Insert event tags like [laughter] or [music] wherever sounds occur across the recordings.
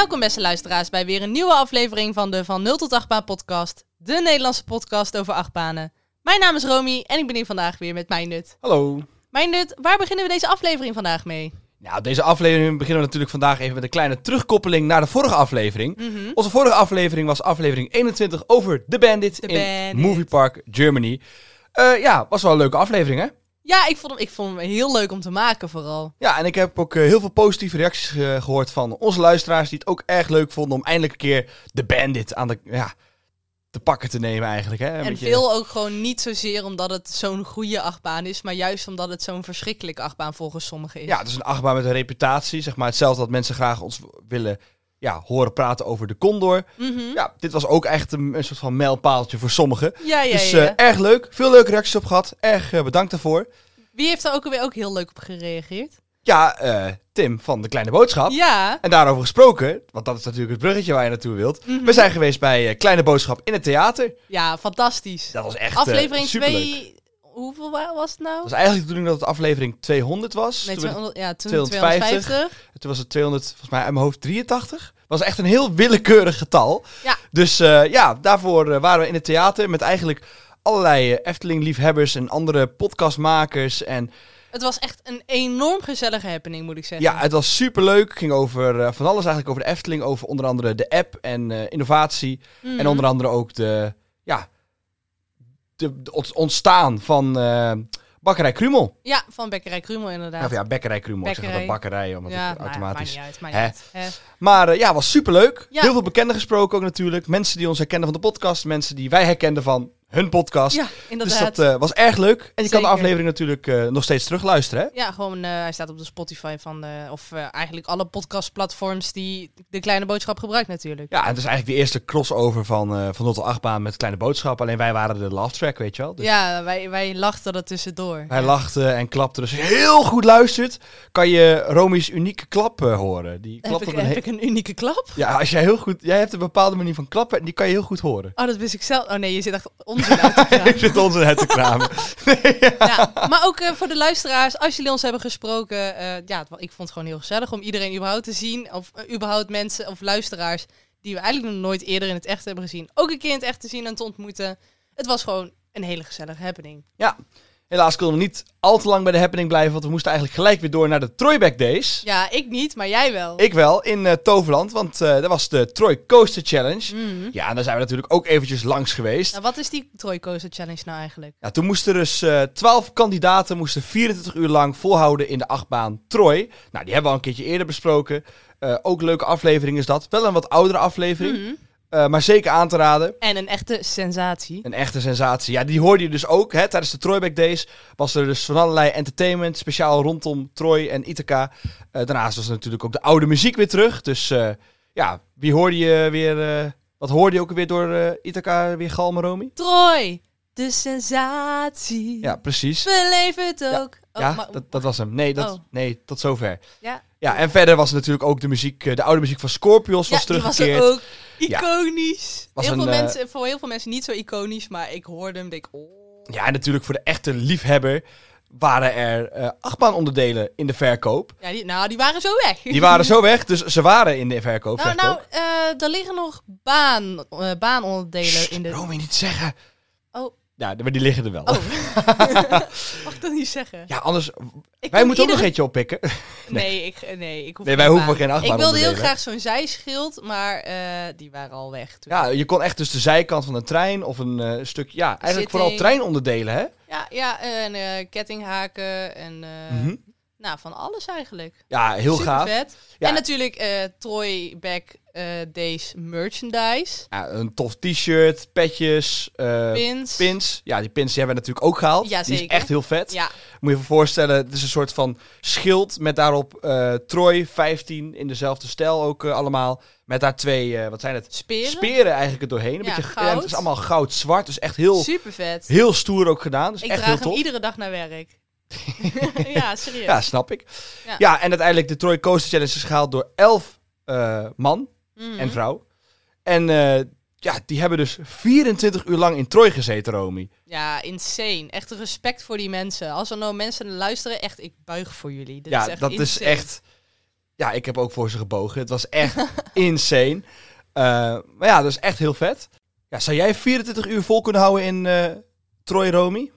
Welkom beste luisteraars bij weer een nieuwe aflevering van de Van 0 tot 8 baan podcast. De Nederlandse podcast over achtbanen. Mijn naam is Romy en ik ben hier vandaag weer met mijn nut. Hallo. Mijn nut, waar beginnen we deze aflevering vandaag mee? Nou, deze aflevering beginnen we natuurlijk vandaag even met een kleine terugkoppeling naar de vorige aflevering. Mhm. Onze vorige aflevering was aflevering 21 over The Bandit The in Bandit. Movie Park Germany. Eh, ja, was wel een leuke aflevering, hè? Ja, ik vond, hem, ik vond hem heel leuk om te maken vooral. Ja, en ik heb ook eh, heel veel positieve reacties eh, gehoord van onze luisteraars die het ook erg leuk vonden om eindelijk een keer The Bandit aan de, ja, te pakken te nemen eigenlijk. Hè? Een en beetje- veel ook gewoon niet zozeer omdat het zo'n goede achtbaan is, maar juist omdat het zo'n verschrikkelijke achtbaan volgens sommigen is. Ja, het is een achtbaan met een reputatie. Zeg maar hetzelfde dat mensen graag ons willen ja, horen praten over de Condor. Mhm. Ja, dit was ook echt een, een soort van mijlpaaltje voor sommigen. ja, ja. dus ja. eh, erg leuk. Veel leuke reacties op gehad. Erg eh, bedankt daarvoor. Wie heeft er ook alweer ook heel leuk op gereageerd? Ja, eh, Tim van De Kleine Boodschap. Ja. En daarover gesproken, want dat is natuurlijk het bruggetje waar je naartoe wilt. Mhm. We zijn geweest bij Kleine Boodschap in het theater. Ja, fantastisch. Dat was echt Aflevering eh, superleuk. 2. Hoeveel wa- was het nou? Het was eigenlijk de bedoeling dat het aflevering 200 was. Nee, toen, werd- 200, ja, toen 250. 250. toen was het 200, volgens mij uit mijn hoofd 83. Het was echt een heel willekeurig getal. Ja. Dus eh, ja, daarvoor eh, waren we in het theater met eigenlijk allerlei eh, Efteling-liefhebbers en andere podcastmakers. En Het was echt een enorm gezellige happening, moet ik zeggen. Ja, het was superleuk. Het ging over van alles eigenlijk over de Efteling. Over onder andere de app en innovatie. Mhm. En onder andere ook de, ja, ont- ontstaan van eh, Bakkerij Krumel. Ja, van Bekkerij Krumel inderdaad. Of ja, Bekkerij Krumel. Ik zeg altijd bakkerij, omdat ja het nou, automatisch... maakt niet uit, maakt Hè? niet uit. Hè? Maar eh, ja, was superleuk. Ja. Heel veel bekenden gesproken ook natuurlijk. Mensen die ons herkenden van de podcast. Mensen die wij herkenden van hun podcast. Ja, dus inderdaad. dat eh, was erg leuk. En je kan de aflevering natuurlijk eh, nog steeds terugluisteren. Hè? Ja, gewoon, eh, hij staat op de Spotify van, of eigenlijk alle podcastplatforms die de kleine boodschap gebruikt natuurlijk. Ja, en het is eigenlijk de eerste crossover van, van 0 tot 8 baan met Kleine Boodschap. Alleen wij waren de laugh track, weet je wel. Dus Ja, wij, wij lachten er tussendoor. Hij Ja. lachte en klapte. Dus heel goed luistert, kan je Romy's unieke klap horen. Die Heb, klapt ik, een heb he- ik een unieke klap? Ja, als jij heel goed... Jij hebt een bepaalde manier van klappen en die kan je heel goed horen. Oh, dat wist ik zelf. Oh nee, je zit echt onzin te. [laughs] Ik zit ons in het te kramen. [laughs] ja, maar ook eh, voor de luisteraars, als jullie ons hebben gesproken, eh, ja, ik vond het gewoon heel gezellig om iedereen überhaupt te zien, of eh, überhaupt mensen of luisteraars die we eigenlijk nog nooit eerder in het echt hebben gezien, ook een keer in het echt te zien en te ontmoeten. Het was gewoon een hele gezellige happening. Ja, helaas konden we niet al te lang bij de happening blijven, want we moesten eigenlijk gelijk weer door naar de Troyback Days. Ja, ik niet, maar jij wel. Ik wel, in eh, Toverland, want eh dat was de Troy Coaster Challenge. Mhm. Ja, en daar zijn we natuurlijk ook eventjes langs geweest. Nou, wat is die Troy Coaster Challenge nou eigenlijk? Ja, toen moesten dus eh 12 kandidaten moesten 24 uur lang volhouden in de achtbaan Troy. Nou, die hebben we al een keertje eerder besproken. Ook leuke aflevering is dat. Wel een wat oudere aflevering, Mhm. Eh, maar zeker aan te raden. En een echte sensatie. Een echte sensatie. Ja, die hoorde je dus ook. Hè, tijdens de Troyback Days was er dus van allerlei entertainment, speciaal rondom Troy en Ithaca. Eh, daarnaast was er natuurlijk ook de oude muziek weer terug. Dus eh, ja, wie hoorde je weer... wat hoorde je ook weer door Ithaca weer galmen, Romy? Troy, de sensatie. Ja, precies. Beleef het ook. Oh, ja, maar- dat, dat was hem. Nee, dat, Oh. nee, tot zover. ja. Ja, en verder was natuurlijk ook de muziek, de oude muziek van Scorpions was die was teruggekeerd. er ook. Iconisch. Heel een, veel eh, mensen, voor heel veel mensen niet zo iconisch, maar ik hoorde hem denk oh. Ja, en natuurlijk voor de echte liefhebber waren er eh achtbaanonderdelen in de verkoop. Ja, die, nou, die waren zo weg. Die waren zo [laughs] weg, dus ze waren in de verkoop, Nou, nou eh, er liggen nog baan, baanonderdelen in de... Romy, niet zeggen. Ja, maar die liggen er wel. Oh. [laughs] Mag ik dat niet zeggen? Ja, anders... Ik wij moeten ook nog eentje oppikken. Nee, [laughs] ik, nee, ik hoef Nee, wij hoeven geen achtbaan Ik wilde heel graag zo'n zijschild, maar eh, die waren al weg. toen. Ja, je kon echt dus de zijkant van een trein of een eh, stuk... Ja, eigenlijk Zitting. vooral treinonderdelen, hè? ja, ja en eh, kettinghaken en Mhm. nou, van alles eigenlijk. Ja, heel Super gaaf. vet. Ja. En natuurlijk Troy Back eh, Days merchandise. Ja, een tof t-shirt, petjes, eh, Pins. pins. Ja, die pins die hebben we natuurlijk ook gehaald. Ja, Die is echt heel vet. Ja, Moet je je voorstellen, het is een soort van schild met daarop eh Troy 15 in dezelfde stijl ook allemaal. Met daar twee, wat zijn het? speren. Speren eigenlijk er doorheen. Een Ja, beetje, goud. het is allemaal goud-zwart, dus echt heel, Super vet. heel stoer ook gedaan. Dus Ik echt draag heel hem tof. iedere dag naar werk. [laughs] [laughs] ja, serieus. Ja, snap ik. Ja. En uiteindelijk de Troy Coaster Challenge is gehaald door 11 eh, man Mhm. en vrouw. En eh, ja, die hebben dus 24 uur lang in Troy gezeten, Romy. Ja, insane. Echt respect voor die mensen. Als er nou mensen luisteren, echt, ik buig voor jullie. Dit ja, is echt dat is echt... ja, ik heb ook voor ze gebogen. Het was echt [laughs] insane. Eh, maar ja, dat is echt heel vet. Ja, zou jij 24 uur vol kunnen houden in eh Troy Romy?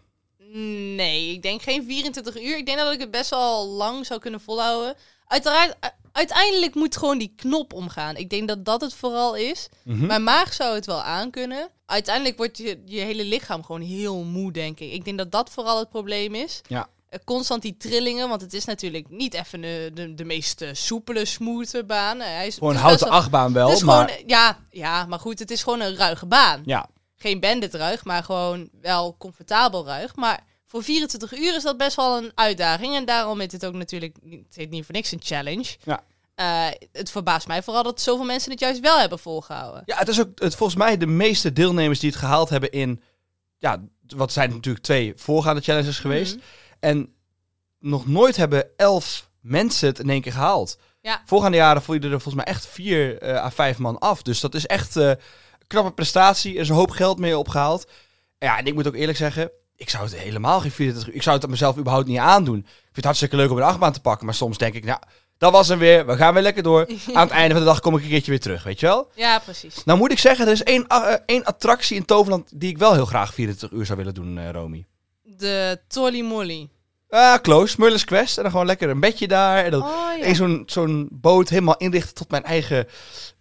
Nee, ik denk geen 24 uur. Ik denk dat ik het best wel lang zou kunnen volhouden. Uiteraard, uiteindelijk moet gewoon die knop omgaan. Ik denk dat dat het vooral is. Mhm. Mijn maag zou het wel aankunnen. Uiteindelijk wordt je, je hele lichaam gewoon heel moe, denk ik. Ik denk dat dat vooral het probleem is. Ja. Eh, Constant die trillingen, want het is natuurlijk niet even de, de, de meest eh, soepele, smooth baan. Eh, Hij is, Gewoon een het is houten achtbaan wel- wel, Het is maar... gewoon, ja, ja, maar goed, het is gewoon een ruige baan. Ja, Geen banditruig, maar gewoon wel comfortabel ruig. Maar voor 24 uur is dat best wel een uitdaging. En daarom is het ook natuurlijk, niet- het heet niet voor niks een challenge. Ja. Eh, het verbaast mij vooral dat zoveel mensen het juist wel hebben volgehouden. ja het is ook het, volgens mij de meeste deelnemers die het gehaald hebben in... Ja, wat zijn natuurlijk twee voorgaande challenges geweest. Mhm. En nog nooit hebben elf mensen het in één keer gehaald. Ja. Voorgaande jaren voelde er volgens mij echt vier eh, à vijf man af. Dus dat is echt een knappe prestatie. Er is een hoop geld mee opgehaald. Ja, en ik moet ook eerlijk zeggen, ik zou het helemaal geen 24 uur... Ik zou het mezelf überhaupt niet aandoen. Ik vind het hartstikke leuk om een achtbaan te pakken. Maar soms denk ik, nou, dat was hem weer. We gaan weer lekker door. [laughs] Aan het einde van de dag kom ik een keertje weer terug, weet je wel? Ja, precies. Nou moet ik zeggen, er is één, eh, één attractie in Toverland... die ik wel heel graag 24 uur zou willen doen, eh Romy. De Tolly Molly. Ah, close. Muller's Quest. En dan gewoon lekker een bedje daar. En dan Oh in zo'n zo'n boot helemaal inrichten tot mijn eigen,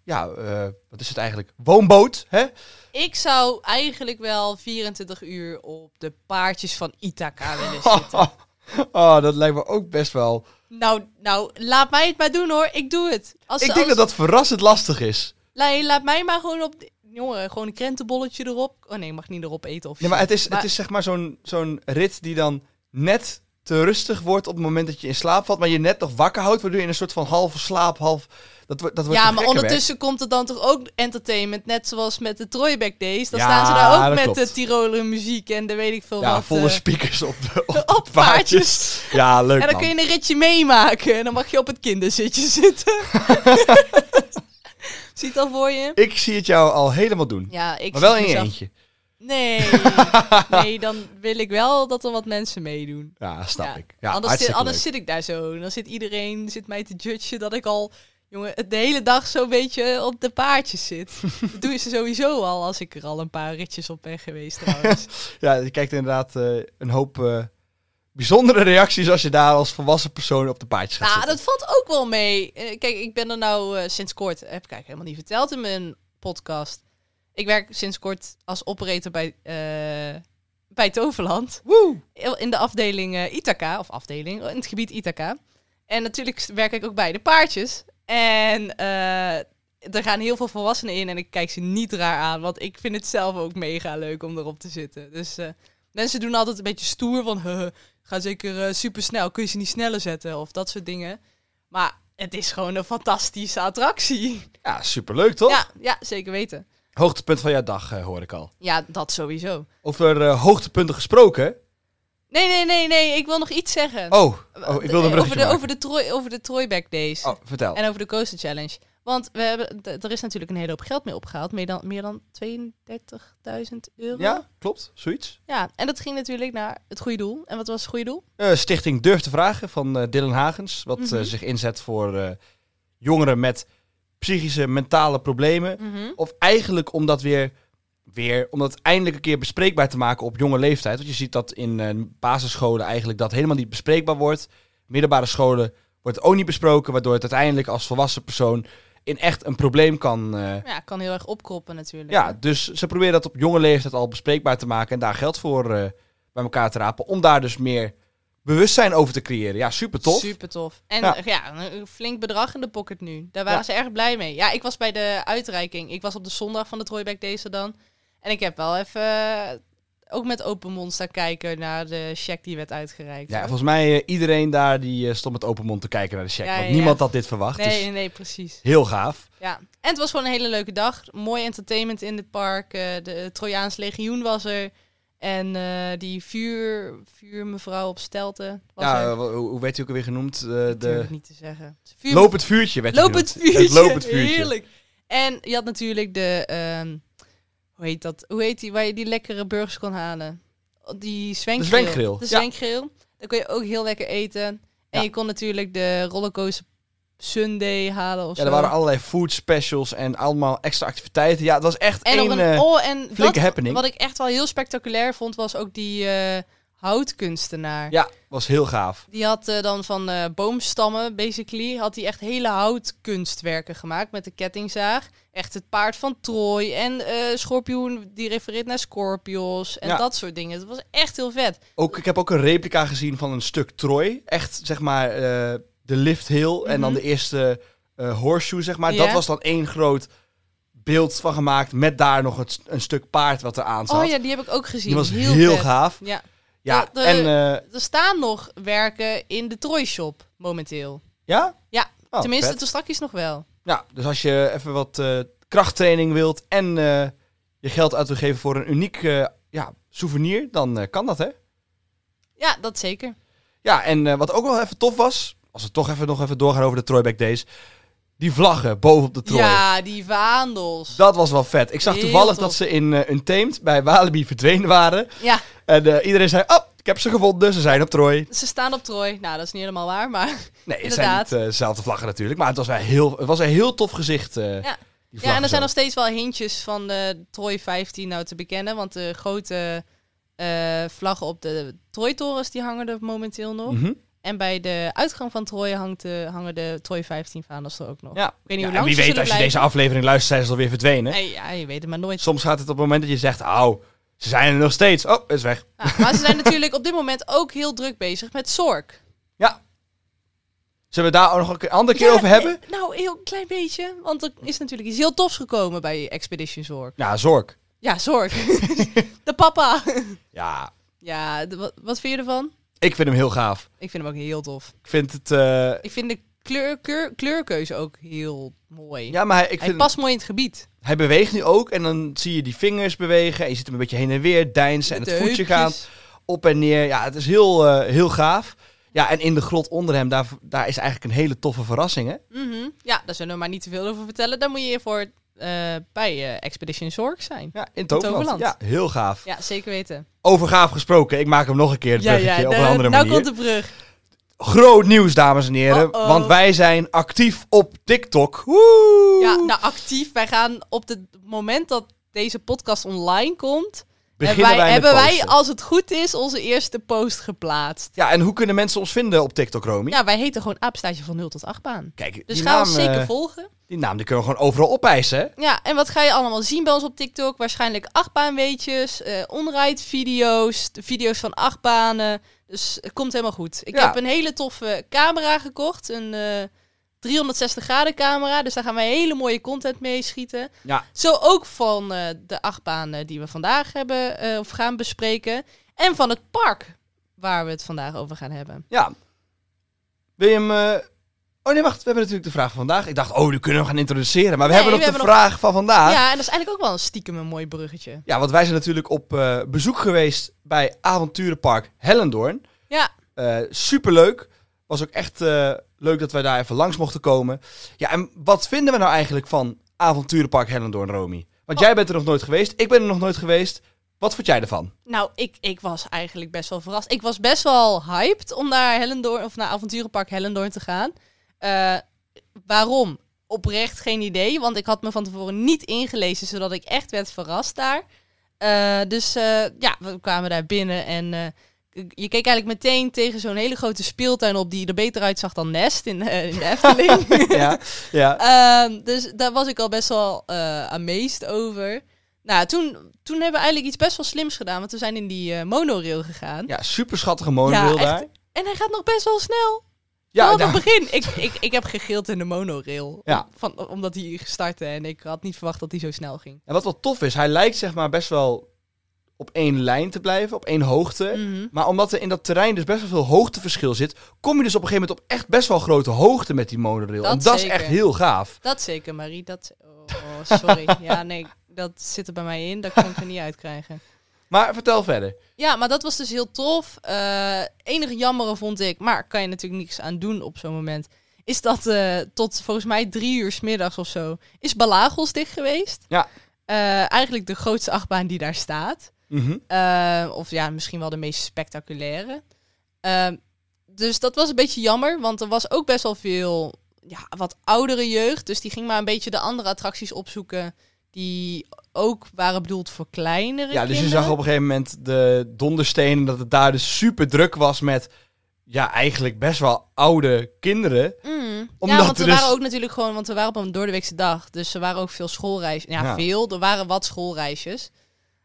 ja, eh, wat is het eigenlijk? Woonboot, hè? Ik zou eigenlijk wel 24 uur op de paardjes van Ithaca willen [laughs] zitten. oh, dat lijkt me ook best wel. nou, nou, laat mij het maar doen hoor. Ik doe het. Als, Ik denk dat dat verrassend lastig is. La- laat mij maar gewoon op... de- Jongen, gewoon een krentenbolletje erop. Oh nee, mag niet erop eten of Ja, maar het is, Maar- het is zeg maar zo'n zo'n rit die dan net te rustig wordt op het moment dat je in slaap valt, maar je net nog wakker houdt, waardoor je in een soort van halve slaap, half... Dat, wordt dat wordt Ja, maar ondertussen komt er dan toch ook entertainment, net zoals met de Troyback Days. Dan Ja, staan ze daar ook met klopt. de Tiroler muziek en de weet ik veel. Ja, wat. volle eh, speakers op de, op paardjes. Ja, leuk En dan man. kun je een ritje meemaken en dan mag je op het kinderzitje zitten. [laughs] Ziet al voor je? Ik zie het jou al helemaal doen. Ja, ik maar wel in je eentje. Nee, [laughs] nee, dan wil ik wel dat er wat mensen meedoen. Ja, snap Ja. ik. Ja, anders zit, anders zit ik daar zo. Dan zit iedereen zit mij te judgen dat ik al jongen, de hele dag zo'n beetje op de paardjes zit. [laughs] dat doen ze sowieso al als ik er al een paar ritjes op ben geweest trouwens. [laughs] Ja, je kijkt inderdaad eh, een hoop eh, bijzondere reacties als je daar als volwassen persoon op de paardjes gaat nou, zitten. dat valt ook wel mee. Eh, Kijk, ik ben er nou sinds kort, heb ik eigenlijk helemaal niet verteld in mijn podcast. Ik werk sinds kort als operator bij, eh, bij Toverland. Woe! in de afdeling eh, Ithaca, of afdeling, in het gebied Ithaca. En natuurlijk werk ik ook bij de paardjes. En eh, er gaan heel veel volwassenen in en ik kijk ze niet raar aan, want ik vind het zelf ook mega leuk om erop te zitten. Dus mensen doen altijd een beetje stoer van, "Huh, ga zeker super snel, kun je ze niet sneller zetten of dat soort dingen. Maar het is gewoon een fantastische attractie. Ja, superleuk toch? Ja, ja, zeker weten. Hoogtepunt van jouw dag, eh, hoor ik al. Ja, dat sowieso. Over eh, hoogtepunten gesproken. Nee, nee, nee, nee, ik wil nog iets zeggen. Oh, oh ik wilde een over bruggetje de, maken. over de, Troy, over de Troyback Days. Oh, vertel. En over de Coaster Challenge. Want we hebben, er is natuurlijk een hele hoop geld mee opgehaald. Meer dan, meer dan 32.000 euro. Ja, klopt. Zoiets. Ja, en dat ging natuurlijk naar het goede doel. En wat was het goede doel? Eh, Stichting Durf te Vragen van eh, Dylan Hagens. Wat Mhm. eh, zich inzet voor eh, jongeren met psychische, mentale problemen. Of eigenlijk om dat weer, weer, om dat eindelijk een keer bespreekbaar te maken op jonge leeftijd. Want je ziet dat in eh, basisscholen eigenlijk dat helemaal niet bespreekbaar wordt. Middelbare scholen wordt het ook niet besproken, waardoor het uiteindelijk als volwassen persoon in echt een probleem kan. eh, Ja, kan heel erg opkroppen natuurlijk. ja, dus ze proberen dat op jonge leeftijd al bespreekbaar te maken en daar geld voor eh, bij elkaar te rapen. Om daar dus meer bewustzijn over te creëren. Ja, super tof. Super tof. En Ja. ja. een flink bedrag in de pocket nu. Daar waren Ja. ze erg blij mee. Ja, ik was bij de uitreiking. Ik was op de zondag van de Troyback er dan. En ik heb wel even eh, ook met open mond staan kijken naar de check die werd uitgereikt. Ja, hoor. volgens mij uh, iedereen daar die uh, stond met open mond te kijken naar de check. Ja, want niemand had dit verwacht. Nee, Dus nee, precies. heel gaaf. Ja, en het was gewoon een hele leuke dag. Mooi entertainment in het park. Eh, de Trojaans legioen was er. En eh, die vuur, vuurmevrouw op stelten Ja, uh, hoe, hoe werd hij ook alweer genoemd? Uh, de... Niet te zeggen. Vuur... Loop het vuurtje werd Loop het vuurtje. Het loop het vuurtje. Heerlijk. En je had natuurlijk de... ehm, hoe heet dat? Hoe heet die? Waar je die lekkere burgers kon halen. Die zwenkgrill. De zwenkgrill, De ja. Daar kon je ook heel lekker eten. En Ja. je kon natuurlijk de rollercoaster Sunday halen of Ja, zo. er waren allerlei food specials en allemaal extra activiteiten. Ja, het was echt en een, eh, oh, en flinke dat, happening. wat ik echt wel heel spectaculair vond, was ook die eh, houtkunstenaar. Ja, was heel gaaf. Die had eh, dan van eh, boomstammen, basically, had hij echt hele houtkunstwerken gemaakt met de kettingzaag. Echt het paard van Troy en eh schorpioen die refereert naar Scorpios en Ja. dat soort dingen. Het was echt heel vet. Ook, ik heb ook een replica gezien van een stuk Troy. Echt, zeg maar, de lift hill en dan Mhm. de eerste eh, horseshoe, zeg maar. Dat was dan één groot beeld van gemaakt met daar nog het, een stuk paard wat er aan zat. Oh ja, die heb ik ook gezien. Die was heel, heel, gaaf. Ja. Ja, Ja, de- en... eh, Er staan nog werken in de Troy Shop momenteel. ja? Ja, Oh, Tenminste, vet. toen straks nog wel. Ja, dus als je even wat eh, krachttraining wilt en eh, je geld uit wil geven voor een uniek eh, ja, souvenir, dan eh, kan dat, hè? Ja, dat zeker. Ja, en eh, wat ook wel even tof was, als we toch even nog even doorgaan over de Troyback Days, die vlaggen bovenop de Troy. Ja, die vaandels. Dat was wel vet. Ik zag Heel toevallig tof. dat ze in uh, Untamed bij Walibi verdwenen waren. Ja, En eh, iedereen zei, oh, ik heb ze gevonden, ze zijn op Troy. ze staan op Troy. Nou, dat is niet helemaal waar, maar... Nee, het zijn Inderdaad. niet eh, dezelfde vlaggen natuurlijk, maar het was wel heel, het was een heel tof gezicht. eh, Ja. Ja, en er zijn nog steeds wel hintjes van de Troy 15 nou te bekennen. Want de grote eh, vlaggen op de Troy-torens, die hangen er momenteel nog. Mhm. En bij de uitgang van Troy hangt de, hangen de Troy 15 vaandels er ook nog. Ja. Ik weet niet hoe en lang wie weet, als je deze aflevering luistert, zijn ze alweer verdwenen. Nee, ja, je weet het maar nooit. Soms gaat het op het moment dat je zegt, oh, ze zijn er nog steeds. Oh, is weg. Ja, maar ze zijn natuurlijk op dit moment ook heel druk bezig met Zork. Ja. Zullen we daar ook nog een andere keer Ja, over hebben? nou, heel klein beetje. Want er is natuurlijk iets heel tofs gekomen bij Expedition Zork. Ja, Zork. Ja, Zork. [laughs] de papa. Ja, ja, de- wat, wat vind je ervan? Ik vind hem heel gaaf. Ik vind hem ook heel tof. Ik vind het... eh, Ik vind de kleur, kleur, kleurkeuze ook heel mooi. ja, maar hij, ik Hij vind, past mooi in het gebied. hij beweegt nu ook. En dan zie je die vingers bewegen. En je ziet hem een beetje heen en weer deinzen. En het voetje heupjes. gaan op en neer. Ja, het is heel, eh, heel gaaf. Ja, en in de grot onder hem, daar, daar is eigenlijk een hele toffe verrassing, hè? Mhm. Ja, daar zullen we maar niet te veel over vertellen. Daar moet je voor eh, bij eh, Expedition Zorg zijn. Ja, in Toverland. Toverland. Ja, heel gaaf. Ja, zeker weten. Over gaaf gesproken. Ik maak hem nog een keer, het bruggetje, op een de- andere nou manier. komt de brug. Groot nieuws, dames en heren. Want wij zijn actief op TikTok. Woe! Ja, nou actief. Wij gaan op het moment dat deze podcast online komt, Beginnen wij, hebben wij, als het goed is, onze eerste post geplaatst. Ja, en hoe kunnen mensen ons vinden op TikTok, Romy? Ja, wij heten gewoon apenstaartje van 0 tot 8 baan. Kijk, Dus ga ons zeker eh, volgen. die naam die kunnen we gewoon overal opeisen, hè? Ja, en wat ga je allemaal zien bij ons op TikTok? Waarschijnlijk achtbaanweetjes, eh onrijdvideo's, de video's van achtbanen. Dus het komt helemaal goed. Ik Ja. heb een hele toffe camera gekocht, een eh 360 graden camera. Dus daar gaan wij hele mooie content mee schieten. Ja. Zo ook van eh, de achtbanen die we vandaag hebben eh, of gaan bespreken. En van het park waar we het vandaag over gaan hebben. Ja. Wil je hem... eh, Oh nee, wacht. We hebben natuurlijk de vraag van vandaag. Ik dacht, oh, die kunnen we gaan introduceren. Maar we Nee, hebben nog we de hebben vraag van vandaag. Ja, en dat is eigenlijk ook wel een stiekem een mooi bruggetje. Ja, want wij zijn natuurlijk op bezoek geweest bij Avonturenpark Hellendoorn. Ja, superleuk. Was ook echt eh, leuk dat wij daar even langs mochten komen. Ja, en wat vinden we nou eigenlijk van Avonturenpark Hellendoorn, Romy? Want Oh. jij bent er nog nooit geweest. Ik ben er nog nooit geweest. Wat vond jij ervan? Nou, ik, ik was eigenlijk best wel verrast. Ik was best wel hyped om naar Hellendoorn of naar avonturenpark Hellendoorn te gaan. Eh, waarom? Oprecht geen idee, want ik had me van tevoren niet ingelezen, zodat ik echt werd verrast daar. Eh, dus ja, we kwamen daar binnen en je keek eigenlijk meteen tegen zo'n hele grote speeltuin op die er beter uitzag dan Nest in, eh, in de Efteling. [laughs] ja, ja. [laughs] Ehm, dus daar was ik al best wel eh amazed over. Nou, toen, toen hebben we eigenlijk iets best wel slims gedaan. Want we zijn in die eh, monorail gegaan. ja, super schattige monorail echt. daar. En hij gaat nog best wel snel. Ja, Ja, ja. het begin. Ik, ik, ik heb gegild in de monorail. Ja. Van, omdat hij startte. En ik had niet verwacht dat hij zo snel ging. En wat wel tof is, hij lijkt zeg maar best wel op één lijn te blijven, op één hoogte. Mhm. Maar omdat er in dat terrein dus best wel veel hoogteverschil zit, kom je dus op een gegeven moment op echt best wel grote hoogte met die monorail. Dat en dat is echt heel gaaf. Dat zeker, Marie. Dat, oh, sorry. [laughs] ja, nee. Dat zit er bij mij in. Dat kan ik er niet uitkrijgen. Maar vertel verder. Ja, maar dat was dus heel tof. Eh enige jammere vond ik, maar kan je natuurlijk niks aan doen op zo'n moment. Is dat eh, tot volgens mij drie uur 's middags of zo is Balagos dicht geweest. Ja. Eh, eigenlijk de grootste achtbaan die daar staat. Eh, of ja, misschien wel de meest spectaculaire. Eh, dus dat was een beetje jammer, want er was ook best wel veel ja, wat oudere jeugd. Dus die ging maar een beetje de andere attracties opzoeken. Die ook waren bedoeld voor kleinere Ja, dus je zag op een gegeven moment de donderstenen dat het daar dus super druk was met ja, eigenlijk best wel oude kinderen. Mm. Omdat ja, want we er dus- waren ook natuurlijk gewoon, want we waren op een doordeweekse dag. Dus er waren ook veel schoolreisjes. Ja, Ja. veel. Er waren wat schoolreisjes.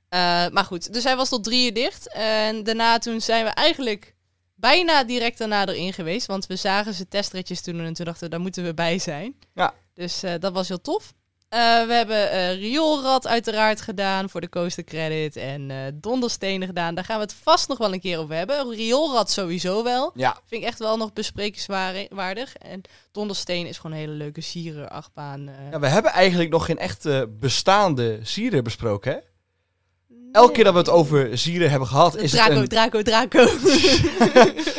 Eh, maar goed, dus hij was tot drie uur dicht. En daarna toen zijn we eigenlijk bijna direct daarna erin geweest. Want we zagen ze testritjes doen en toen dachten we, daar moeten we bij zijn. Ja. Dus eh, dat was heel tof. Eh, we hebben eh rioolrad uiteraard gedaan voor de coaster credit. En eh donderstenen gedaan. Daar gaan we het vast nog wel een keer over hebben. Rioolrad sowieso wel. Ja, Vind ik echt wel nog besprekingswaardig. En Dondersteen is gewoon een hele leuke sierenachtbaan. eh. ja, we hebben eigenlijk nog geen echte bestaande zieren besproken, hè? Elke keer dat we het over zieren hebben gehad, is Draco, het een... Draco, Draco. [laughs]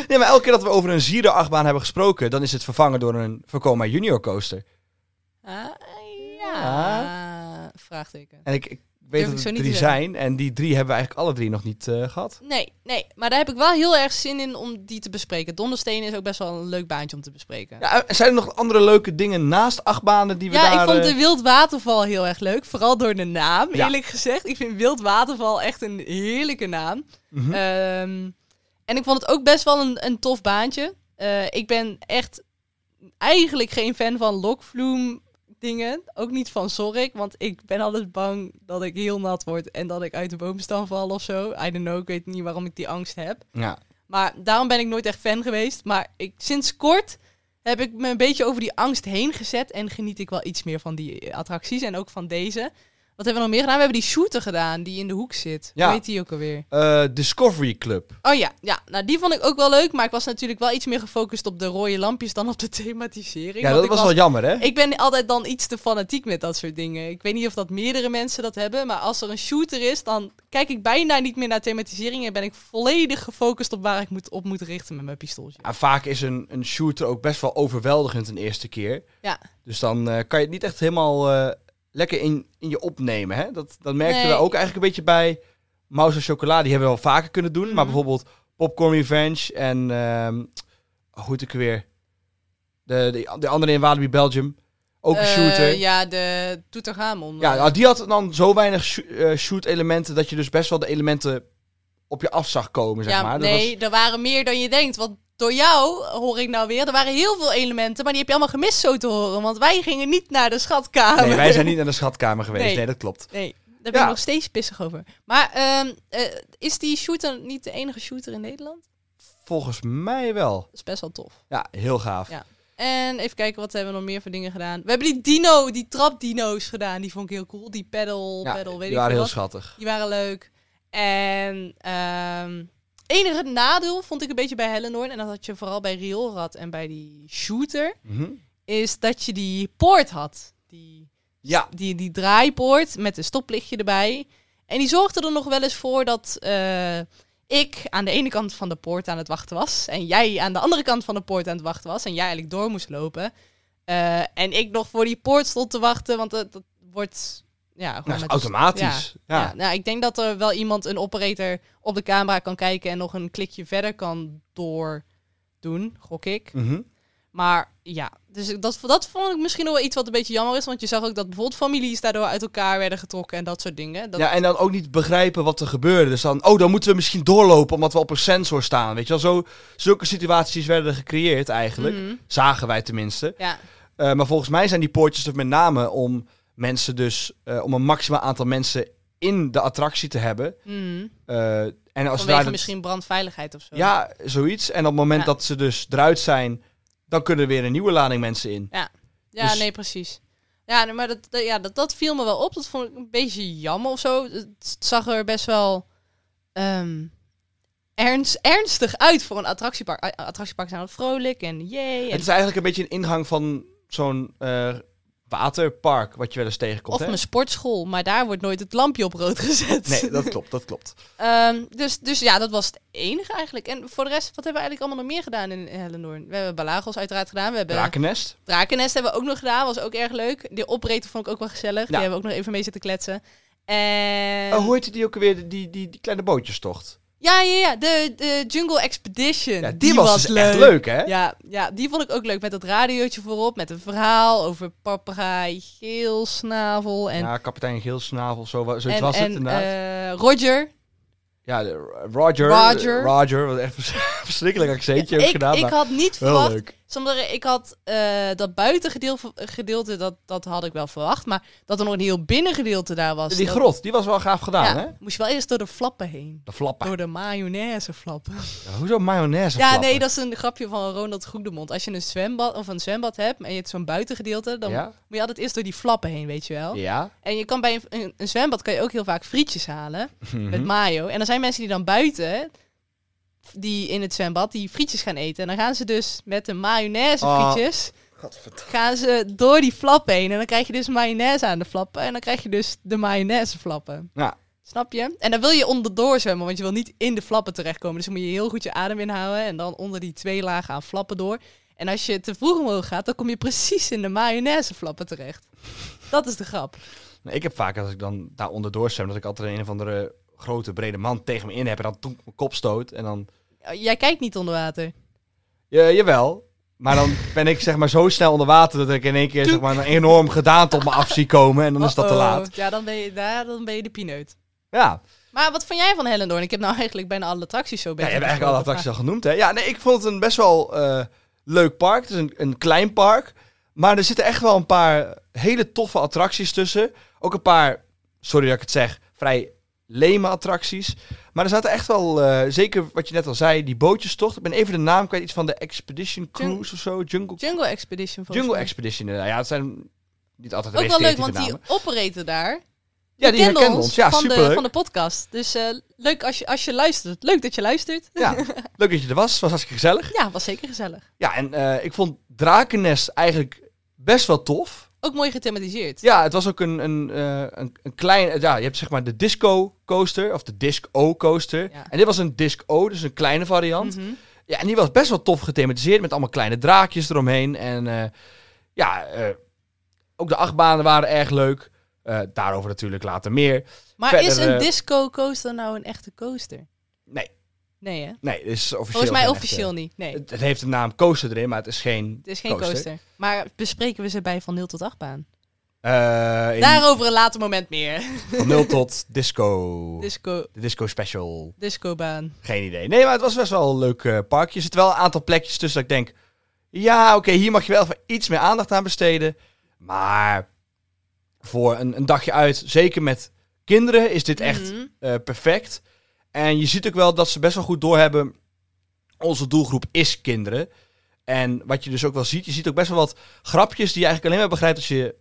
Nee, maar elke keer dat we over een zierenachtbaan hebben gesproken, dan is het vervangen door een Vekoma Junior coaster. ah, ja. Vraagteken. En ik, ik weet dat ik er drie zijn. En die drie hebben we eigenlijk alle drie nog niet eh, gehad. Nee, nee. Maar daar heb ik wel heel erg zin in om die te bespreken. Dondersteen is ook best wel een leuk baantje om te bespreken. Ja, zijn er nog andere leuke dingen naast achtbanen die we Ja, daar... ik vond eh, de Wildwaterval heel erg leuk. Vooral door de naam, Ja. eerlijk gezegd. Ik vind Wildwaterval echt een heerlijke naam. mhm. Ehm, en ik vond het ook best wel een, een tof baantje. Eh, ik ben echt eigenlijk geen fan van lokvloem dingen. Ook niet van Zorrik, want ik ben altijd bang dat ik heel nat word en dat ik uit de boomstam val of zo. I don't know, ik weet niet waarom ik die angst heb. ja. Maar daarom ben ik nooit echt fan geweest. Maar ik, sinds kort heb ik me een beetje over die angst heen gezet en geniet ik wel iets meer van die attracties en ook van deze. Wat hebben we nog meer gedaan? We hebben die shooter gedaan die in de hoek zit. Ja. Hoe heet die ook alweer? Eh, Discovery Club. Oh ja, ja, nou die vond ik ook wel leuk, maar ik was natuurlijk wel iets meer gefocust op de rode lampjes dan op de [laughs] thematisering. Ja, dat was wel jammer, hè? Ik ben altijd dan iets te fanatiek met dat soort dingen. Ik weet niet of dat meerdere mensen dat hebben, maar als er een shooter is, dan kijk ik bijna niet meer naar thematisering en ben ik volledig gefocust op waar ik moet, op moet richten met mijn pistooltje. Ja, vaak is een, een shooter ook best wel overweldigend een eerste keer. Ja. Dus dan eh, kan je het niet echt helemaal eh, lekker in, in je opnemen, hè? Dat, dat merkten we ook eigenlijk een beetje bij Mouse en Chocola. Die hebben we wel vaker kunnen doen. Maar Mhm. bijvoorbeeld Popcorn Revenge en... ehm hoe heet ik weer? De, de, de andere in Walibi Belgium. Ook een Eh, shooter. Ja, ja, de Toetergamon. nou, die had dan zo weinig eh, shoot-elementen... dat je dus best wel de elementen op je af zag komen, zeg ja, maar. Dat nee, er waren meer dan je denkt. Want door jou hoor ik nou weer, er waren heel veel elementen, maar die heb je allemaal gemist zo te horen. Want wij gingen niet naar de schatkamer. nee, wij zijn niet [laughs] naar de schatkamer geweest. Nee, Nee. dat klopt. Nee, daar ben Ja. ik nog steeds pissig over. Maar ehm, eh, is die shooter niet de enige shooter in Nederland? Volgens mij wel. Dat is best wel tof. Ja, heel gaaf. Ja. En even kijken, wat hebben we nog meer voor dingen gedaan? We hebben die dino, die trapdino's gedaan. Die vond ik heel cool. Die pedal, Ja, pedal, weet die ik waren veel heel wat. schattig. Die waren leuk. En ehm enige nadeel vond ik een beetje bij Hellendoorn. En dat had je vooral bij Rioolrad en bij die shooter. Mhm. Is dat je die poort had. Die, Ja, die, die draaipoort met een stoplichtje erbij. En die zorgde er nog wel eens voor dat eh, ik aan de ene kant van de poort aan het wachten was. En jij aan de andere kant van de poort aan het wachten was. En jij eigenlijk door moest lopen. Eh, en ik nog voor die poort stond te wachten. Want dat, dat wordt... Ja, gewoon nou, automatisch. Ja. ja. nou, ik denk dat er wel iemand, een operator, op de camera kan kijken en nog een klikje verder kan doordoen, gok ik. Mhm. Maar ja, dus dat, dat vond ik misschien wel iets wat een beetje jammer is. Want je zag ook dat bijvoorbeeld families daardoor uit elkaar werden getrokken en dat soort dingen. Dat, ja, en dan ook niet begrijpen wat er gebeurde. Dus dan, oh, dan moeten we misschien doorlopen omdat we op een sensor staan. Weet je wel, zo, zulke situaties werden gecreëerd eigenlijk. Mhm. Zagen wij tenminste. Ja, Eh, maar volgens mij zijn die poortjes er met name om mensen dus, eh, om een maximaal aantal mensen in de attractie te hebben. mhm. Eh, en als vanwege misschien brandveiligheid of zo. Ja, zoiets. En op het moment Ja. dat ze dus eruit zijn, dan kunnen er weer een nieuwe lading mensen in. ja dus- nee, precies. Ja, nee, maar dat, dat- ja, dat, dat viel me wel op. Dat vond ik een beetje jammer of zo. Het zag er best wel ehm, ernst, ernstig uit voor een attractiepark. Attractiepark zijn vrolijk en. En Het is eigenlijk een beetje een ingang van zo'n eh, waterpark, wat je wel eens tegenkomt. Of hè? mijn sportschool, maar daar wordt nooit het lampje op rood gezet. Nee, [laughs] dat klopt, dat klopt. Ehm, dus, dus ja, dat was het enige eigenlijk. En voor de rest, wat hebben we eigenlijk allemaal nog meer gedaan in, Hellendoorn? We hebben Balagos uiteraard gedaan. We hebben Drakennest. Drakennest hebben we ook nog gedaan. Was ook erg leuk. Die operator vond ik ook wel gezellig. Die hebben we ook nog even mee zitten kletsen. En... Oh, hoe heette die ook alweer, die, die, die kleine bootjestocht? Ja, ja, ja. De, de Jungle Expedition. Ja, die, was, dus echt leuk, hè? Ja, ja, die vond ik ook leuk. Met dat radiootje voorop. Met een verhaal over papegaai, geelsnavel. En, ja, kapitein Geelsnavel, zo, zoiets en, was en het inderdaad. eh, Roger. ja, de- Roger. Roger. Roger, wat echt vers- [laughs] verschrikkelijk accentje ook ik, gedaan. ik had niet verwacht. leuk. Soms, ik had eh, dat buitengedeelte, gedeelte, dat, dat had ik wel verwacht. Maar dat er nog een heel binnengedeelte daar was. Die dat- grot, die was wel gaaf gedaan, ja, hè? moest je wel eerst door de flappen heen. De flappen. Door de mayonaise flappen. Ja, hoezo mayonaise Ja, nee, dat is een grapje van Ronald Goedemond. Als je een zwembad of een zwembad hebt en je hebt zo'n buitengedeelte, dan Ja? moet je altijd eerst door die flappen heen, weet je wel. Ja. En je kan bij een, een, een zwembad kan je ook heel vaak frietjes halen [laughs] Mhm. met mayo. En dan zijn mensen die dan buiten, die in het zwembad, die frietjes gaan eten. En dan gaan ze dus met de mayonaise Oh. frietjes, gaan ze door die flappen heen. En dan krijg je dus mayonaise aan de flappen. En dan krijg je dus de mayonaise flappen. Ja. Snap je? En dan wil je onderdoor zwemmen, want je wil niet in de flappen terechtkomen. Dus dan moet je heel goed je adem inhouden en dan onder die twee lagen aan flappen door. En als je te vroeg omhoog gaat, dan kom je precies in de mayonaise flappen terecht. Dat is de grap. Nou, Ik heb vaak, als ik dan daar onderdoor zwem, dat ik altijd een of andere grote brede man tegen me in heb en dan toen mijn kop stoot. En dan, Jij kijkt niet onder water. ja, jawel. Maar dan ben ik zeg maar zo snel onder water dat ik in één keer zeg maar, een enorm gedaante op me af zie komen. En dan is dat te Uh-oh. laat. Ja, dan ben je daar, dan ben je de pineut. Ja, Maar wat vond jij van Hellendoorn? Ik heb nou eigenlijk bijna alle attracties zo ja bij je hebt eigenlijk alle attracties al genoemd. Hè? Ja, nee, ik vond het een best wel eh, leuk park. Het is een, een klein park. Maar er zitten echt wel een paar hele toffe attracties tussen. Ook een paar, sorry dat ik het zeg, vrij leme attracties. Maar er zaten echt wel, eh, zeker wat je net al zei, die bootjestocht. Ik ben even de naam kwijt, iets van de Expedition Cruise of zo. Jungle, Jungle Expedition Jungle. Expedition. Ja, het zijn niet altijd de Ook wel leuk, want die operator daar, Ja, die herkende ons. Ja, van, de, van de podcast. Dus eh, leuk als je, als je luistert. Leuk dat je luistert. Ja, [laughs] leuk dat je er was. was hartstikke gezellig. Ja, was zeker gezellig. Ja, en eh, ik vond Drakennest eigenlijk best wel tof. Ook mooi gethematiseerd. Ja, het was ook een, een, eh, een, een klein... Ja, je hebt zeg maar de disco coaster, of de disc-O coaster. Ja. En dit was een disc-O, dus een kleine variant. Mhm. Ja, en die was best wel tof gethematiseerd, met allemaal kleine draakjes eromheen. En eh, ja, eh, ook de achtbanen waren erg leuk. Eh, daarover natuurlijk later meer. Maar Verder, is een eh, disco coaster nou een echte coaster? Nee, Nee hè? nee, dit is officieel Volgens mij officieel echte- niet. Nee, Het, het heeft de naam coaster erin, maar het is geen... het is geen coaster. Maar bespreken we ze bij van 0 tot 8 baan? eh, in- Daarover een later moment meer. Van 0 tot [laughs] disco. Disco, De disco special. disco baan. Geen idee. Nee, maar het was best wel een leuk eh, parkje. Er zitten wel een aantal plekjes tussen dat ik denk... Ja, oké, hier mag je wel even iets meer aandacht aan besteden. Maar voor een, een dagje uit, zeker met kinderen, is dit echt Mhm. eh, perfect. En je ziet ook wel dat ze best wel goed doorhebben... Onze doelgroep is kinderen. En wat je dus ook wel ziet, je ziet ook best wel wat grapjes... die je eigenlijk alleen maar begrijpt als je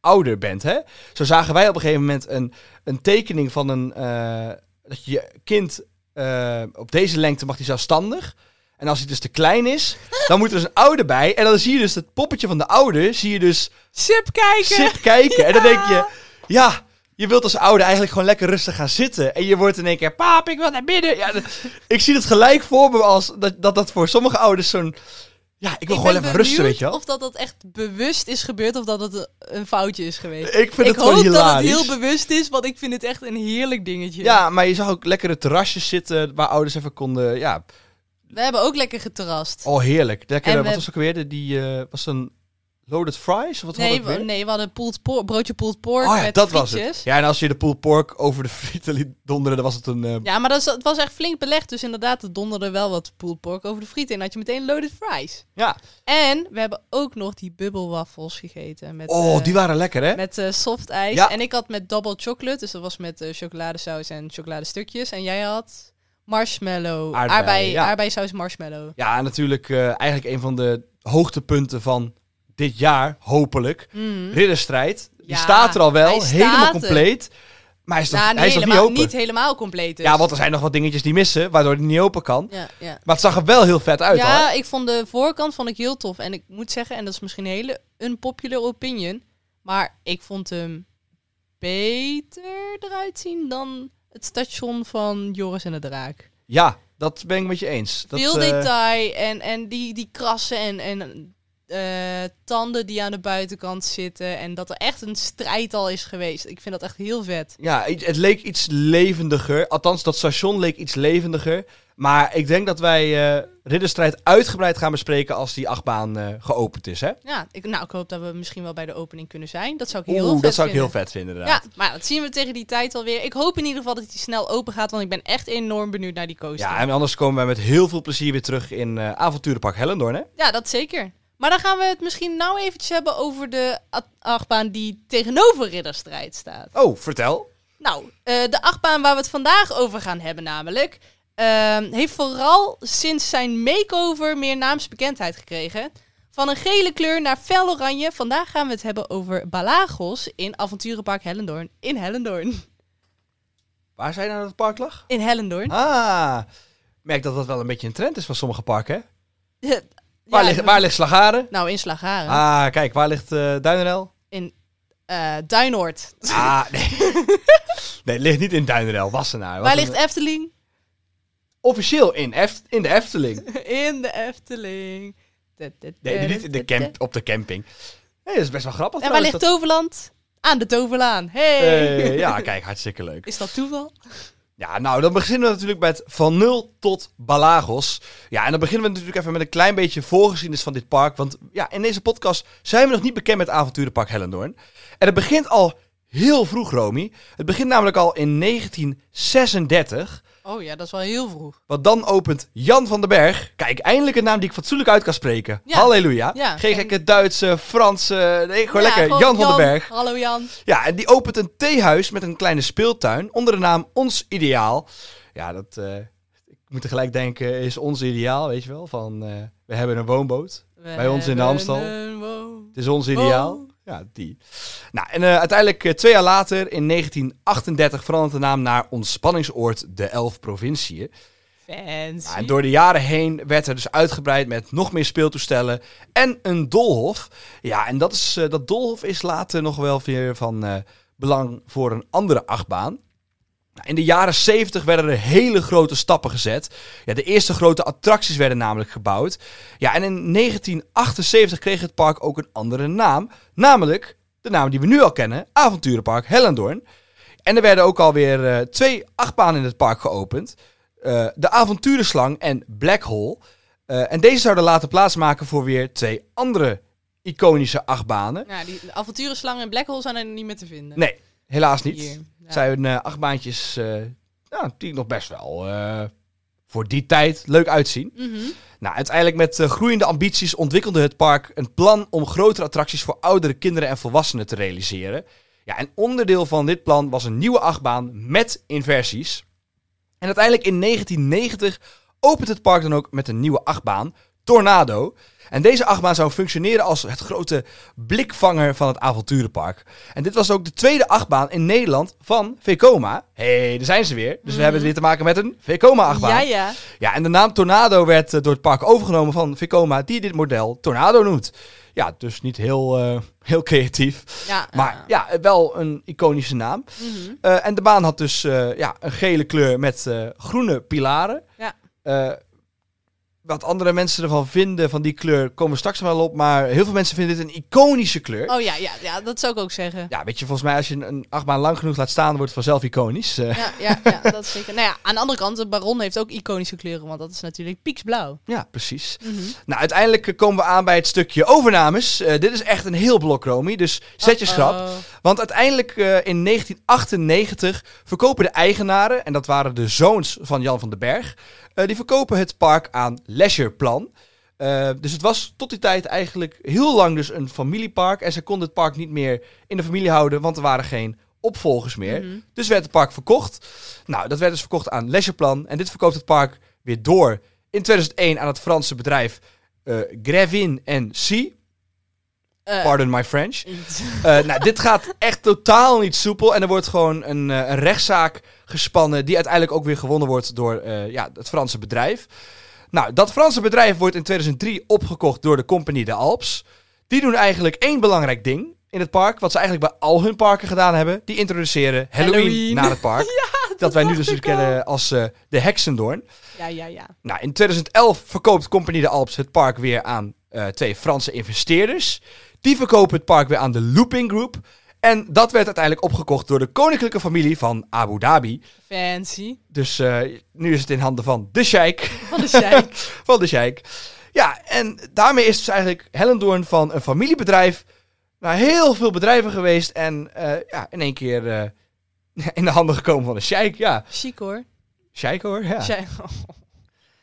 ouder bent, hè? Zo zagen wij op een gegeven moment een, een tekening van een... eh, dat je kind eh, op deze lengte mag hij zelfstandig. En als hij dus te klein is, dan moet er dus een ouder bij. En dan zie je dus het poppetje van de ouder, zie je dus Sip kijken! zit kijken. En dan denk je, ja, je wilt als ouder eigenlijk gewoon lekker rustig gaan zitten. En je wordt in één keer, pap, ik wil naar binnen. Ja, ik zie het gelijk voor me als dat dat, dat voor sommige ouders zo'n... Ja, ik wil gewoon even rusten, weet je wel. Of dat dat echt bewust is gebeurd of dat het een- foutje is geweest. Ik vind ik het gewoon hoop dat het hilarisch. heel bewust is, want ik vind het echt een heerlijk dingetje. Ja, maar je zag ook lekkere terrasjes zitten waar ouders even konden... Ja, We hebben ook lekker geterrast. oh heerlijk. Lekker, En wat we- was ook weer? Die eh, was een loaded fries? Wat nee, we, nee, we hadden pulled pork, broodje pulled pork Oh ja, met dat was frietjes. het. Ja, en als je de pulled pork over de frieten liet donderen, dan was het een... eh, Ja, maar dat is, het was echt flink belegd. Dus inderdaad, er donderde wel wat pulled pork over de frieten. En had je meteen loaded fries. ja. En we hebben ook nog die bubbelwaffels gegeten. Met, Oh, eh, die waren lekker, hè? Met eh, soft ijs. Ja. En ik had met double chocolate. Dus dat was met chocoladesaus en chocoladestukjes. En jij had marshmallow. Aardbei, Aardbei, ja. aardbeisaus marshmallow. Ja, natuurlijk eigenlijk een van de hoogtepunten van dit jaar, hopelijk. Mhm. Ridderstrijd. Die Ja, staat er al wel, helemaal compleet. Maar hij is, nog, hij is nog niet helemaal, open. niet helemaal compleet dus. Ja, want er zijn nog wat dingetjes die missen, waardoor hij niet open kan. Ja, ja. Maar het zag er wel heel vet uit, ja, hoor. ik vond de voorkant vond ik heel tof. En ik moet zeggen, en dat is misschien een hele unpopular opinion. Maar ik vond hem beter eruit zien dan het station van Joris en de Draak. Ja, dat ben ik met je eens. Dat, Veel eh, detail en, en die, die krassen en, en eh, tanden die aan de buitenkant zitten. En dat er echt een strijd al is geweest. Ik vind dat echt heel vet. Ja, het leek iets levendiger. Althans, dat station leek iets levendiger. Maar ik denk dat wij Ridderstrijd uitgebreid gaan bespreken als die achtbaan eh, geopend is. Hè? Ja, ik, nou, ik hoop dat we misschien wel bij de opening kunnen zijn. Dat zou ik heel Oeh, vet dat zou ik heel vinden. vet vinden inderdaad. Ja, maar dat zien we tegen die tijd alweer. Ik hoop in ieder geval dat hij snel open gaat, want ik ben echt enorm benieuwd naar die coaster. Ja, en anders komen wij met heel veel plezier weer terug in eh avonturenpark Hellendoorn. Hè? Ja, dat zeker. Maar dan gaan we het misschien nou eventjes hebben over de achtbaan die tegenover Ridderstrijd staat. Oh, vertel. Nou, eh, de achtbaan waar we het vandaag over gaan hebben namelijk... ehm, heeft vooral sinds zijn makeover meer naamsbekendheid gekregen. Van een gele kleur naar fel oranje. Vandaag gaan we het hebben over Balagos in Avonturenpark Hellendoorn. In Hellendoorn. Waar zijn nou dat het park lag? In Hellendoorn. Ah, merk dat dat wel een beetje een trend is van sommige parken. [laughs] Waar, ligt, waar ligt Slagaren? Nou, in Slagaren. Ah, kijk, waar ligt eh Duinenel? In eh Duinoord. Ah, [laughs] nee. nee, het ligt niet in Duinenel, Wassenaar. Waar ligt Efteling? Officieel in, Eft- in de Efteling. [laughs] In de Efteling. Nee, niet in de camp, op de camping. Nee, dat is best wel grappig. En waar ligt Toverland? Aan de Toverlaan. Hey! ja, [laughs] kijk, hartstikke leuk. Is dat toeval? Ja, nou, dan beginnen we natuurlijk met van nul tot Balagos. Ja, en dan beginnen we natuurlijk even met een klein beetje voorgeschiedenis van dit park. Want ja, in deze podcast zijn we nog niet bekend met avonturenpark Hellendoorn. En het begint al heel vroeg, Romy. Het begint namelijk al in 1936. Oh ja, dat is wel heel vroeg. Want dan opent Jan van den Berg. Kijk, eindelijk een naam die ik fatsoenlijk uit kan spreken. Ja. Halleluja. Ja, Geen en- gekke Duitse, Franse. Nee, gewoon Ja, lekker. gewoon Jan van den Berg. Hallo Jan. Ja, en die opent een theehuis met een kleine speeltuin onder de naam Ons Ideaal. Ja, dat. eh, ik moet tegelijk denken, is ons ideaal, weet je wel? Van eh, we hebben een woonboot. We Bij ons in de Amstel. Het is ons ideaal. Ja, die. Nou, en eh, uiteindelijk eh, twee jaar later, in 1938, verandert de naam naar ontspanningsoord de Elf Provinciën. Fancy. Ja, en door de jaren heen werd er dus uitgebreid met nog meer speeltoestellen en een dolhof. Ja, en dat, is, eh, dat dolhof is later nog wel weer van belang voor een andere achtbaan. Nou, in de jaren 70 werden er hele grote stappen gezet. Ja, de eerste grote attracties werden namelijk gebouwd. Ja, en in 1978 kreeg het park ook een andere naam. Namelijk de naam die we nu al kennen, Avonturenpark Hellendoorn. En er werden ook alweer eh twee achtbanen in het park geopend. Eh, de Avonturenslang en Black Hole. Eh, en deze zouden later plaatsmaken voor weer twee andere iconische achtbanen. Ja, die avonturenslang en Black Hole zijn er niet meer te vinden. Nee, helaas niet. Hier. Het zijn eh, achtbaantjes eh, nou, die nog best wel eh, voor die tijd leuk uitzien. Mhm. Nou, uiteindelijk met groeiende ambities ontwikkelde het park een plan om grotere attracties voor oudere kinderen en volwassenen te realiseren. Ja, en onderdeel van dit plan was een nieuwe achtbaan met inversies. En uiteindelijk in 1990 opent het park dan ook met een nieuwe achtbaan, Tornado. En deze achtbaan zou functioneren als het grote blikvanger van het avonturenpark. En dit was ook de tweede achtbaan in Nederland van Vekoma. Hé, hey, daar zijn ze weer. Dus we hebben het weer te maken met een Vekoma-achtbaan. Ja, ja. Ja, en de naam Tornado werd eh, door het park overgenomen van Vekoma, die dit model Tornado noemt. Ja, dus niet heel, eh, heel creatief. ja Maar eh, ja, wel een iconische naam. Eh, en de baan had dus ja, een gele kleur met groene pilaren. Ja. Wat andere mensen ervan vinden van die kleur komen we straks wel op. Maar heel veel mensen vinden dit een iconische kleur. Oh ja, ja, ja, dat zou ik ook zeggen. Ja, weet je, volgens mij als je een- achtbaan lang genoeg laat staan, wordt het vanzelf iconisch. Eh, Ja, ja, ja, [laughs] dat is zeker. Nou ja, aan de andere kant, de Baron heeft ook iconische kleuren, want dat is natuurlijk pieksblauw. ja, precies. Mhm. Nou, uiteindelijk eh, komen we aan bij het stukje overnames. Eh, dit is echt een heel blok, Romy, dus zet je schrap. Want uiteindelijk in 1998 verkopen de eigenaren, en dat waren de zoons van Jan van den Berg, die verkopen het park aan Leisureplan. Eh, dus het was tot die tijd eigenlijk heel lang dus een familiepark. En ze konden het park niet meer in de familie houden, want er waren geen opvolgers meer. Mhm. Dus werd het park verkocht. Nou, dat werd dus verkocht aan Leisureplan. En dit verkoopt het park weer door in 2001 aan het Franse bedrijf eh Grevin C. Eh, Pardon my French. [laughs] Eh, nou, dit gaat echt totaal niet soepel. En er wordt gewoon een, eh, een rechtszaak gespannen. Die uiteindelijk ook weer gewonnen wordt door ja, het Franse bedrijf. Nou, dat Franse bedrijf wordt in 2003 opgekocht door de Compagnie de Alps. Die doen eigenlijk één belangrijk ding in het park. Wat ze eigenlijk bij al hun parken gedaan hebben. Die introduceren Halloween, Halloween. [laughs] naar het park. [laughs] dat, wij nu dus ik kennen als de Heksendoorn. ja, ja, ja. Nou, in 2011 verkoopt Compagnie de Alps het park weer aan twee Franse investeerders. Die verkopen het park weer aan de Looping Group. En dat werd uiteindelijk opgekocht door de koninklijke familie van Abu Dhabi. Fancy. Dus eh, nu is het in handen van de sheik. Van de sheik. [laughs] van de sheik. Ja, en daarmee is dus eigenlijk Hellendoorn van een familiebedrijf naar heel veel bedrijven geweest. En eh, ja, in één keer eh, [laughs] in de handen gekomen van de sheik. Ja, Chic hoor. sheik hoor. Ja. Sheik. [laughs]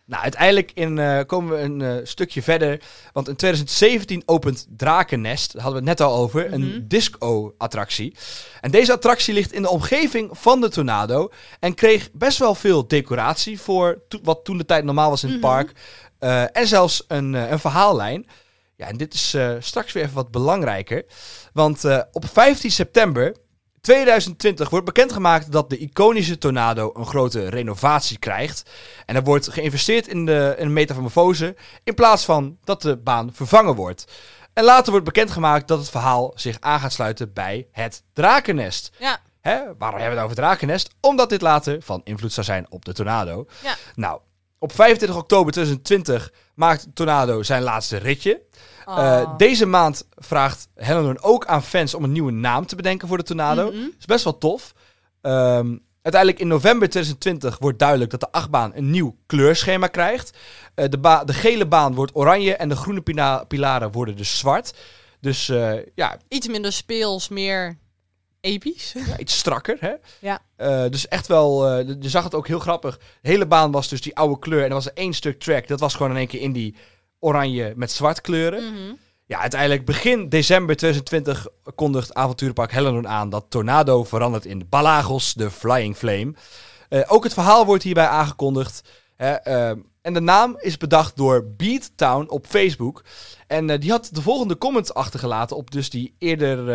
Nou, uiteindelijk in, eh, komen we een eh, stukje verder. Want in 2017 opent Drakennest, daar hadden we het net al over, Mhm. een disco-attractie. En deze attractie ligt in de omgeving van de Tornado. En kreeg best wel veel decoratie voor to- wat toen de tijd normaal was in het Mhm. park. Eh, en zelfs een, een verhaallijn. Ja, en dit is straks weer even wat belangrijker. Want op 15 september 2020 wordt bekendgemaakt dat de iconische Tornado een grote renovatie krijgt. En er wordt geïnvesteerd in de, in de metamorfose in plaats van dat de baan vervangen wordt. En later wordt bekendgemaakt dat het verhaal zich aan gaat sluiten bij het Drakennest. Ja. Hè? Waarom hebben we het over het Drakennest? Omdat dit later van invloed zou zijn op de Tornado. Ja. Nou, op 25 oktober 2020 maakt Tornado zijn laatste ritje. Eh, Oh. deze maand vraagt Hellendoorn ook aan fans om een nieuwe naam te bedenken voor de Tornado. Mhm. is best wel tof. Ehm, uiteindelijk in november 2020 wordt duidelijk dat de achtbaan een nieuw kleurschema krijgt. Eh, de, de gele baan wordt oranje en de groene pilaren worden dus zwart. Dus eh, ja, Iets minder speels, meer episch. ja, iets strakker. Hè? Ja. Dus echt wel, je zag het ook heel grappig. De hele baan was dus die oude kleur en er was er één stuk track. Dat was gewoon in één keer in die oranje met zwart kleuren. Ja, uiteindelijk begin december 2020 kondigt avonturenpark Hellendoorn aan dat Tornado verandert in Balagos, de Flying Flame. Eh, ook het verhaal wordt hierbij aangekondigd. Hè, eh, en de naam is bedacht door Beat Town op Facebook. En eh, die had de volgende comment achtergelaten op dus die, eerder,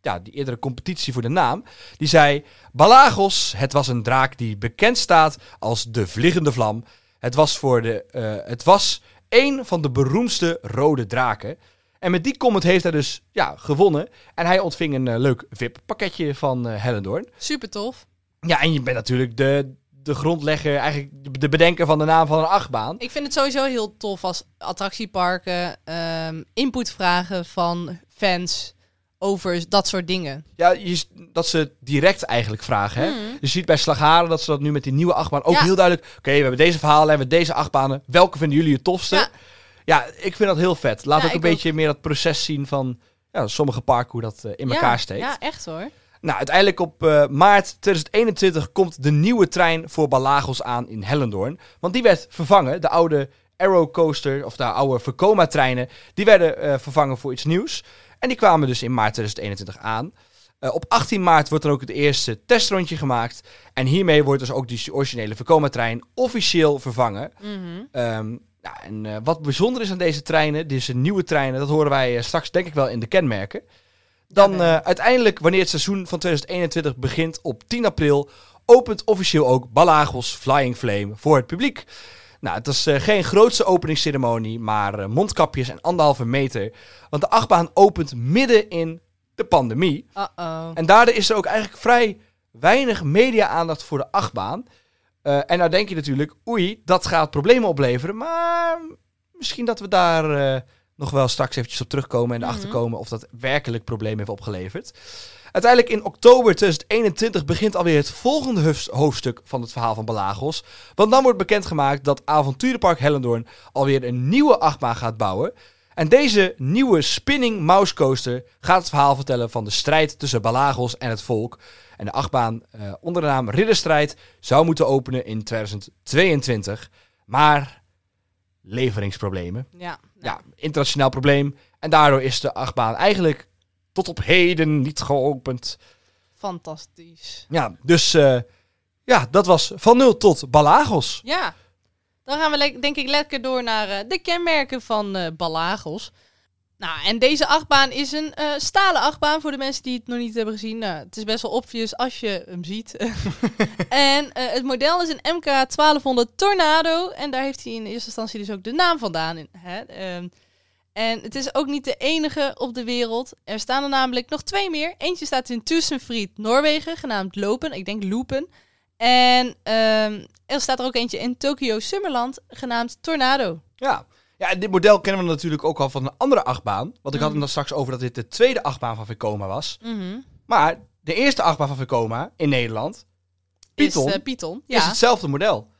ja, die eerdere competitie voor de naam. Die zei, Balagos, het was een draak die bekend staat als de vliegende vlam. Het was, voor de, het was één van de beroemdste rode draken. En met die comment heeft hij dus ja, gewonnen. En hij ontving een eh, leuk VIP-pakketje van eh Hellendoorn. Super tof. Ja, en je bent natuurlijk de, de grondlegger, eigenlijk de bedenker van de naam van een achtbaan. Ik vind het sowieso heel tof als attractieparken ehm, input vragen van fans over dat soort dingen. Ja, je, dat ze direct eigenlijk vragen. Hè? Mhm. Je ziet bij Slagharen dat ze dat nu met die nieuwe achtbaan ook Ja. heel duidelijk... Oké, we hebben deze verhalen, we hebben deze achtbanen. Welke vinden jullie het tofste? Ja. Ja, ik vind dat heel vet. Laat Ja, ook een beetje meer dat proces zien van ja, sommige parken, hoe dat eh, in elkaar steekt. Ja, echt hoor. Nou, uiteindelijk op eh, maart 2021 komt de nieuwe trein voor Balagos aan in Hellendoorn. Want die werd vervangen. De oude Arrow Coaster, of de oude Vekoma-treinen, die werden eh, vervangen voor iets nieuws. En die kwamen dus in maart 2021 aan. Eh, op 18 maart wordt er ook het eerste testrondje gemaakt. En hiermee wordt dus ook die originele Vekoma-trein officieel vervangen. Mhm. Ehm, ja, en eh, wat bijzonder is aan deze treinen, deze nieuwe treinen, dat horen wij eh, straks denk ik wel in de kenmerken. Dan uiteindelijk, wanneer het seizoen van 2021 begint op 10 april, opent officieel ook Balagos Flying Flame voor het publiek. Nou, het is eh, geen grootste openingsceremonie, maar eh, mondkapjes en anderhalve meter. Want de achtbaan opent midden in de pandemie. Uh-oh. En daardoor is er ook eigenlijk vrij weinig media-aandacht voor de achtbaan. Eh, en nou denk je natuurlijk, oei, dat gaat problemen opleveren. Maar misschien dat we daar nog wel straks eventjes op terugkomen en erachter Mhm. komen of dat werkelijk problemen heeft opgeleverd. Uiteindelijk in oktober 2021 begint alweer het volgende hoofd- hoofdstuk van het verhaal van Balagos. Want dan wordt bekendgemaakt dat Avonturenpark Hellendoorn alweer een nieuwe achtbaan gaat bouwen. En deze nieuwe spinning mouse coaster gaat het verhaal vertellen van de strijd tussen Balagos en het volk. En de achtbaan eh, onder de naam Ridderstrijd zou moeten openen in 2022. Maar leveringsproblemen. Ja. Ja, internationaal probleem. En daardoor is de achtbaan eigenlijk tot op heden niet geopend. Fantastisch. Ja, dus eh, ja, dat was van nul tot Balagos. Ja. Dan gaan we denk ik lekker door naar eh, de kenmerken van eh Balagos. Nou, en deze achtbaan is een stalen achtbaan voor de mensen die het nog niet hebben gezien. Nou, het is best wel obvious als je hem ziet. [laughs] en het model is een MK 1200 Tornado. En daar heeft hij in eerste instantie dus ook de naam vandaan. In, hè? Ehm, en het is ook niet de enige op de wereld. Er staan er namelijk nog twee meer. Eentje staat in Tusenfried, Noorwegen, genaamd Lopen. Ik denk Lopen. En ehm, er staat er ook eentje in Tokyo Summerland, genaamd Tornado. Ja. Ja, en dit model kennen we natuurlijk ook al van een andere achtbaan. Want ik had Mhm. het dan straks over dat dit de tweede achtbaan van Vekoma was. Mhm. Maar de eerste achtbaan van Vekoma in Nederland Python Is, eh, Python. is Ja. hetzelfde model.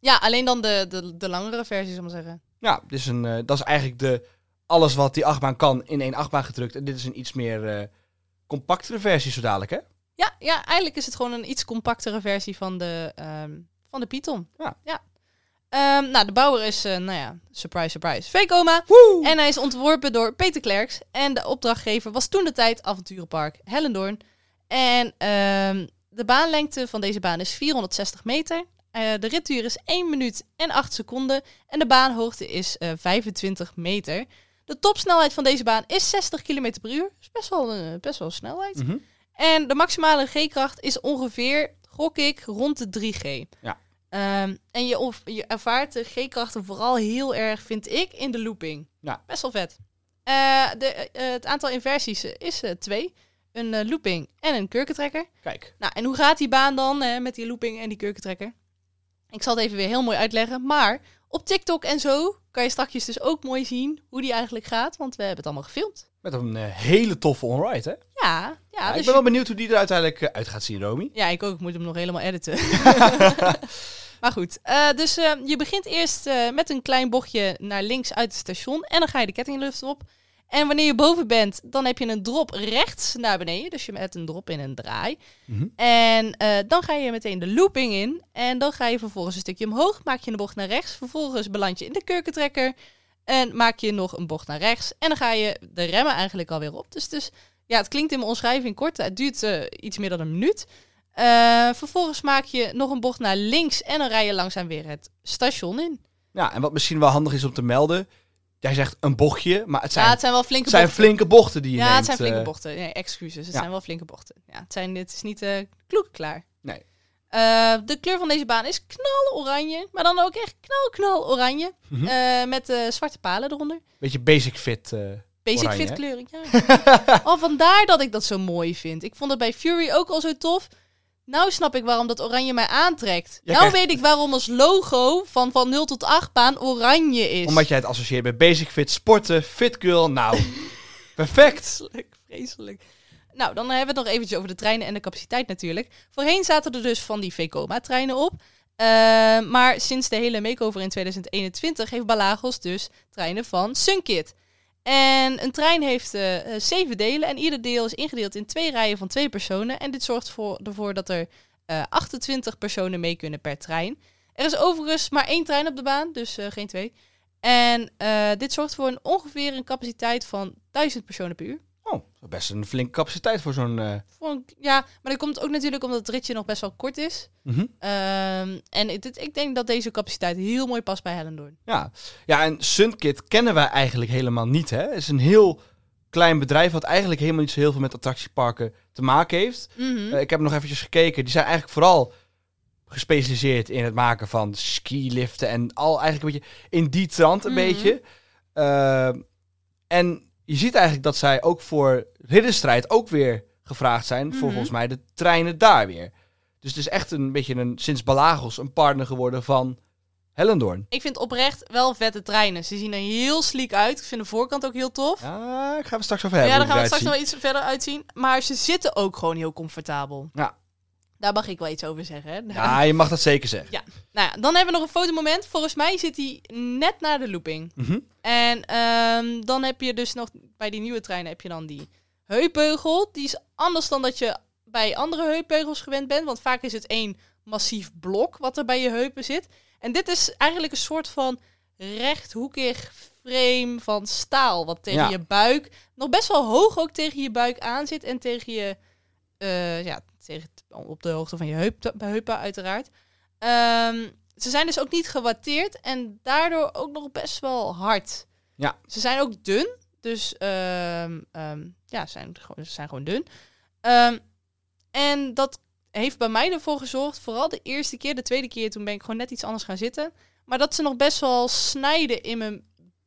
ja, alleen dan de, de, de langere versie, zal ik maar zeggen. Ja, dus een, eh, dat is eigenlijk de, alles wat die achtbaan kan in één achtbaan gedrukt. En dit is een iets meer eh, compactere versie zo dadelijk, hè? Ja, ja, eigenlijk is het gewoon een iets compactere versie van de, ehm, van de Python. Ja. ja. Ehm, nou, de bouwer is, eh, nou ja, surprise, surprise, Vekoma. Woe! En hij is ontworpen door Peter Klerks. En de opdrachtgever was toen de tijd Avonturenpark Hellendoorn. En ehm, de baanlengte van deze baan is 460 meter. Eh, de ritduur is 1 minuut en 8 seconden. En de baanhoogte is eh, 25 meter. De topsnelheid van deze baan is 60 km per uur. Dat is best wel, eh, best wel snelheid. Mhm. En de maximale G-kracht is ongeveer, gok ik, rond de 3G. Ja. Ehm, en je, of, je ervaart de G-krachten vooral heel erg, vind ik, in de looping. Ja. Best wel vet. De, het aantal inversies is eh, twee. Een looping en een kurkentrekker. Kijk. Nou, en hoe gaat die baan dan met die looping en die kurkentrekker? Ik zal het even weer heel mooi uitleggen. Maar op TikTok en zo kan je straks dus ook mooi zien hoe die eigenlijk gaat. Want we hebben het allemaal gefilmd. Met een eh, hele toffe onride, hè? Ja, ja, Ja, dus ik je- ben wel benieuwd hoe die er uiteindelijk eh, uit gaat zien, Romy. Ja, ik ook. Ik moet hem nog helemaal editen. [laughs] maar goed, eh, dus je begint eerst met een klein bochtje naar links uit het station. En dan ga je de kettinglucht op. En wanneer je boven bent, dan heb je een drop rechts naar beneden. Dus je met een drop in een draai. Mhm. En eh, dan ga je meteen de looping in. En dan ga je vervolgens een stukje omhoog. Maak je een bocht naar rechts. Vervolgens beland je in de kurkentrekker. En maak je nog een bocht naar rechts. En dan ga je de remmen eigenlijk alweer op. Dus, dus ja, het klinkt in mijn omschrijving kort. Het duurt eh, iets meer dan een minuut. Eh, vervolgens maak je nog een bocht naar links. En dan rij je langzaam weer het station in. Ja, en wat misschien wel handig is om te melden. Jij zegt een bochtje, maar het zijn, ja, het zijn wel flinke zijn bochten. flinke bochten die je ja, neemt. het zijn flinke eh. bochten. Nee, excuses. Het ja. zijn wel flinke bochten. Ja, het, zijn, het is niet eh kloekklaar. Nee. Eh, de kleur van deze baan is knaloranje. Maar dan ook echt knal, knal oranje. Mhm. Met zwarte palen eronder. Beetje basic fit. Basic Oranje, fit kleuring, ja. [laughs] oh, vandaar dat ik dat zo mooi vind. Ik vond het bij Fury ook al zo tof. Nou snap ik waarom dat oranje mij aantrekt. Jij nou krijgt- weet ik waarom ons logo van, van 0 tot 8 baan oranje is. Omdat jij het associeert met basic fit, sporten, fit girl. Nou, [laughs] perfect. Vreselijk, vreselijk. Nou, dan hebben we het nog eventjes over de treinen en de capaciteit natuurlijk. Voorheen zaten er dus van die Vekoma-treinen op. Eh, maar sinds de hele makeover in 2021 heeft Balagos dus treinen van Sunkit. En een trein heeft eh, eh, zeven delen en ieder deel is ingedeeld in twee rijen van twee personen. En dit zorgt voor, ervoor dat er eh 28 personen mee kunnen per trein. Er is overigens maar één trein op de baan, dus eh, geen twee. En eh, dit zorgt voor een ongeveer een capaciteit van 1000 personen per uur. Best een flinke capaciteit voor zo'n... eh, Voor een- ja, maar dat komt ook natuurlijk omdat het ritje nog best wel kort is. mhm. Ehm, en het- ik denk dat deze capaciteit heel mooi past bij Hellendoorn. Ja. ja, en Sunkit kennen wij eigenlijk helemaal niet. Hè? Het is een heel klein bedrijf wat eigenlijk helemaal niet zo heel veel met attractieparken te maken heeft. Mhm. Eh, ik heb nog eventjes gekeken. Die zijn eigenlijk vooral gespecialiseerd in het maken van skiliften en al eigenlijk een beetje in die trant een Mhm. beetje. Eh, en je ziet eigenlijk dat zij ook voor ridderstrijd ook weer gevraagd zijn voor Mhm. volgens mij de treinen daar weer. Dus het is echt een beetje een, sinds Balagos een partner geworden van Hellendoorn. Ik vind oprecht wel vette treinen. Ze zien er heel sleek uit. Ik vind de voorkant ook heel tof. Ja, ik ga we straks over Ja, hebben. daar gaan we straks nog wel iets verder uitzien. Maar ze zitten ook gewoon heel comfortabel. Ja. Daar mag ik wel iets over zeggen. Hè? Ja, je mag dat zeker zeggen. Nou ja, dan hebben we nog een fotomoment. Volgens mij zit hij net na de looping. Mhm. En ehm, dan heb je dus nog bij die nieuwe treinen heb je dan die heupbeugel. Die is anders dan dat je bij andere heupbeugels gewend bent. Want vaak is het één massief blok wat er bij je heupen zit. En dit is eigenlijk een soort van rechthoekig frame van staal. Wat tegen Ja. je buik, nog best wel hoog ook tegen je buik aan zit. En tegen je, eh, ja, tegen, op de hoogte van je heup, heupen uiteraard. Ehm, ze zijn dus ook niet gewatteerd en daardoor ook nog best wel hard. Ja. Ze zijn ook dun, dus ehm, ehm, ja, ze zijn, gewoon- ze zijn gewoon dun. En dat heeft bij mij ervoor gezorgd, vooral de eerste keer, de tweede keer, toen ben ik gewoon net iets anders gaan zitten. Maar dat ze nog best wel snijden in mijn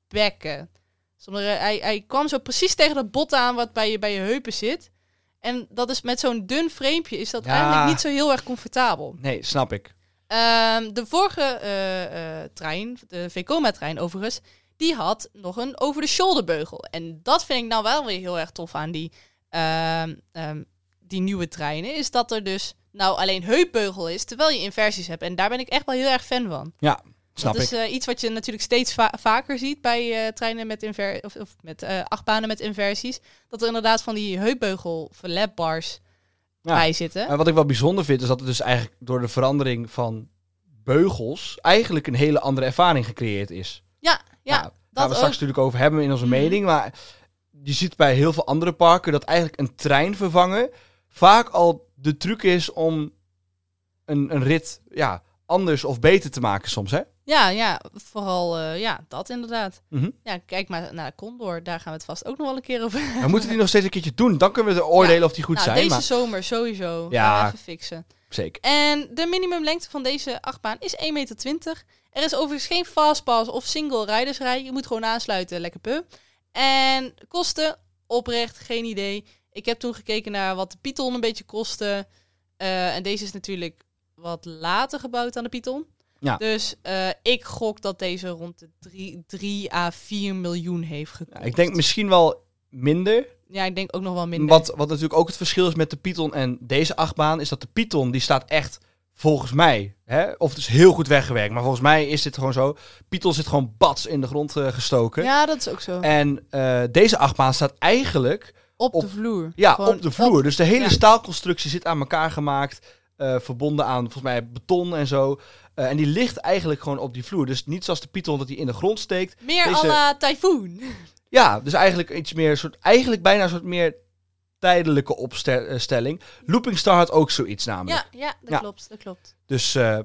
bekken. Zonder, eh, hij, hij kwam zo precies tegen dat bot aan wat bij je, bij je heupen zit. En dat is met zo'n dun framepje is dat Ja. eigenlijk niet zo heel erg comfortabel. Nee, snap ik. Ehm, de vorige eh, eh, trein, de Vekoma-trein overigens, die had nog een over-the-shoulder beugel. En dat vind ik nou wel weer heel erg tof aan die, ehm, ehm, die nieuwe treinen. Is dat er dus nou alleen heupbeugel is, terwijl je inversies hebt. En daar ben ik echt wel heel erg fan van. Ja, snap dat ik. is eh, iets wat je natuurlijk steeds va- vaker ziet bij treinen met inver of, of met eh, achtbanen met inversies. Dat er inderdaad van die heupbeugel verlapbars Ja. bij zitten. En wat ik wel bijzonder vind, is dat het dus eigenlijk door de verandering van beugels eigenlijk een hele andere ervaring gecreëerd is. ja, ja, Nou, daar we straks natuurlijk over hebben in onze Mhm. mening. Maar je ziet bij heel veel andere parken dat eigenlijk een trein vervangen vaak al de truc is om een, een rit ja, anders of beter te maken soms. Hè? Ja, ja, vooral eh, ja, dat inderdaad. Mhm. Ja, kijk maar naar Condor. Daar gaan we het vast ook nog wel een keer over. We moeten die nog steeds een keertje doen. Dan kunnen we de oordelen of die goed nou, zijn. deze Maar zomer sowieso. Ja. Even fixen. zeker. En de minimumlengte van deze achtbaan is 1,20 meter. Er is overigens geen fastpass of single rijdersrij. Je moet gewoon aansluiten, lekker pu. En kosten, oprecht, geen idee. Ik heb toen gekeken naar wat de Python een beetje kostte. Eh, en deze is natuurlijk wat later gebouwd dan de Python. Ja. Dus eh, ik gok dat deze rond de 3, 3 à 4 miljoen heeft gekost. Ja, ik denk misschien wel minder. Ja, ik denk ook nog wel minder. Wat, wat natuurlijk ook het verschil is met de Python en deze achtbaan, is dat de Python die staat echt volgens mij, hè, of het is heel goed weggewerkt, maar volgens mij is dit gewoon zo. Python zit gewoon bats in de grond eh, gestoken. Ja, dat is ook zo. En eh, deze achtbaan staat eigenlijk op, op- de vloer. ja, Gewoon op de vloer. dus de hele ja. staalconstructie zit aan elkaar gemaakt, eh, verbonden aan volgens mij beton en zo. Eh, en die ligt eigenlijk gewoon op die vloer. Dus niet zoals de Python dat die in de grond steekt. Meer Deze- à la Typhoon. [laughs] Ja, dus eigenlijk iets meer, soort, eigenlijk bijna een soort meer tijdelijke opstelling. Looping Star had ook zoiets namelijk. Ja, ja, dat Ja. klopt, dat klopt. Dus eh, ja,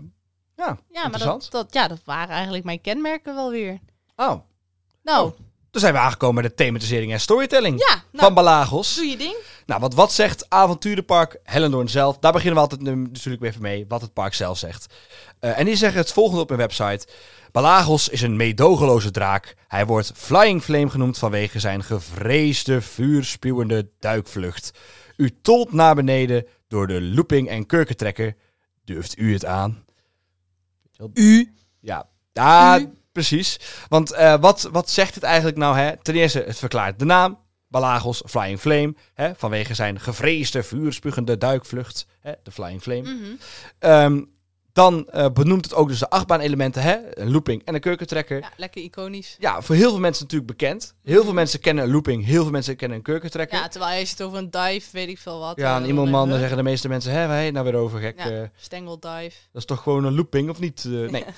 Ja, maar interessant. dat, dat, ja, dat waren eigenlijk mijn kenmerken wel weer. Oh, Nou, Oh, zijn we aangekomen bij de thematisering en storytelling ja, van nou, Balagos. doe je ding. Nou, want wat zegt Avonturenpark Hellendoorn zelf? Daar beginnen we altijd natuurlijk weer even mee, wat het park zelf zegt. Eh, en die zeggen het volgende op hun website. Balagos is een meedogenloze draak. Hij wordt Flying Flame genoemd vanwege zijn gevreesde, vuurspuwende duikvlucht. U tolt naar beneden door de looping en kurkentrekker. Durft u het aan? U. Ja, U. precies. Want eh, wat, wat zegt het eigenlijk nou? Hè? Ten eerste, het verklaart de naam. Balagos, Flying Flame. Hè? Vanwege zijn gevreesde, vuurspugende duikvlucht. Hè? De Flying Flame. Mhm. Ehm, dan eh, benoemt het ook dus de achtbaanelementen. Hè? Een looping en een kurkentrekker. Ja, lekker iconisch. Ja, voor heel veel mensen natuurlijk bekend. Heel veel mensen kennen een looping. Heel veel mensen kennen een kurkentrekker. Ja, terwijl je zit over een dive, weet ik veel wat. Ja, en eh, iemand dan, zeggen de meeste mensen, hè, wij nou weer over gek. Ja. Stengel dive. Dat is toch gewoon een looping, of niet? Nee. [laughs]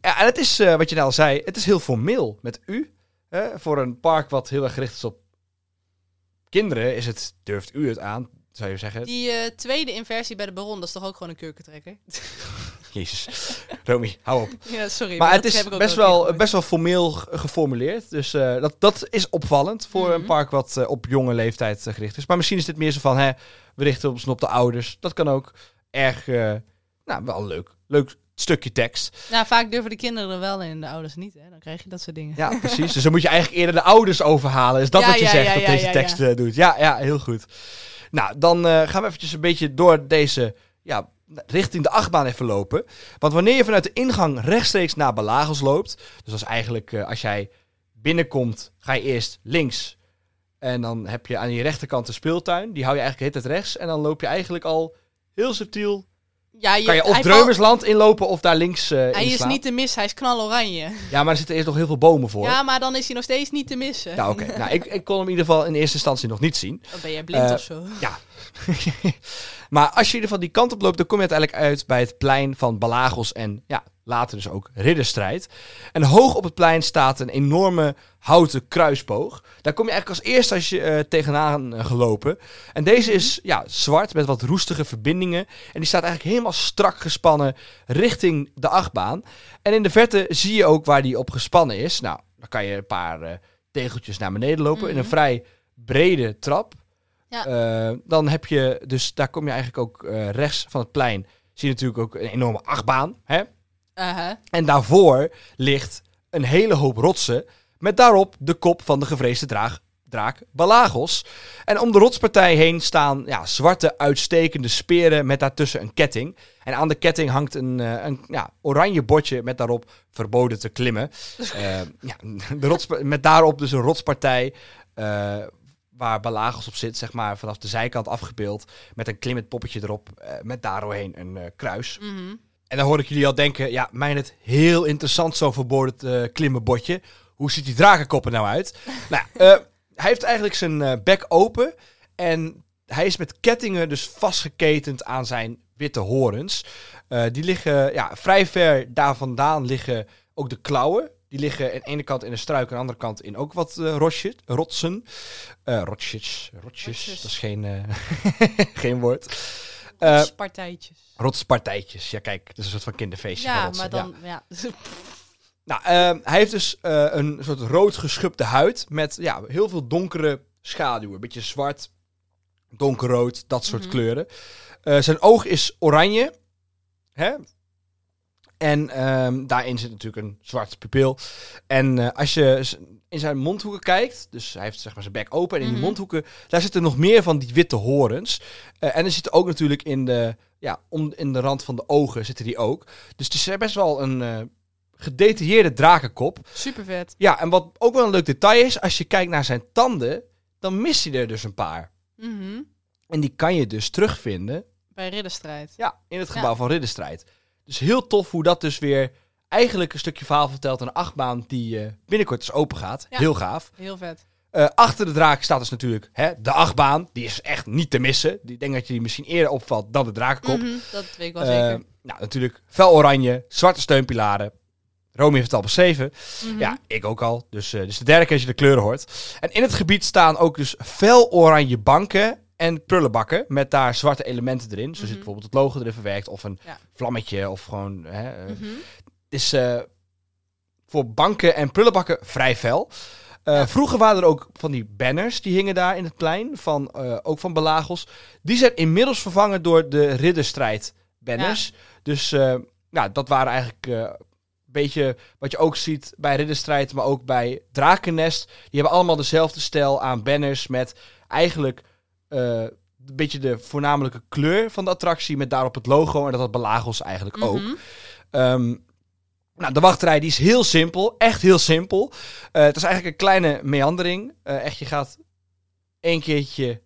ja, en het is, eh, wat je net al zei, het is heel formeel met u. Hè? Voor een park wat heel erg gericht is op kinderen, is het, durft u het aan, zou je zeggen. Die eh, tweede inversie bij de Baron, dat is toch ook gewoon een kurkentrekker? [laughs] Jezus. Romy, hou op. [laughs] ja, sorry. Maar het is best wel, best wel formeel geformuleerd. Dus eh, dat, dat is opvallend voor een Mhm. park wat op jonge leeftijd gericht is. Maar misschien is dit meer zo van, hè, we richten ons op de ouders. Dat kan ook erg, nou, wel leuk. Leuk stukje tekst. Nou, vaak durven de kinderen er wel in en de ouders niet, hè. Dan krijg je dat soort dingen. Ja, [laughs] precies. dus dan moet je eigenlijk eerder de ouders overhalen. Is dat Ja, wat je ja, zegt dat deze tekst eh, doet? Ja, ja, heel goed. Nou, dan eh, gaan we eventjes een beetje door deze, ja, richting de achtbaan even lopen. Want wanneer je vanuit de ingang rechtstreeks naar Balagos loopt, dus dat is eigenlijk eh, als jij binnenkomt, ga je eerst links. En dan heb je aan je rechterkant de speeltuin. Die hou je eigenlijk het rechts. En dan loop je eigenlijk al heel subtiel. Ja, Kan je of Dreumersland inlopen of daar links valt- Hij is niet te missen, hij is knaloranje. Ja, maar er zitten eerst nog heel veel bomen voor. Ja, maar dan is hij nog steeds niet te missen. Ja, oké. nou, ik, [laughs] ik kon hem in ieder geval in eerste instantie nog niet zien. Dan ben jij blind Eh, of zo. Ja. [laughs] maar als je in ieder geval die kant op loopt, dan kom je uiteindelijk uit bij het plein van Balagos en ja, later dus ook Ridderstrijd. En hoog op het plein staat een enorme houten kruisboog. Daar kom je eigenlijk als eerste als je eh, tegenaan eh, gelopen. En deze is ja, zwart met wat roestige verbindingen. En die staat eigenlijk helemaal strak gespannen richting de achtbaan. En in de verte zie je ook waar die op gespannen is. Nou, dan kan je een paar eh, tegeltjes naar beneden lopen in een Mhm. vrij brede trap. Ja. Dan heb je, dus daar kom je eigenlijk ook rechts van het plein. Zie je natuurlijk ook een enorme achtbaan. Hè? Uh-huh. En daarvoor ligt een hele hoop rotsen. Met daarop de kop van de gevreesde draag, draak Balagos. En om de rotspartij heen staan ja, zwarte uitstekende speren met daartussen een ketting. En aan de ketting hangt een, eh, een ja, oranje bordje met daarop verboden te klimmen. [laughs] Eh, ja, de rotspa- met daarop dus een rotspartij eh, waar Balagos op zit, zeg maar vanaf de zijkant afgebeeld. Met een klimmend poppetje erop, eh, met daardoorheen een kruis. Mhm. En dan hoor ik jullie al denken, ja, mij het heel interessant zo'n verboden uh, klimmenbordje. Hoe ziet die drakenkoppen nou uit? [laughs] nou, eh, hij heeft eigenlijk zijn eh, bek open en hij is met kettingen dus vastgeketend aan zijn witte horens. Eh, die liggen, ja, vrij ver daar vandaan liggen ook de klauwen. Die liggen aan de ene kant in een struik, aan de andere kant in ook wat eh, rotjes, rotsen. Eh rotjes, Rotjes. dat is geen, eh, [laughs] geen woord. Eh Partijtjes. Rotspartijtjes. Ja, kijk, dat is een soort van kinderfeestje. Ja, maar dan, ja. [laughs] Nou, ehm, hij heeft dus eh, een soort rood geschubde huid met ja, heel veel donkere schaduwen. Een beetje zwart, donkerrood, dat soort Mhm. kleuren. Eh, zijn oog is oranje. Hè? En ehm, daarin zit natuurlijk een zwart pupil. En eh, als je in zijn mondhoeken kijkt, dus hij heeft zeg maar zijn bek open en in die Mhm. mondhoeken, daar zitten nog meer van die witte horens. Eh, en er zitten ook natuurlijk in de, ja, om, in de rand van de ogen zitten die ook. Dus het is best wel een eh, gedetailleerde drakenkop. Super vet. Ja, en wat ook wel een leuk detail is, als je kijkt naar zijn tanden, dan mist hij er dus een paar. Mhm. En die kan je dus terugvinden Bij ridderstrijd. ja, in het Ja. gebouw van Ridderstrijd. Dus heel tof hoe dat dus weer eigenlijk een stukje verhaal vertelt. Een achtbaan die eh, binnenkort dus open gaat. Ja. Heel gaaf. Heel vet. Eh, achter de draak staat dus natuurlijk hè, de achtbaan. Die is echt niet te missen. Die ik denk dat je die misschien eerder opvalt dan de drakenkop. Mhm, Dat weet ik wel Eh, zeker. nou, natuurlijk fel oranje, zwarte steunpilaren. Romy heeft het al beschreven. Mhm. Ja, ik ook al. Dus, eh dus de derde keer als je de kleuren hoort. En in het gebied staan ook dus fel oranje banken en prullenbakken met daar zwarte elementen erin. Zo zit Mhm. bijvoorbeeld het logo erin verwerkt of een Ja. vlammetje of gewoon... Hè, is voor banken en prullenbakken vrij fel. Eh. Vroeger waren er ook van die banners die hingen daar in het plein, van, eh, ook van Belagos. Die zijn inmiddels vervangen door de Ridderstrijd banners. Dus eh, ja, dat waren eigenlijk een beetje wat je ook ziet bij Ridderstrijd, maar ook bij Drakennest. Die hebben allemaal dezelfde stijl aan banners met eigenlijk een beetje de voornamelijke kleur van de attractie met daarop het logo en dat had Belagos eigenlijk ook. Mhm. Nou, de wachtrij die is heel simpel. Echt heel simpel. Eh, het is eigenlijk een kleine meandering. Eh, echt, je gaat één keertje...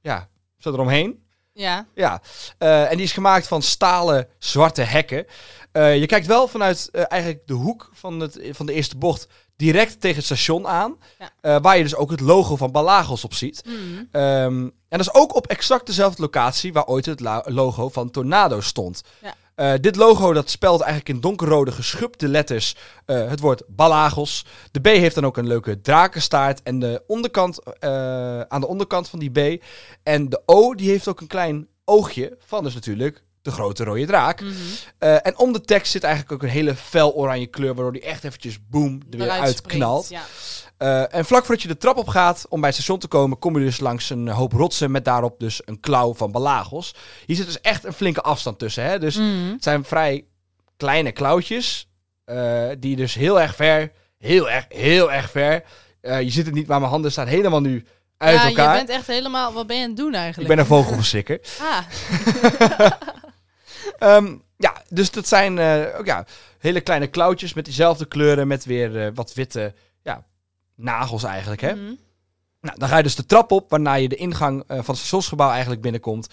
Ja, zo eromheen. Ja. Ja. Eh, en die is gemaakt van stalen zwarte hekken. Je kijkt wel vanuit eigenlijk de hoek van, het, van de eerste bocht direct tegen het station aan. Ja. Waar je dus ook het logo van Balagos op ziet. Mhm. Ehm, en dat is ook op exact dezelfde locatie waar ooit het logo van Tornado stond. Ja. Eh, dit logo dat spelt eigenlijk in donkerrode geschubde letters eh, het woord Balagos. De B heeft dan ook een leuke drakenstaart en de onderkant, eh, aan de onderkant van die B. En de O die heeft ook een klein oogje van dus natuurlijk de grote rode draak. Mhm. Eh, en om de tekst zit eigenlijk ook een hele fel oranje kleur, waardoor die echt eventjes boom er weer Eruit uitknalt. Ja. Eh, en vlak voordat je de trap op gaat om bij het station te komen, kom je dus langs een hoop rotsen met daarop dus een klauw van Balagos. Hier zit dus echt een flinke afstand tussen. Hè? Dus Mhm. het zijn vrij kleine klauwtjes, eh, die dus heel erg ver, heel erg, heel erg ver. je ziet het niet, maar mijn handen staan helemaal nu uit ja, elkaar. je bent echt helemaal... Wat ben je aan het doen Ik eigenlijk? ben een vogelverschrikker. Ah, [laughs] [laughs] Ehm, ja, dus dat zijn eh, ook, ja, hele kleine klauwtjes met diezelfde kleuren, met weer eh, wat witte ja, nagels eigenlijk. Hè? mhm. Nou, dan ga je dus de trap op, waarna je de ingang eh, van het stationsgebouw eigenlijk binnenkomt.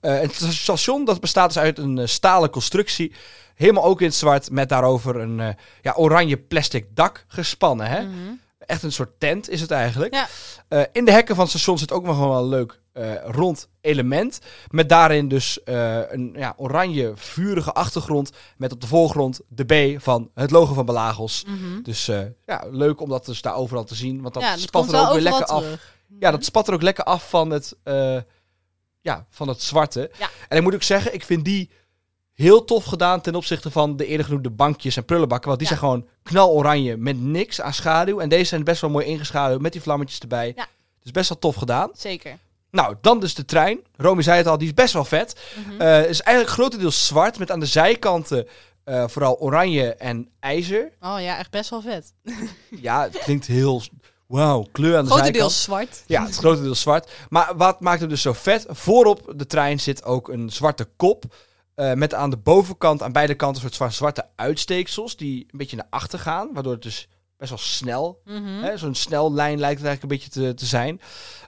Het station dat bestaat dus uit een stalen constructie. Helemaal ook in het zwart, met daarover een ja, oranje plastic dak gespannen. Hè? Mhm. Echt een soort tent is het eigenlijk. Ja. In de hekken van het station zit ook nog wel een leuk rond element. Met daarin dus eh, een ja, oranje vurige achtergrond. Met op de voorgrond de B van het logo van Belagos. Mhm. Dus eh, ja, leuk om dat dus daar overal te zien. Want dat ja, dat spat er ook weer lekker af. Ja, dat spat er ook lekker af van het, eh, ja, van het zwarte. Ja. En ik moet ook zeggen, ik vind die heel tof gedaan ten opzichte van de eerder genoemde bankjes en prullenbakken. Want die Ja. zijn gewoon knaloranje met niks aan schaduw. En deze zijn best wel mooi ingeschaduwd met die vlammetjes erbij. Ja. Dus best wel tof gedaan. Zeker. Nou, dan dus de trein. Romy zei het al, die is best wel vet. Mhm. Eh is eigenlijk grotendeels zwart met aan de zijkanten eh, vooral oranje en ijzer. oh ja, echt best wel vet. [laughs] Ja, het klinkt heel... wauw, kleur aan de Grotendeels zijkant. zwart. Ja, het is grotendeels zwart. Maar wat maakt hem dus zo vet? Voorop de trein zit ook een zwarte kop. eh, met aan de bovenkant, aan beide kanten, een soort zwa- zwarte uitsteeksels. Die een beetje naar achter gaan. Waardoor het dus best wel snel Mhm. Zo'n snel lijn lijkt het eigenlijk een beetje te, te zijn.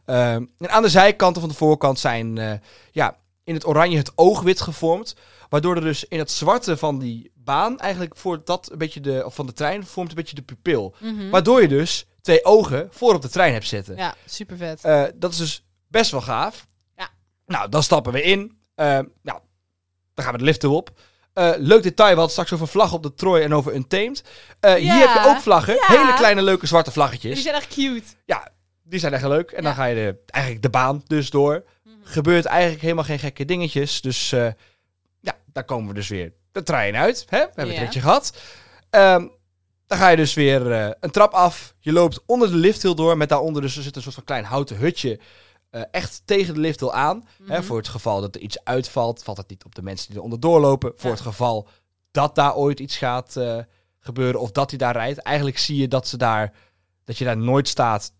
Ehm, en aan de zijkanten van de voorkant zijn eh, ja, in het oranje het oogwit gevormd. Waardoor er dus in het zwarte van die baan eigenlijk voor dat een beetje de, of van de trein vormt een beetje de pupil. Mhm. Waardoor je dus twee ogen voor op de trein hebt zitten. Ja, super vet. Eh, dat is dus best wel gaaf. Ja. Nou, dan stappen we in. Eh, nou, dan gaan we de lift erop. Eh, leuk detail, we hadden straks over vlaggen op de Troy en over Untamed. Eh Hier heb je ook vlaggen. Ja. Hele kleine leuke zwarte vlaggetjes. Die zijn echt cute. Ja, die zijn echt leuk. En dan ga je de, eigenlijk de baan dus door. Gebeurt eigenlijk helemaal geen gekke dingetjes. Dus eh, ja, daar komen we dus weer de trein uit. Hè? We hebben het ritje gehad. Ehm, dan ga je dus weer een trap af. Je loopt onder de lifthill door. Met daaronder dus er zit een soort van klein houten hutje. Eh, echt tegen de lifthill aan. Hè, Mhm. voor het geval dat er iets uitvalt, valt het niet op de mensen die eronder doorlopen. Voor Ja. het geval dat daar ooit iets gaat eh, gebeuren of dat hij daar rijdt. Eigenlijk zie je dat, ze daar, dat je daar nooit staat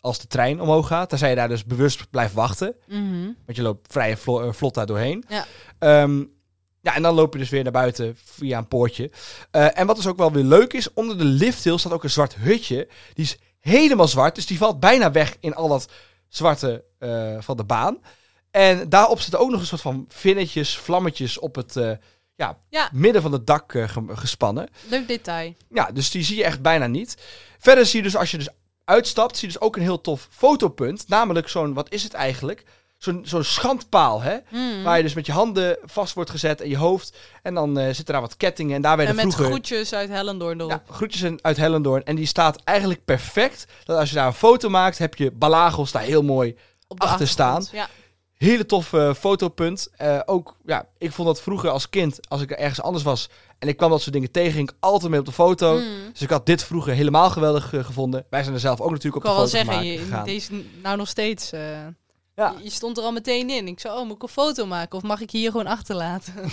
als de trein omhoog gaat. Dan zij je daar dus bewust blijft wachten. Mhm. Want je loopt vrij vlo- eh, vlot daar doorheen. Ja. Ehm, ja, en dan loop je dus weer naar buiten via een poortje. En wat dus ook wel weer leuk is, onder de lifthill staat ook een zwart hutje. Die is helemaal zwart, dus die valt bijna weg in al dat zwarte eh, van de baan. En daarop zitten ook nog een soort van vinnetjes, vlammetjes op het eh, ja, Ja. midden van het dak eh, ge- gespannen. Leuk detail. Ja, dus die zie je echt bijna niet. Verder zie je dus, als je dus uitstapt, zie je dus ook een heel tof fotopunt. Namelijk zo'n, wat is het eigenlijk? Zo'n zo'n schandpaal, hè? Mhm. Waar je dus met je handen vast wordt gezet en je hoofd. En dan eh, zitten daar wat kettingen. En daar werden En met vroeger... groetjes uit Hellendoorn erop. Ja, groetjes uit Hellendoorn. En die staat eigenlijk perfect. Dat als je daar een foto maakt, heb je Balagos daar heel mooi. op achter staan. Ja. Hele tof eh, fotopunt. Eh, ook, ja, ik vond dat vroeger als kind, als ik er ergens anders was en ik kwam dat soort dingen tegen, ging ik altijd mee op de foto. Mhm. Dus ik had dit vroeger helemaal geweldig gevonden. Wij zijn er zelf ook natuurlijk Ik op kan de wel foto zeggen, maken je, gegaan. deze nou nog steeds. Eh, Ja. je, je stond er al meteen in. Ik zei, oh, moet ik een foto maken? Of mag ik hier gewoon achterlaten? [laughs]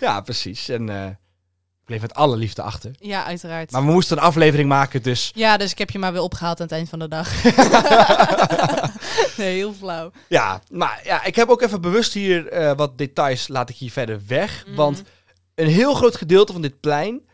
Ja, precies. En eh, ik bleef met alle liefde achter. ja, uiteraard. Maar we moesten een aflevering maken, dus Ja, dus ik heb je maar weer opgehaald aan het eind van de dag. [laughs] nee, heel flauw. ja. Maar ja, ik heb ook even bewust hier eh, wat details, laat ik hier verder weg. Mhm. Want een heel groot gedeelte van dit plein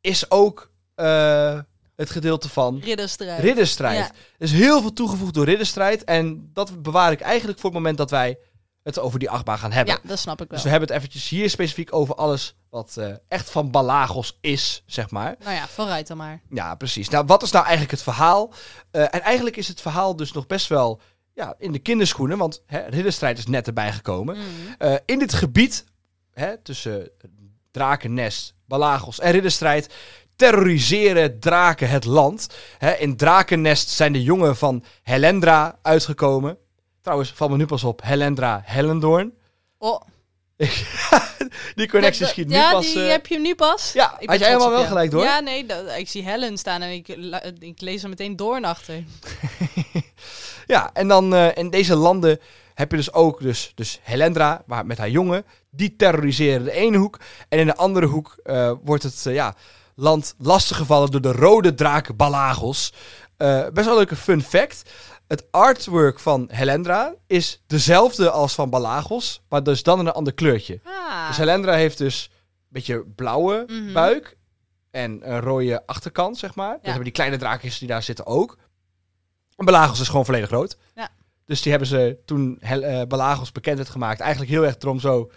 is ook eh, het gedeelte van Ridderstrijd. ridderstrijd. Ja. Er is heel veel toegevoegd door ridderstrijd. En dat bewaar ik eigenlijk voor het moment dat wij het over die achtbaan gaan hebben. Ja, dat snap ik wel. Dus we hebben het eventjes hier specifiek over alles wat eh, echt van Balagos is, zeg maar. Nou ja, vooruit dan maar. Ja, precies. Nou, wat is nou eigenlijk het verhaal? Eh, en eigenlijk is het verhaal dus nog best wel ja, in de kinderschoenen, want hè, ridderstrijd is net erbij gekomen. Mhm. Eh, in dit gebied, hè, tussen Drakennest, Balagos en Ridderstrijd, terroriseren draken het land. Hè, in Drakennest zijn de jongen van Helendra uitgekomen. Trouwens, valt me nu pas op, Helendra Hellendoorn. Oh, [laughs] Die connectie dat- schiet nu ja, pas... die eh, heb je nu pas. ja, Ik had jij helemaal wel gelijk door. Ja, nee, dat, ik zie Helen staan en ik, ik lees er meteen Doorn achter. [laughs] Ja, en dan eh, in deze landen heb je dus ook dus, dus Helendra, waar, met haar jongen. Die terroriseren de ene hoek. En in de andere hoek eh, wordt het ja, land lastiggevallen door de rode draak Balagos. Eh, best wel een leuke fun fact. Het artwork van Helendra is dezelfde als van Balagos, maar dus dan in een ander kleurtje. Ah. Dus Helendra heeft dus een beetje blauwe Mhm. buik en een rode achterkant, zeg maar. Dat Ja. hebben die kleine draakjes die daar zitten ook. En Balagos is gewoon volledig rood. Ja. Dus die hebben ze toen Hel- eh, Balagos bekend werd gemaakt, eigenlijk heel erg erom zo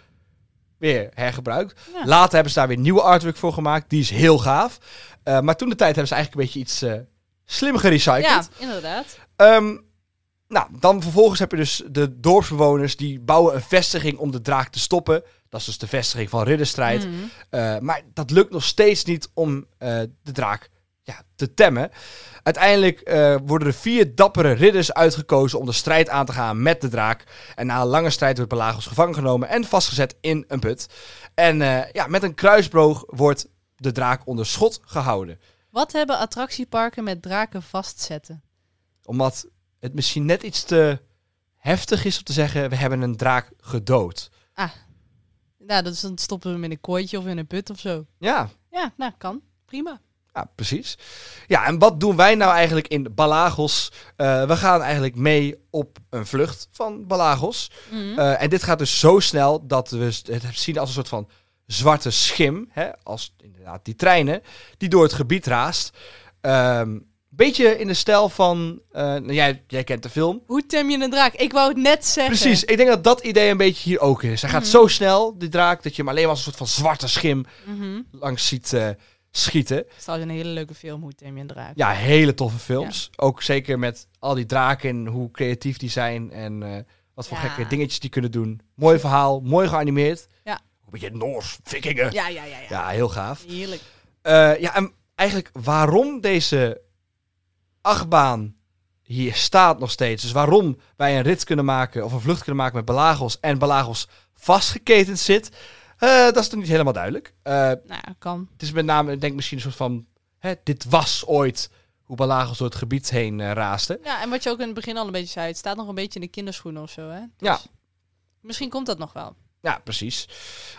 weer hergebruikt. Ja. Later hebben ze daar weer nieuwe artwork voor gemaakt. Die is heel gaaf. Eh, maar toen de tijd hebben ze eigenlijk een beetje iets eh, slim gerecycled. Ja, inderdaad. Ehm, nou, dan vervolgens heb je dus de dorpsbewoners die bouwen een vestiging om de draak te stoppen. Dat is dus de vestiging van Ridderstrijd. Mhm. Eh, maar dat lukt nog steeds niet om de draak ja, te temmen. Uiteindelijk eh, worden er vier dappere ridders uitgekozen om de strijd aan te gaan met de draak. En na een lange strijd wordt Pelagos gevangen genomen en vastgezet in een put. En eh, ja, met een kruisboog wordt de draak onder schot gehouden. Wat hebben attractieparken met draken vastzetten? Omdat het misschien net iets te heftig is om te zeggen, we hebben een draak gedood. Nou, dat is, dan stoppen we hem in een kooitje of in een put of zo. Ja, Ja, nou, kan. Prima. Ja, precies. Ja, en wat doen wij nou eigenlijk in Balagos? Eh, we gaan eigenlijk mee op een vlucht van Balagos. Mhm. Eh, en dit gaat dus zo snel dat we het zien als een soort van zwarte schim. Hè? Als inderdaad die treinen die door het gebied raast. Ehm beetje in de stijl van... eh, nou, jij, jij kent de film. Hoe tem je een draak? Ik wou het net zeggen. Precies, ik denk dat dat idee een beetje hier ook is. Hij gaat Mhm. zo snel, die draak, dat je hem alleen maar als een soort van zwarte schim Mhm. langs ziet schieten. Het is trouwens een hele leuke film, Hoe een draak? Ja, hele toffe films. Ook zeker met al die draken en hoe creatief die zijn en eh, wat voor Ja. gekke dingetjes die kunnen doen. Mooi verhaal, mooi geanimeerd. Ja. Een beetje Noors, vikingen. Ja, Ja, ja, ja. ja. heel gaaf. Heerlijk. Eh, ja, en eigenlijk waarom deze achtbaan hier staat nog steeds. Dus waarom wij een rit kunnen maken of een vlucht kunnen maken met Balagos en Balagos vastgeketend zit, eh, dat is toch niet helemaal duidelijk. Eh, Nou, ja, kan. het is met name, ik denk misschien een soort van, hè, dit was ooit hoe Balagos door het gebied heen eh, raasde. Ja, en wat je ook in het begin al een beetje zei, het staat nog een beetje in de kinderschoenen of zo, hè? Dus Ja. Misschien komt dat nog wel. Ja, precies.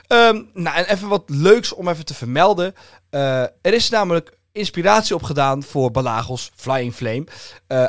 Ehm, nou, en even wat leuks om even te vermelden. Er is namelijk inspiratie opgedaan voor Balagos Flying Flame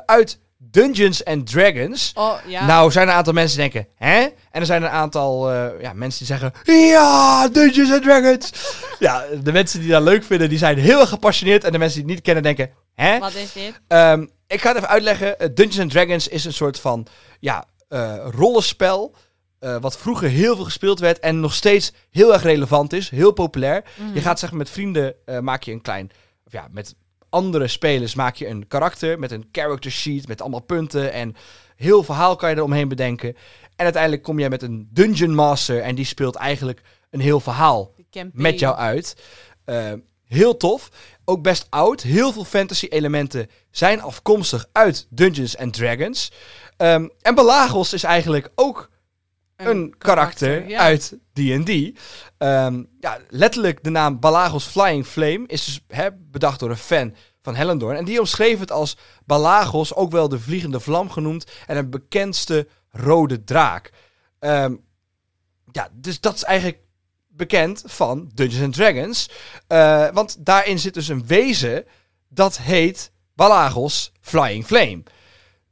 uit Dungeons and Dragons. Oh, ja. Nou, zijn een aantal mensen die denken, hè? En er zijn een aantal eh, ja, mensen die zeggen, ja, Dungeons and Dragons. [laughs] ja, de mensen die dat leuk vinden, die zijn heel erg gepassioneerd. En de mensen die het niet kennen denken, hè? Wat is dit? Ehm, ik ga het even uitleggen. Eh, Dungeons and Dragons is een soort van ja, eh, rollenspel. eh, wat vroeger heel veel gespeeld werd en nog steeds heel erg relevant is. Heel populair. Mhm. Je gaat zeg maar met vrienden eh, maak je een klein... Of ja, met andere spelers maak je een karakter met een character sheet met allemaal punten. En heel verhaal kan je er omheen bedenken. En uiteindelijk kom jij met een Dungeon Master en die speelt eigenlijk een heel verhaal met jou uit. Eh, heel tof. Ook best oud. Heel veel fantasy elementen zijn afkomstig uit Dungeons and Dragons. Ehm, en Balagos is eigenlijk ook een karakter ja. uit D&D. Ehm, ja, letterlijk de naam Balagos Flying Flame is dus hè, bedacht door een fan van Hellendoorn. En die omschreef het als Balagos, ook wel de vliegende vlam genoemd, en een bekendste rode draak. Ehm, ja, dus dat is eigenlijk bekend van Dungeons and Dragons. Eh, want daarin zit dus een wezen dat heet Balagos Flying Flame.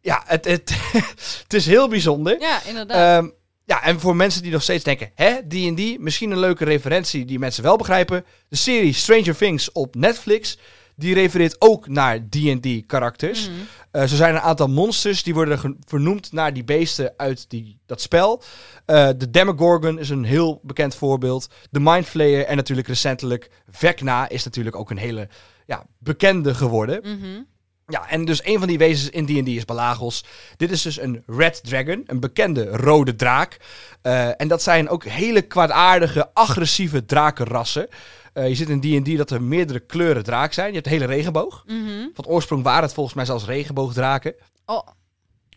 Ja, het, het, [laughs] het is heel bijzonder. Ja, inderdaad. Ehm, ja, en voor mensen die nog steeds denken, hè, D&D, misschien een leuke referentie die mensen wel begrijpen. De serie Stranger Things op Netflix, die refereert ook naar D&D karakters. Mhm. Eh, zo zijn er een aantal monsters die worden vernoemd naar die beesten uit die, dat spel. Eh, de Demogorgon is een heel bekend voorbeeld. De Mindflayer en natuurlijk recentelijk Vecna is natuurlijk ook een hele ja, bekende geworden. Mhm. Ja, en dus een van die wezens in D&D is Balagos. Dit is dus een Red Dragon, een bekende rode draak. Eh, en dat zijn ook hele kwaadaardige, agressieve drakenrassen. Eh, je zit in D&D dat er meerdere kleuren draak zijn. Je hebt de hele regenboog. Mhm. Van oorsprong waren het volgens mij zelfs regenboogdraken. Oh,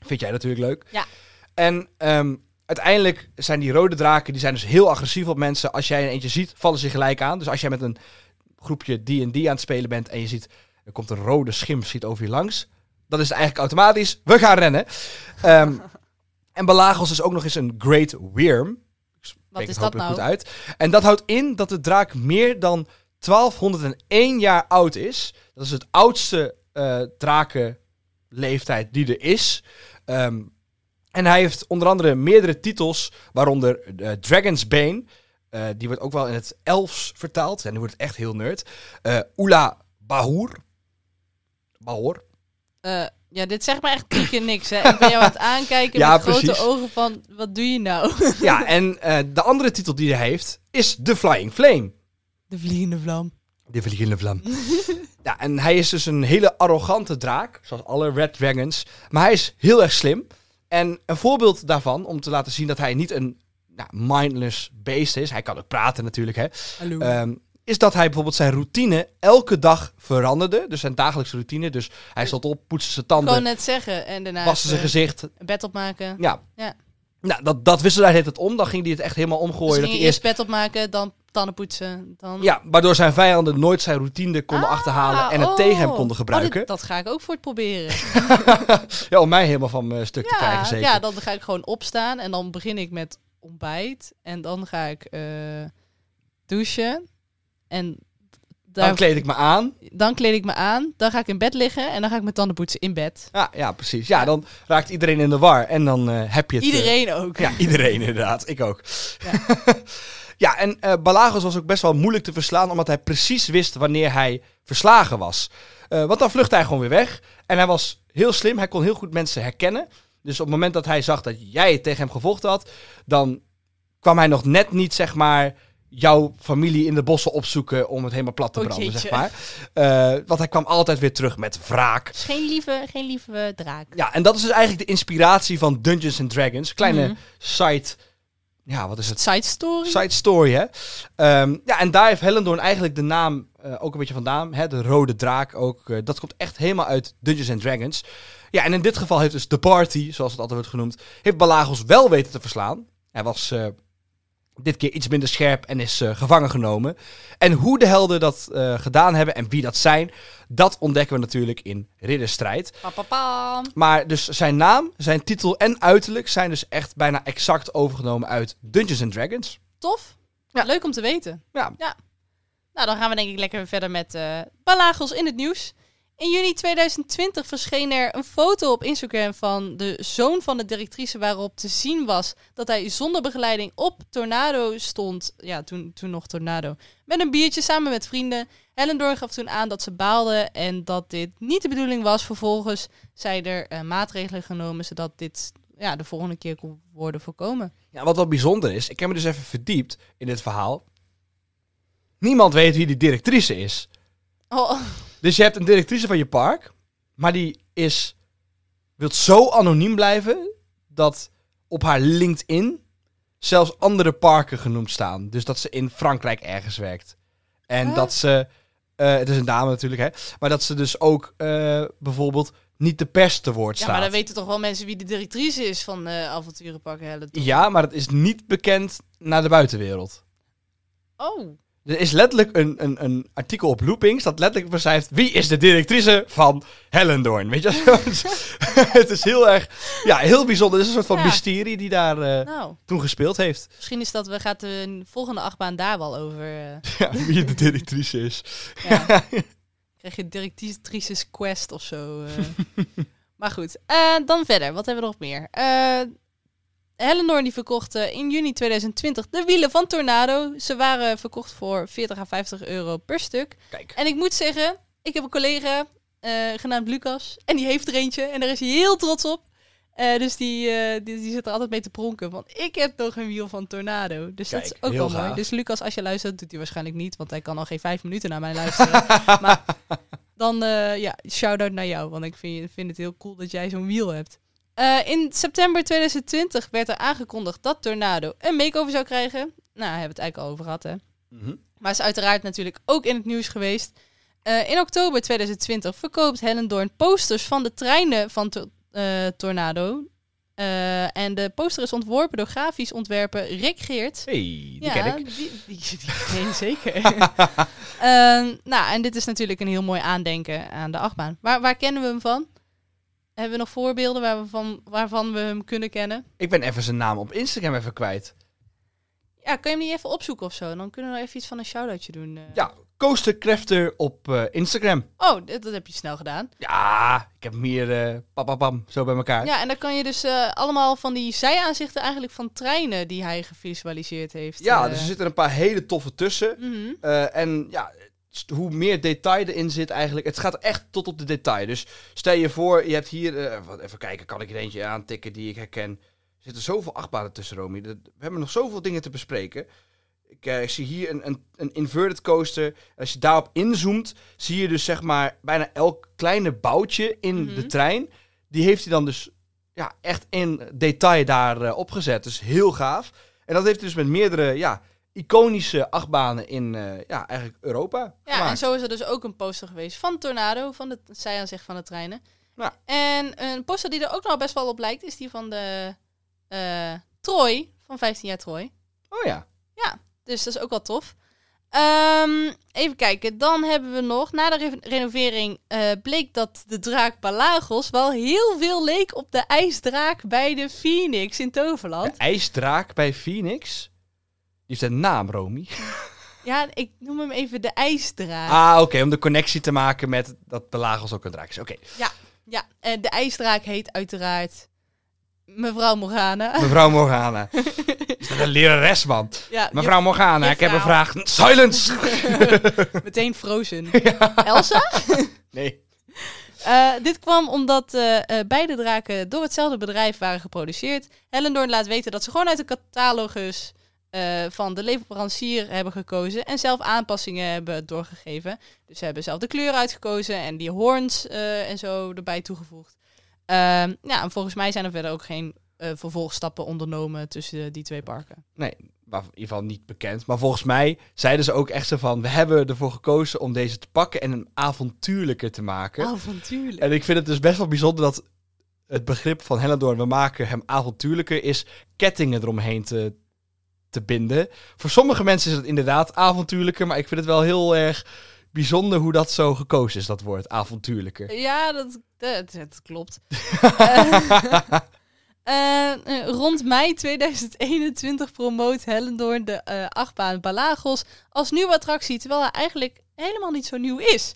Vind jij natuurlijk leuk. Ja. En ehm, uiteindelijk zijn die rode draken, die zijn dus heel agressief op mensen. Als jij er eentje ziet, vallen ze gelijk aan. Dus als jij met een groepje D&D aan het spelen bent en je ziet, er komt een rode schim schiet over je langs. Dan is het eigenlijk automatisch, we gaan rennen. Ehm, [laughs] en Balagos is ook nog eens een Great spreek Wat is dat nou? goed uit. En dat houdt in dat de draak meer dan 1201 jaar oud is. Dat is het oudste eh drakenleeftijd die er is. Ehm, en hij heeft onder andere meerdere titels, waaronder eh, Dragon's Bane. Eh, die wordt ook wel in het Elfs vertaald. En nu wordt het echt heel nerd. Ula Bahur. Bahor. eh, ja, dit zegt me echt drie keer niks, hè. Ik ben jou aan het [laughs] aankijken Ja, met grote ogen van, wat doe je nou? [laughs] ja, en eh, de andere titel die hij heeft is The Flying Flame. De vliegende vlam. De vliegende vlam. [laughs] ja, en hij is dus een hele arrogante draak, zoals alle Red Dragons. Maar hij is heel erg slim. En een voorbeeld daarvan, om te laten zien dat hij niet een nou, mindless beest is. Hij kan ook praten natuurlijk, hè. Hallo. Ehm, is dat hij bijvoorbeeld zijn routine elke dag veranderde. Dus zijn dagelijkse routine. Dus hij stond op, poetste zijn tanden, net zeggen. En daarna waste zijn gezicht. bed opmaken. Ja. Ja. Nou, dat, dat wisselde hij het om. Dan ging hij het echt helemaal Dus omgooien. ging dat hij eerst bed opmaken, dan tanden poetsen. Dan... ja, waardoor zijn vijanden nooit zijn routine konden Ah, achterhalen. En het oh. tegen hem konden Oh, gebruiken. dit- dat ga ik ook voor het proberen. [laughs] ja, om mij helemaal van mijn stuk te krijgen, Ja, zeker. ja, dan ga ik gewoon opstaan en dan begin ik met ontbijt. En dan ga ik eh, douchen. En Daar- Dan kleed ik me aan. dan kleed ik me aan, dan ga ik in bed liggen en dan ga ik mijn tanden poetsen in bed. Ja, ja precies. Ja, dan raakt iedereen in de war. En dan eh, heb je het... eh, Iedereen ook. ja, iedereen inderdaad. Ik ook. Ja. [laughs] Ja, en eh Balagos was ook best wel moeilijk te verslaan, omdat hij precies wist wanneer hij verslagen was. Want dan vluchtte hij gewoon weer weg. En hij was heel slim, hij kon heel goed mensen herkennen. Dus op het moment dat hij zag dat jij tegen hem gevochten had, dan kwam hij nog net niet, zeg maar, jouw familie in de bossen opzoeken om het helemaal plat te Oh, branden, zeg maar. Eh, want hij kwam altijd weer terug met wraak. Dus geen lieve, geen lieve draak. Ja, en dat is dus eigenlijk de inspiratie van Dungeons and Dragons. Kleine Mhm. side, ja, wat is het? Side story. Side story, hè? Ehm, ja, en daar heeft Hellendoorn eigenlijk de naam eh, ook een beetje vandaan. Hè? De rode draak ook. eh, dat komt echt helemaal uit Dungeons and Dragons. Ja, en in dit geval heeft dus de party, zoals het altijd wordt genoemd, heeft Balagos wel weten te verslaan. Hij was dit keer iets minder scherp en is eh, gevangen genomen. En hoe de helden dat eh, gedaan hebben en wie dat zijn, dat ontdekken we natuurlijk in Ridderstrijd. Pa, pa, pa. Maar dus zijn naam, zijn titel en uiterlijk zijn dus echt bijna exact overgenomen uit Dungeons and Dragons. Tof. Ja. Leuk om te weten. Ja, Nou, dan gaan we denk ik lekker verder met eh Balagos in het nieuws. In juni 2020 verscheen er een foto op Instagram van de zoon van de directrice waarop te zien was dat hij zonder begeleiding op Tornado stond. Ja, toen, toen nog Tornado. Met een biertje samen met vrienden. Hellendoorn gaf toen aan dat ze baalde en dat dit niet de bedoeling was. Vervolgens zijn er eh, maatregelen genomen zodat dit ja, de volgende keer kon worden voorkomen. Ja, wat wel bijzonder is, ik heb me dus even verdiept in dit verhaal. Niemand weet wie die directrice is. Oh, Dus je hebt een directrice van je park, maar die is, wilt zo anoniem blijven dat op haar LinkedIn zelfs andere parken genoemd staan. Dus dat ze in Frankrijk ergens werkt. En Huh? dat ze, eh, het is een dame natuurlijk, hè, maar dat ze dus ook eh, bijvoorbeeld niet de pers te woord ja, staat. maar dan weten toch wel mensen wie de directrice is van eh Avonturenpark Hellendoorn. Ja, maar het is niet bekend naar de buitenwereld. Oh. Er is letterlijk een, een, een artikel op Loopings dat letterlijk beschrijft wie is de directrice van Hellendoorn. Weet je? [laughs] het is heel erg, ja, heel bijzonder. Het is een soort van Ja. mysterie die daar eh, Nou, toen gespeeld heeft. misschien is dat we gaat de volgende achtbaan daar wel over. eh, Ja, wie de directrice is. ja. [laughs] Krijg je directrices quest of zo. eh. maar goed, eh, dan verder. Wat hebben we nog meer? Hellendoorn die verkocht in juni 2020 de wielen van Tornado. Ze waren verkocht voor 40 à 50 euro per stuk. Kijk. En ik moet zeggen, ik heb een collega eh, genaamd Lucas. En die heeft er eentje. En daar is hij heel trots op. Eh, dus die, eh, die, die zit er altijd mee te pronken. Want ik heb nog een wiel van Tornado. Dus dat is ook wel mooi. Dus Lucas, als je luistert, doet hij waarschijnlijk niet. Want hij kan al geen vijf minuten naar mij luisteren. maar [laughs] dan, ja, shout-out naar jou. Want ik vind, vind het heel cool dat jij zo'n wiel hebt. Eh, in september 2020 werd er aangekondigd dat Tornado een makeover zou krijgen. Nou, hebben we het eigenlijk al over gehad, hè. Mhm. Maar is uiteraard natuurlijk ook in het nieuws geweest. Eh, in oktober 2020 verkoopt Hellendoorn posters van de treinen van to- eh, Tornado. En de poster is ontworpen door grafisch ontwerper Rick Geert. Hey, die ja, ken ik. Die, die, die [laughs] zeker. [laughs] Nou, en dit is natuurlijk een heel mooi aandenken aan de achtbaan. Waar, waar kennen we hem van? Hebben we nog voorbeelden waar we van, waarvan we hem kunnen kennen? Ik ben even zijn naam op Instagram even kwijt. Ja, kan je hem niet even opzoeken of zo? Dan kunnen we nog even iets van een shout-outje doen. eh. Ja, Coaster Crafter op eh, Instagram. Oh, dat, dat heb je snel gedaan. Ja, ik heb hem hier eh papapam, zo bij elkaar. Ja, en dan kan je dus allemaal van die zijaanzichten eigenlijk van treinen die hij gevisualiseerd heeft. Ja, dus er zitten een paar hele toffe tussen. mhm. En ja, hoe meer detail erin zit eigenlijk, het gaat echt tot op de detail. Dus stel je voor, je hebt hier, eh, even kijken, kan ik er eentje aantikken die ik herken. Er zitten zoveel achtbanen tussen, Romy. We hebben nog zoveel dingen te bespreken. Ik, eh, ik zie hier een, een, een inverted coaster. Als je daarop inzoomt, zie je dus zeg maar bijna elk kleine boutje in Mhm. de trein. Die heeft hij dan dus ja, echt in detail daar eh, opgezet. Dus heel gaaf. En dat heeft hij dus met meerdere ja, iconische achtbanen in eh, ja, eigenlijk Europa Ja, en zo is er dus ook een poster geweest van Tornado, van de zijaanzicht van de treinen. Ja. En een poster die er ook nog best wel op lijkt, is die van de eh Troy, van 15 jaar Troy. Oh ja. Dus dat is ook wel tof. Ehm, even kijken, dan hebben we nog, na de re- renovering eh, bleek dat de draak Balagos wel heel veel leek op de ijsdraak bij de Phoenix in Toverland. De ijsdraak bij Phoenix. Heeft een naam, Romy. Ja, ik noem hem even de ijsdraak. Ah, oké, om de connectie te maken met dat de Lagos ook een draak is. Oké, Ja, en de ijsdraak heet uiteraard mevrouw Morgana. mevrouw Morgana. [laughs] is dat een lerares, man? Ja, Mevrouw Morgana, ik heb een vraag. Silence! je- [laughs] meteen Frozen. [laughs] Elsa? Nee. Eh, dit kwam omdat eh, eh, beide draken door hetzelfde bedrijf waren geproduceerd. Hellendoorn laat weten dat ze gewoon uit de catalogus eh, van de leverancier hebben gekozen en zelf aanpassingen hebben doorgegeven. Dus ze hebben zelf de kleur uitgekozen en die hoorns eh, en zo erbij toegevoegd. Ehm, ja, en volgens mij zijn er verder ook geen eh, vervolgstappen ondernomen tussen die twee parken. Nee, maar in ieder geval niet bekend. Maar volgens mij zeiden ze ook echt zo van... We hebben ervoor gekozen om deze te pakken en een avontuurlijker te maken. Avontuurlijk. En ik vind het dus best wel bijzonder dat het begrip van Hellendoorn... We maken hem avontuurlijker is kettingen eromheen te, te binden. Voor sommige mensen is het inderdaad avontuurlijker. Maar ik vind het wel heel erg bijzonder hoe dat zo gekozen is, dat woord. Avontuurlijker. Ja, dat, dat, dat klopt. [laughs] Eh, eh, eh, rond mei 2021 promoot Hellendoorn de achtbaan Balagos als nieuwe attractie, terwijl hij eigenlijk helemaal niet zo nieuw is.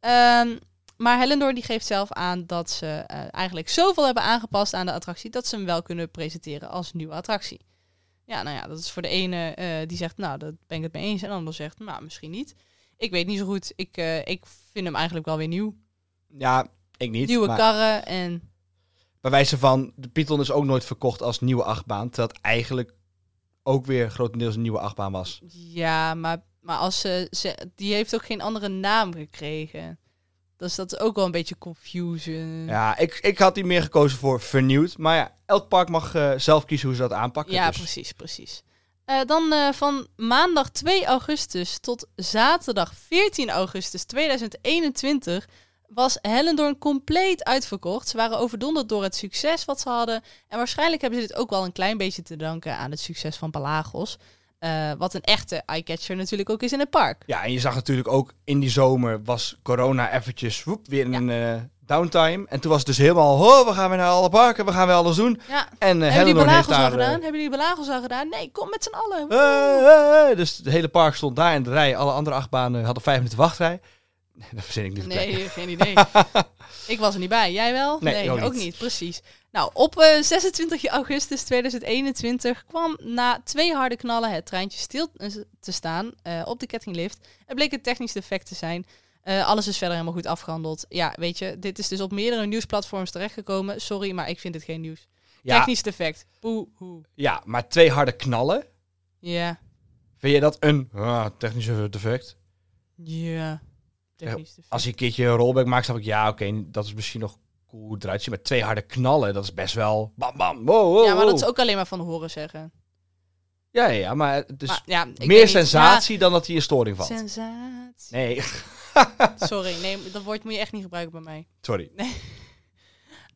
Ehm, maar Hellendoorn die geeft zelf aan dat ze eigenlijk zoveel hebben aangepast aan de attractie dat ze hem wel kunnen presenteren als nieuwe attractie. Ja, nou ja, dat is voor de ene eh, die zegt, nou, dat ben ik het mee eens. En de ander zegt, nou, misschien niet. Ik weet niet zo goed. Ik, eh, ik vind hem eigenlijk wel weer nieuw. Ja, ik niet. Nieuwe maar karren en bij wijze van... De Python is ook nooit verkocht als nieuwe achtbaan. Terwijl het eigenlijk ook weer grotendeels een nieuwe achtbaan was. ja, maar, maar als ze, ze, die heeft ook geen andere naam gekregen. Dus dat is ook wel een beetje confusion. Ja, ik, ik had hier meer gekozen voor vernieuwd. Maar ja, elk park mag eh, zelf kiezen hoe ze dat aanpakken. Ja, dus- precies, precies. Eh, dan eh, van maandag 2 augustus tot zaterdag 14 augustus 2021 was Hellendoorn compleet uitverkocht. Ze waren overdonderd door het succes wat ze hadden. En waarschijnlijk hebben ze dit ook wel een klein beetje te danken aan het succes van Palagos. Eh, wat een echte eye-catcher natuurlijk ook is in het park. Ja, en je zag natuurlijk ook in die zomer was corona eventjes woep, weer Ja. een eh, downtime. En toen was het dus helemaal, oh, we gaan weer naar alle parken, we gaan weer alles doen. Ja. En uh, Hebben die Hellendoorn heeft al gedaan? Hebben die Balagos al gedaan? Nee, kom met z'n allen. dus het hele park stond daar in de rij. Alle andere achtbanen hadden vijf minuten wachtrij. Nee, [laughs] dat verzin ik niet. Nee, geen idee. [laughs] ik was er niet bij. Jij wel? Nee, ook ook, niet. niet. Precies. Nou, op eh, 26 augustus 2021 kwam na twee harde knallen het treintje stil eh, te staan eh, op de kettinglift. Het bleek een technisch defect te zijn. Alles is verder helemaal goed afgehandeld. Ja, weet je, dit is dus op meerdere nieuwsplatforms terechtgekomen. Sorry, maar ik vind het geen nieuws. Ja, Technisch defect. Poe, hoe. ja, maar twee harde knallen. Ja, Vind je dat een ah, technische defect? ja. Technisch defect. Als je een keertje een rollback maakt, snap ik, ja, oké, dat is misschien nog cool eruit ziet. Maar twee harde knallen, dat is best wel bam, bam, wow, wow, ja, maar dat is ook alleen maar van horen zeggen. Ja, ja, maar het is maar, ja, meer niet. sensatie dan dat hij in storing valt. sensatie. Nee, [laughs] Sorry, nee, dat woord moet je echt niet gebruiken bij mij. sorry. [laughs]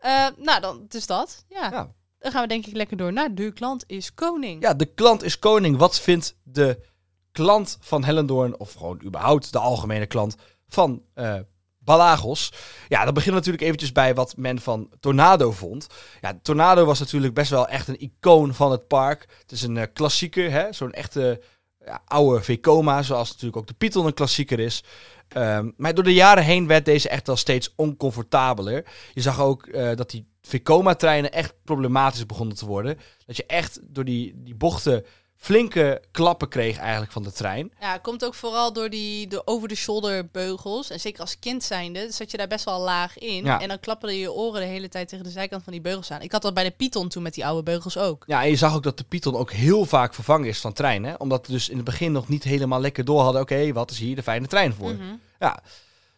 Eh, nou, dan dus dat. Ja. Ja. Dan gaan we denk ik lekker door naar de klant is koning. Ja, de klant is koning. Wat vindt de klant van Hellendoorn, of gewoon überhaupt de algemene klant van eh Balagos? Ja, dan beginnen natuurlijk eventjes bij wat men van Tornado vond. Ja, Tornado was natuurlijk best wel echt een icoon van het park. Het is een eh, klassieker, hè? zo'n echte ja, oude Vekoma, zoals natuurlijk ook de Python een klassieker is. Ehm, maar door de jaren heen werd deze echt wel steeds oncomfortabeler. Je zag ook eh, dat die Vekoma-treinen echt problematisch begonnen te worden. Dat je echt door die, die bochten flinke klappen kreeg eigenlijk van de trein. Ja, komt ook vooral door die de over-the-shoulder beugels. En zeker als kind zijnde zat je daar best wel laag in. Ja. En dan klapperden je oren de hele tijd tegen de zijkant van die beugels aan. Ik had dat bij de Python toen met die oude beugels ook. Ja, en je zag ook dat de Python ook heel vaak vervangen is van treinen. Omdat we dus in het begin nog niet helemaal lekker door hadden. Oké, wat is hier de fijne trein voor? Mhm. Ja,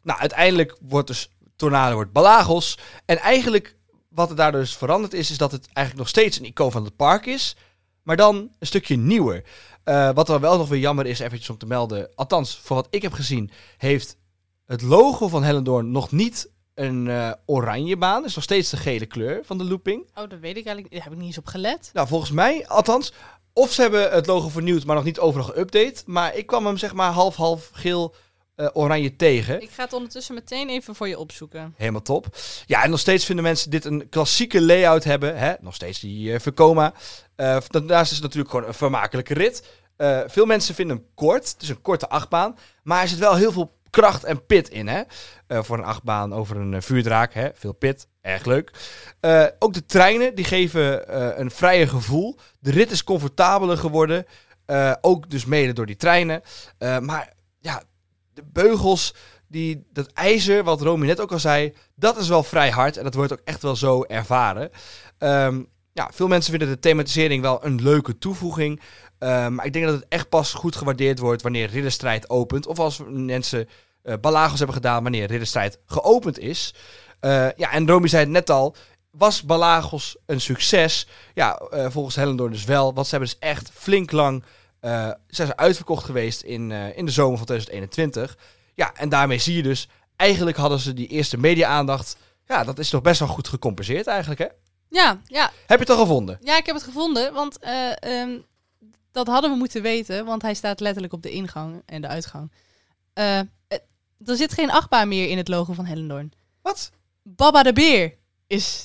nou uiteindelijk wordt dus Tornado wordt Balagos. En eigenlijk wat er daar dus veranderd is, is dat het eigenlijk nog steeds een icoon van het park is. Maar dan een stukje nieuwer. Eh, wat er wel nog weer jammer is, eventjes om te melden. Althans, voor wat ik heb gezien, heeft het logo van Hellendoorn nog niet een eh, oranje baan. Is nog steeds de gele kleur van de looping. Oh, dat weet ik eigenlijk. Daar heb ik niet eens op gelet. Nou, volgens mij, althans. Of ze hebben het logo vernieuwd, maar nog niet overal geüpdate. Maar ik kwam hem zeg maar half-half geel eh, oranje tegen. Ik ga het ondertussen meteen even voor je opzoeken. Helemaal top. Ja, en nog steeds vinden mensen dit een klassieke layout hebben. Hè? Nog steeds die Vekoma. Eh, daarnaast is het natuurlijk gewoon een vermakelijke rit. Veel mensen vinden hem kort. Het is een korte achtbaan. Maar er zit wel heel veel kracht en pit in. Hè? Voor een achtbaan over een vuurdraak. Hè? Veel pit. Erg leuk. Ook de treinen die geven een vrijer gevoel. De rit is comfortabeler geworden. Ook dus mede door die treinen. Maar ja, de beugels, die, dat ijzer, wat Romy net ook al zei, dat is wel vrij hard. En dat wordt ook echt wel zo ervaren. Ehm, ja, veel mensen vinden de thematisering wel een leuke toevoeging. Ehm, maar ik denk dat het echt pas goed gewaardeerd wordt wanneer Ridderstrijd opent. Of als mensen eh Balagos hebben gedaan wanneer Ridderstrijd geopend is. Eh, ja, en Romy zei het net al. Was Balagos een succes? Ja, eh, volgens Hellendoorn dus wel. Want ze hebben dus echt flink lang... eh, zijn ze uitverkocht geweest in, eh, in de zomer van 2021. Ja, en daarmee zie je dus... Eigenlijk hadden ze die eerste media-aandacht... Ja, dat is toch best wel goed gecompenseerd eigenlijk, hè? Ja, ja, Heb je het al gevonden? ja, ik heb het gevonden, want eh, ehm, dat hadden we moeten weten, want hij staat letterlijk op de ingang en de uitgang. Er zit geen achtbaan meer in het logo van Hellendoorn. Wat? Baba de Beer is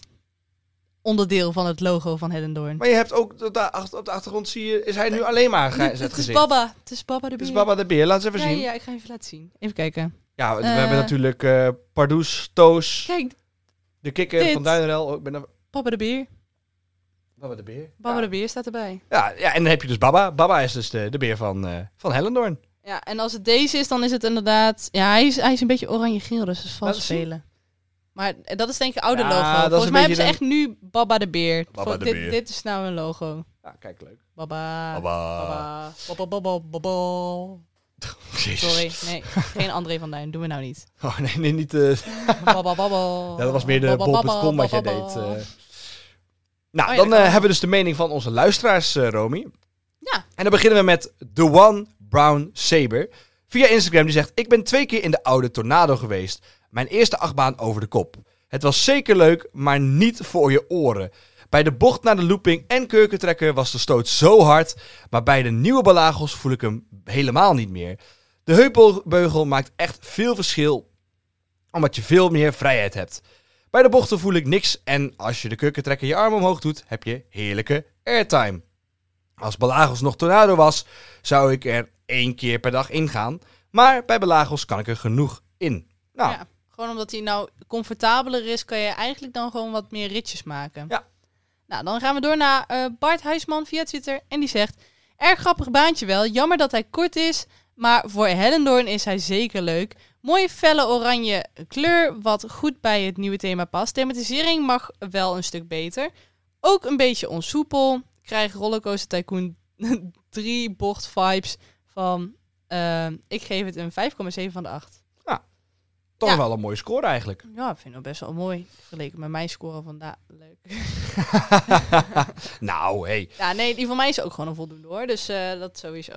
onderdeel van het logo van Hellendoorn. Maar je hebt ook op de, achter- op de achtergrond zie je, is hij nu alleen maar Het, gezet het is gezicht. Baba, het is Baba de Het Beer. is Baba de Beer. Laat eens even ja, zien. ja, ik ga even laten zien. Even kijken. Ja, we Eh. hebben natuurlijk eh Pardoes, Toos, Kijk, de kikker dit. van Duinerel. Oh, ik ben er... Baba de Beer. Baba de Beer. Baba ja. de Beer staat erbij. Ja, ja, en dan heb je dus Baba. Baba is dus de, de beer van, eh van Hellendoorn. Ja, en als het deze is, dan is het inderdaad... Ja, hij is, hij is een beetje oranje-geel, dus dat is vals spelen. Maar dat is denk ik oude Ja, logo. Volgens mij hebben ze echt nu Baba de Beer. Baba de dit, Beer. dit is nou een logo. Ja, kijk, leuk. Baba. Baba. Baba. Baba, baba, baba. [laughs] Jezus. Sorry, nee. Geen André van Duin. Doen we nou niet. Oh, nee, nee, niet... eh, [laughs] Baba, baba. ja, dat was meer de bol.com wat jij deed. eh. Nou, Oh ja, dan eh, hebben we dus de mening van onze luisteraars, eh Romy. Ja. En dan beginnen we met The One Brown Saber. Via Instagram die zegt... Ik ben twee keer in de oude Tornado geweest. Mijn eerste achtbaan over de kop. Het was zeker leuk, maar niet voor je oren. Bij de bocht naar de looping en kurkentrekker was de stoot zo hard... maar bij de nieuwe balagels voel ik hem helemaal niet meer. De heupbeugel maakt echt veel verschil... omdat je veel meer vrijheid hebt. Bij de bochten voel ik niks en als je de kurkentrekker je arm omhoog doet... heb je heerlijke airtime. Als Balagos nog Tornado was, zou ik er één keer per dag ingaan. Maar bij Balagos kan ik er genoeg in. Nou, Ja, gewoon omdat hij nou comfortabeler is, kan je eigenlijk dan gewoon wat meer ritjes maken. Ja. Nou, dan gaan we door naar eh, Bart Huisman via Twitter. En die zegt, erg grappig baantje wel. Jammer dat hij kort is, maar voor Hellendoorn is hij zeker leuk. Mooie felle oranje kleur, wat goed bij het nieuwe thema past. Thematisering mag wel een stuk beter. Ook een beetje onsoepel. Krijg Rollercoaster Tycoon [laughs] 3 bocht vibes van... eh, ik geef het een 5,7 van de 8. toch ja. wel een mooie score eigenlijk. Ja, ik vind het best wel mooi. Vergeleken met mijn score vandaag. Leuk. [laughs] nou, hey. Ja, nee, die van mij is ook gewoon een voldoende hoor. Dus eh, dat sowieso.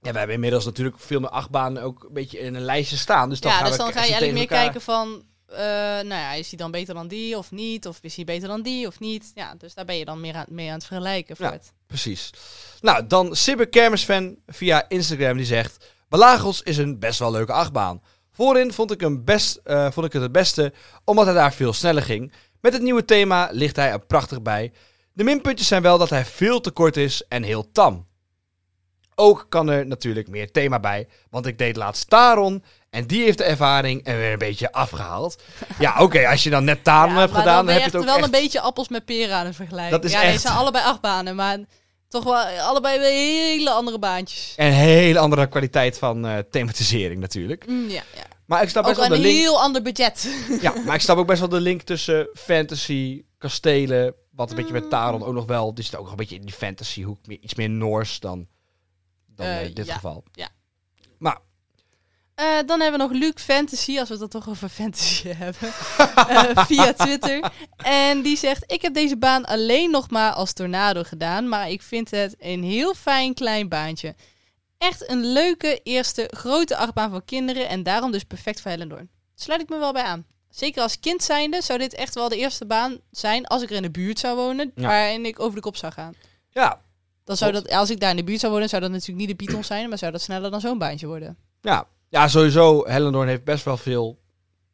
Ja, we hebben inmiddels natuurlijk veel meer achtbanen ook een beetje in een lijstje staan. Dus dan ja, gaan dus we dan ga je eigenlijk meer elkaar- kijken van... eh, nou ja, is hij dan beter dan die of niet? Of is hij beter dan die of niet? Ja, dus daar ben je dan meer aan, mee aan het vergelijken. Voor Ja. het. Precies. Nou, dan Sibbe Kermisfan via Instagram die zegt... Balagos is een best wel leuke achtbaan. Voorin vond ik, hem best, eh, vond ik het het beste, omdat hij daar veel sneller ging. Met het nieuwe thema ligt hij er prachtig bij. De minpuntjes zijn wel dat hij veel te kort is en heel tam. Ook kan er natuurlijk meer thema bij, want ik deed laatst Taron en die heeft de ervaring en weer een beetje afgehaald. [laughs] Ja, oké, als je dan net Taron Ja, hebt gedaan, dan heb je het ook wel echt... een beetje appels met peren aan het vergelijken. Dat is ja, nee, echt- het zijn allebei acht banen, maar toch wel allebei hele andere baantjes. Een hele andere kwaliteit van eh, thematisering natuurlijk. Mm, ja, ja. Maar ik snap best wel een de link. heel ander budget. [laughs] Ja, maar ik snap ook best wel de link tussen fantasy, kastelen, wat een beetje met Taron ook nog wel. Die zit ook nog een beetje in die fantasy hoek, meer, iets meer Noors dan, dan Eh, eh, in dit ja, geval. ja. Eh, dan hebben we nog Luke Fantasy, als we het toch over fantasy [laughs] hebben, [laughs] eh, via Twitter. En die zegt, ik heb deze baan alleen nog maar als tornado gedaan, maar ik vind het een heel fijn klein baantje. Echt een leuke eerste grote achtbaan voor kinderen en daarom dus perfect voor Hellendoorn. Sluit ik me wel bij aan. Zeker als kind zijnde zou dit echt wel de eerste baan zijn als ik er in de buurt zou wonen, Ja. waarin ik over de kop zou gaan. ja, Dan zou dat, als ik daar in de buurt zou wonen, zou dat natuurlijk niet de Beatles zijn, maar zou dat sneller dan zo'n baantje worden. ja, ja, sowieso. Hellendoorn heeft best wel veel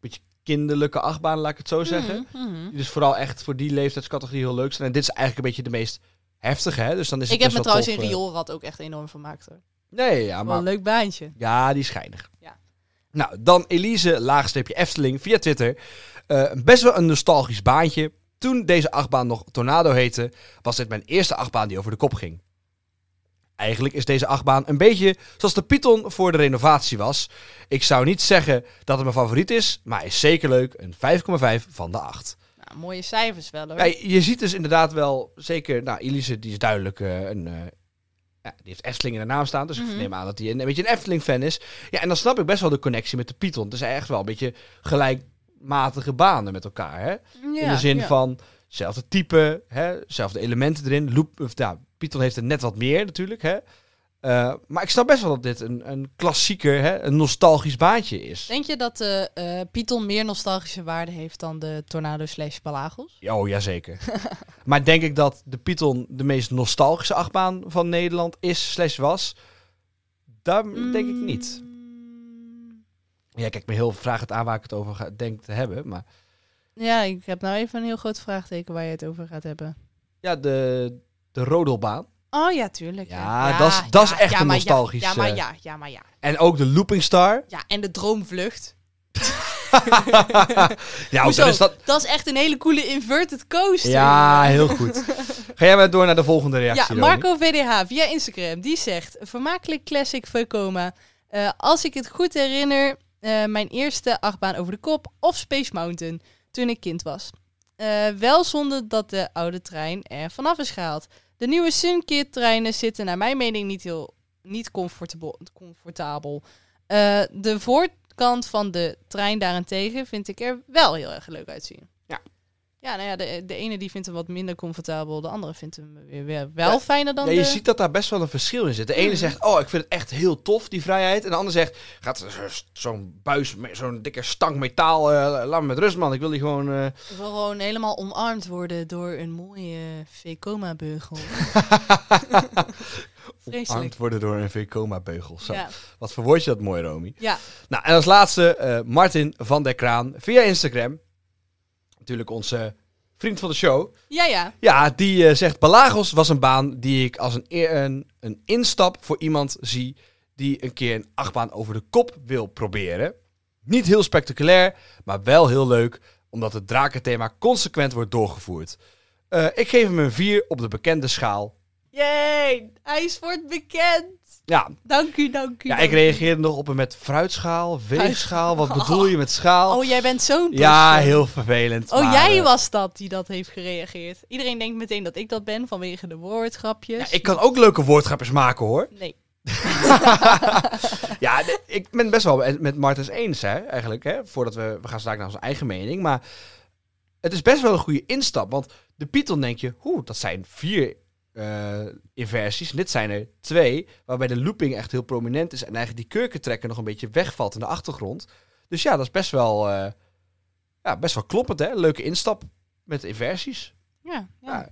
beetje kinderlijke achtbanen, laat ik het zo zeggen. Mhm, mhm. Die dus vooral echt voor die leeftijdscategorie heel leuk zijn. En dit is eigenlijk een beetje de meest heftig, hè? Dus dan is het Ik heb me trouwens in tof, eh. Rioolrad ook echt enorm vermaakt. Hoor. Nee, ja, Wel maar een leuk baantje. Ja, die is schijnig. Ja. Nou, dan Elise, laagstreepje Efteling, via Twitter. Eh, best wel een nostalgisch baantje. Toen deze achtbaan nog Tornado heette, was dit mijn eerste achtbaan die over de kop ging. Eigenlijk is deze achtbaan een beetje zoals de Python voor de renovatie was. Ik zou niet zeggen dat het mijn favoriet is, maar hij is zeker leuk. Een 5,5 van de 8. Nou, mooie cijfers wel hoor. Ja, je ziet dus inderdaad wel, zeker, nou, Elise die is duidelijk eh, een... eh, ja, die heeft Efteling in de naam staan, dus Mhm. ik neem aan dat hij een, een beetje een Efteling-fan is. Ja, en dan snap ik best wel de connectie met de Python. Het is echt wel een beetje gelijkmatige banen met elkaar, hè? Ja, in de zin van, zelfde type, hè? zelfde elementen erin. Loop, of, ja, Python heeft er net wat meer natuurlijk, hè? Eh, maar ik snap best wel dat dit een, een klassieker, hè? een nostalgisch baantje is. Denk je dat de eh Python meer nostalgische waarde heeft dan de Tornado slash Palagos? Oh, jazeker. [laughs] maar denk ik dat de Python de meest nostalgische achtbaan van Nederland is, slash was? Daar denk ik niet. Mm, Ja, kijk, me heel vraag het aan waar ik het over ga, denk te hebben. Maar Ja, ik heb nou even een heel groot vraagteken waar je het over gaat hebben. ja, de, de rodelbaan. Oh ja, tuurlijk. Ja, dat is- dat is echt een nostalgisch, Ja, ja, maar ja, ja, maar ja. En ook de Looping Star. Ja, en de Droomvlucht. [laughs] ja, Hoezo? is dat... Dat is echt een hele coole inverted coaster. Ja, heel goed. [laughs] Ga jij maar door naar de volgende Ja, reactie, Romy? Marco VDH via Instagram. Die zegt: Vermakelijk classic Vekoma. Eh als ik het goed herinner, eh, mijn eerste achtbaan over de kop of Space Mountain toen ik kind was. Eh, wel zonder dat de oude trein er vanaf is gehaald. De nieuwe Sunkit treinen zitten naar mijn mening niet heel niet comfortabel. Eh, de voorkant van de trein daarentegen vind ik er wel heel erg leuk uitzien. Ja. Nou ja, de, de ene die vindt hem wat minder comfortabel, de andere vindt hem weer, weer wel Ja, fijner dan Ja, je de... ziet dat daar best wel een verschil in zit. De ene Mhm. zegt, oh, ik vind het echt heel tof, die vrijheid. En de ander zegt, gaat zo- zo'n buis, met zo'n dikke stank metaal, eh, laat me met rust, man. Ik wil die gewoon... Ik wil gewoon helemaal omarmd worden door een mooie Vekoma-beugel. [laughs] Vreselijk. Armd worden door een V-coma-beugel. Zo. Ja. Wat verwoord je dat mooi, Romy. ja, Nou, en als laatste eh, Martin van der Kraan via Instagram. Natuurlijk onze vriend van de show. ja, ja. Ja, die eh, zegt: Balagos was een baan die ik als een, een, een instap voor iemand zie die een keer een achtbaan over de kop wil proberen. Niet heel spectaculair, maar wel heel leuk, omdat het drakenthema consequent wordt doorgevoerd. Eh, ik geef hem een 4 op de bekende schaal. Jee, hij wordt bekend. Ja, Dank u, dank u. ja dank ik reageerde nog op hem met fruitschaal, weegschaal. Wat bedoel je met schaal? Oh, jij bent zo'n ja, heel vervelend. Oh, maar, jij eh, was dat die dat heeft gereageerd. Iedereen denkt meteen dat ik dat ben vanwege de woordgrapjes. Ja, ik kan ook leuke woordgrapjes maken hoor. Nee. [laughs] Ja, ik ben best wel met Martens eens, hè, eigenlijk. Hè, voordat we, we gaan straks naar onze eigen mening. Maar het is best wel een goede instap. Want de Python denk je, hoe, dat zijn vier eh, inversies. En dit zijn er twee, waarbij de looping echt heel prominent is. En eigenlijk die kurkentrekker nog een beetje wegvalt in de achtergrond. Dus ja, dat is best wel, eh, ja, best wel kloppend, hè. Leuke instap met inversies. Ja, ja. Ja.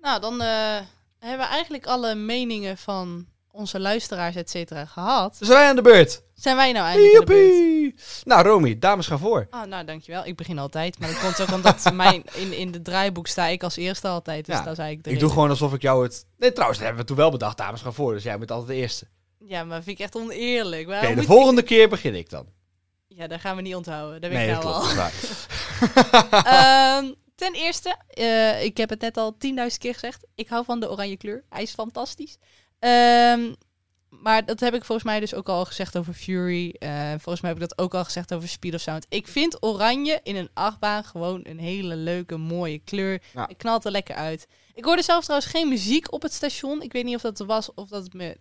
Nou, dan eh, hebben we eigenlijk alle meningen van onze luisteraars, et cetera, gehad. Dus zijn wij aan de beurt. Zijn wij nou eindelijk aan de beurt? Nou, Romy, dames gaan voor. Oh, nou, dankjewel. Ik begin altijd. Maar dat komt ook omdat [laughs] mijn, in, in de draaiboek sta ik als eerste altijd. Dus Ja, dat is eigenlijk de Ik doe gewoon alsof ik jou het... Nee, trouwens, dat hebben we toen wel bedacht. Dames gaan voor, dus jij bent altijd de eerste. Ja, maar vind ik echt oneerlijk. Oké, de volgende keer begin ik dan. Ja, dat gaan we niet onthouden. Dat weet Nee, ik nou klopt. al. [laughs] [laughs] Ehm, ten eerste, eh, ik heb het net al 10.000 keer gezegd. Ik hou van de oranje kleur. Hij is fantastisch. Ehm, maar dat heb ik volgens mij dus ook al gezegd over Fury. Eh, volgens mij heb ik dat ook al gezegd over Speed of Sound. Ik vind oranje in een achtbaan gewoon een hele leuke, mooie kleur. Ja. Het knalt er lekker uit. Ik hoorde zelf trouwens geen muziek op het station. Ik weet niet of dat er was of dat het me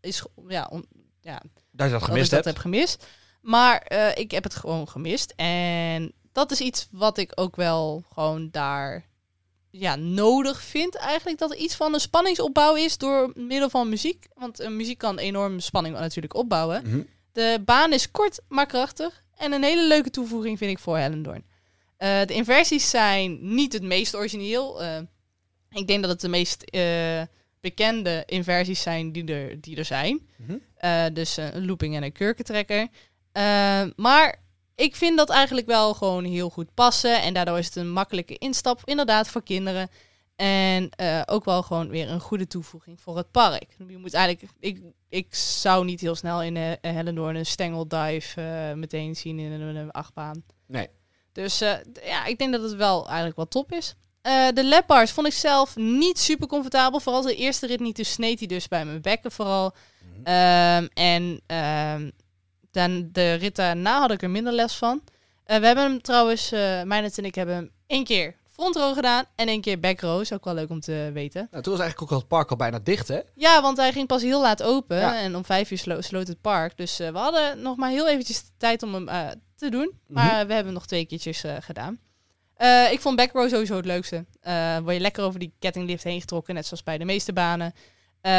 is... Ja, on- ja Dat je dat dat gemist ik dat hebt. heb gemist. Maar eh, ik heb het gewoon gemist. En dat is iets wat ik ook wel gewoon daar ja, nodig vind. Eigenlijk dat er iets van een spanningsopbouw is door middel van muziek. Want muziek kan enorm spanning natuurlijk opbouwen. Mhm. De baan is kort, maar krachtig. En een hele leuke toevoeging vind ik voor Hellendoorn. Eh, de inversies zijn niet het meest origineel. Eh, ik denk dat het de meest eh, bekende inversies zijn die er, die er zijn. Mhm. Dus een looping en een kurkentrekker. Maar ik vind dat eigenlijk wel gewoon heel goed passen. En daardoor is het een makkelijke instap, inderdaad, voor kinderen. En eh, ook wel gewoon weer een goede toevoeging voor het park. Je moet eigenlijk, ik, ik zou niet heel snel in uh, Hellendoorn een stengeldive uh, meteen zien in een, een achtbaan. Nee. Dus uh, ja, ik denk dat het wel eigenlijk wel top is. De lapbars vond ik zelf niet super comfortabel. Vooral de eerste rit niet. Dus sneed hij dus bij mijn bekken vooral. Mm -hmm. um, en um, dan de rit daarna had ik er minder les van. Uh, we hebben hem trouwens, uh, Mijnet en ik hebben hem één keer front row gedaan en één keer back row. Is ook wel leuk om te weten. Nou, toen was eigenlijk ook al het park al bijna dicht, hè? Ja, want hij ging pas heel laat open. Ja. En om vijf uur slo sloot het park. Dus uh, we hadden nog maar heel eventjes de tijd om hem uh, te doen. Maar mm -hmm. we hebben hem nog twee keertjes gedaan. Ik vond back row sowieso het leukste. Word je lekker over die kettinglift heen getrokken, net zoals bij de meeste banen. Uh,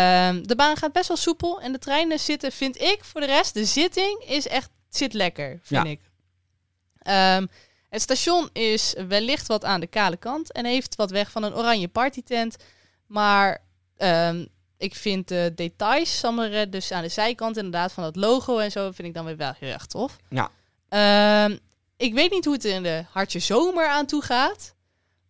de baan gaat best wel soepel en de treinen zitten, vind ik, voor de rest, de zitting is echt, zit lekker, vind Ja. ik. Um, het station is wellicht wat aan de kale kant en heeft wat weg van een oranje partytent. Maar um, ik vind de details, Sammeren, dus aan de zijkant inderdaad van dat logo en zo, vind ik dan weer wel heel erg tof. Ja. Ik weet niet hoe het in de hartje zomer aan toe gaat.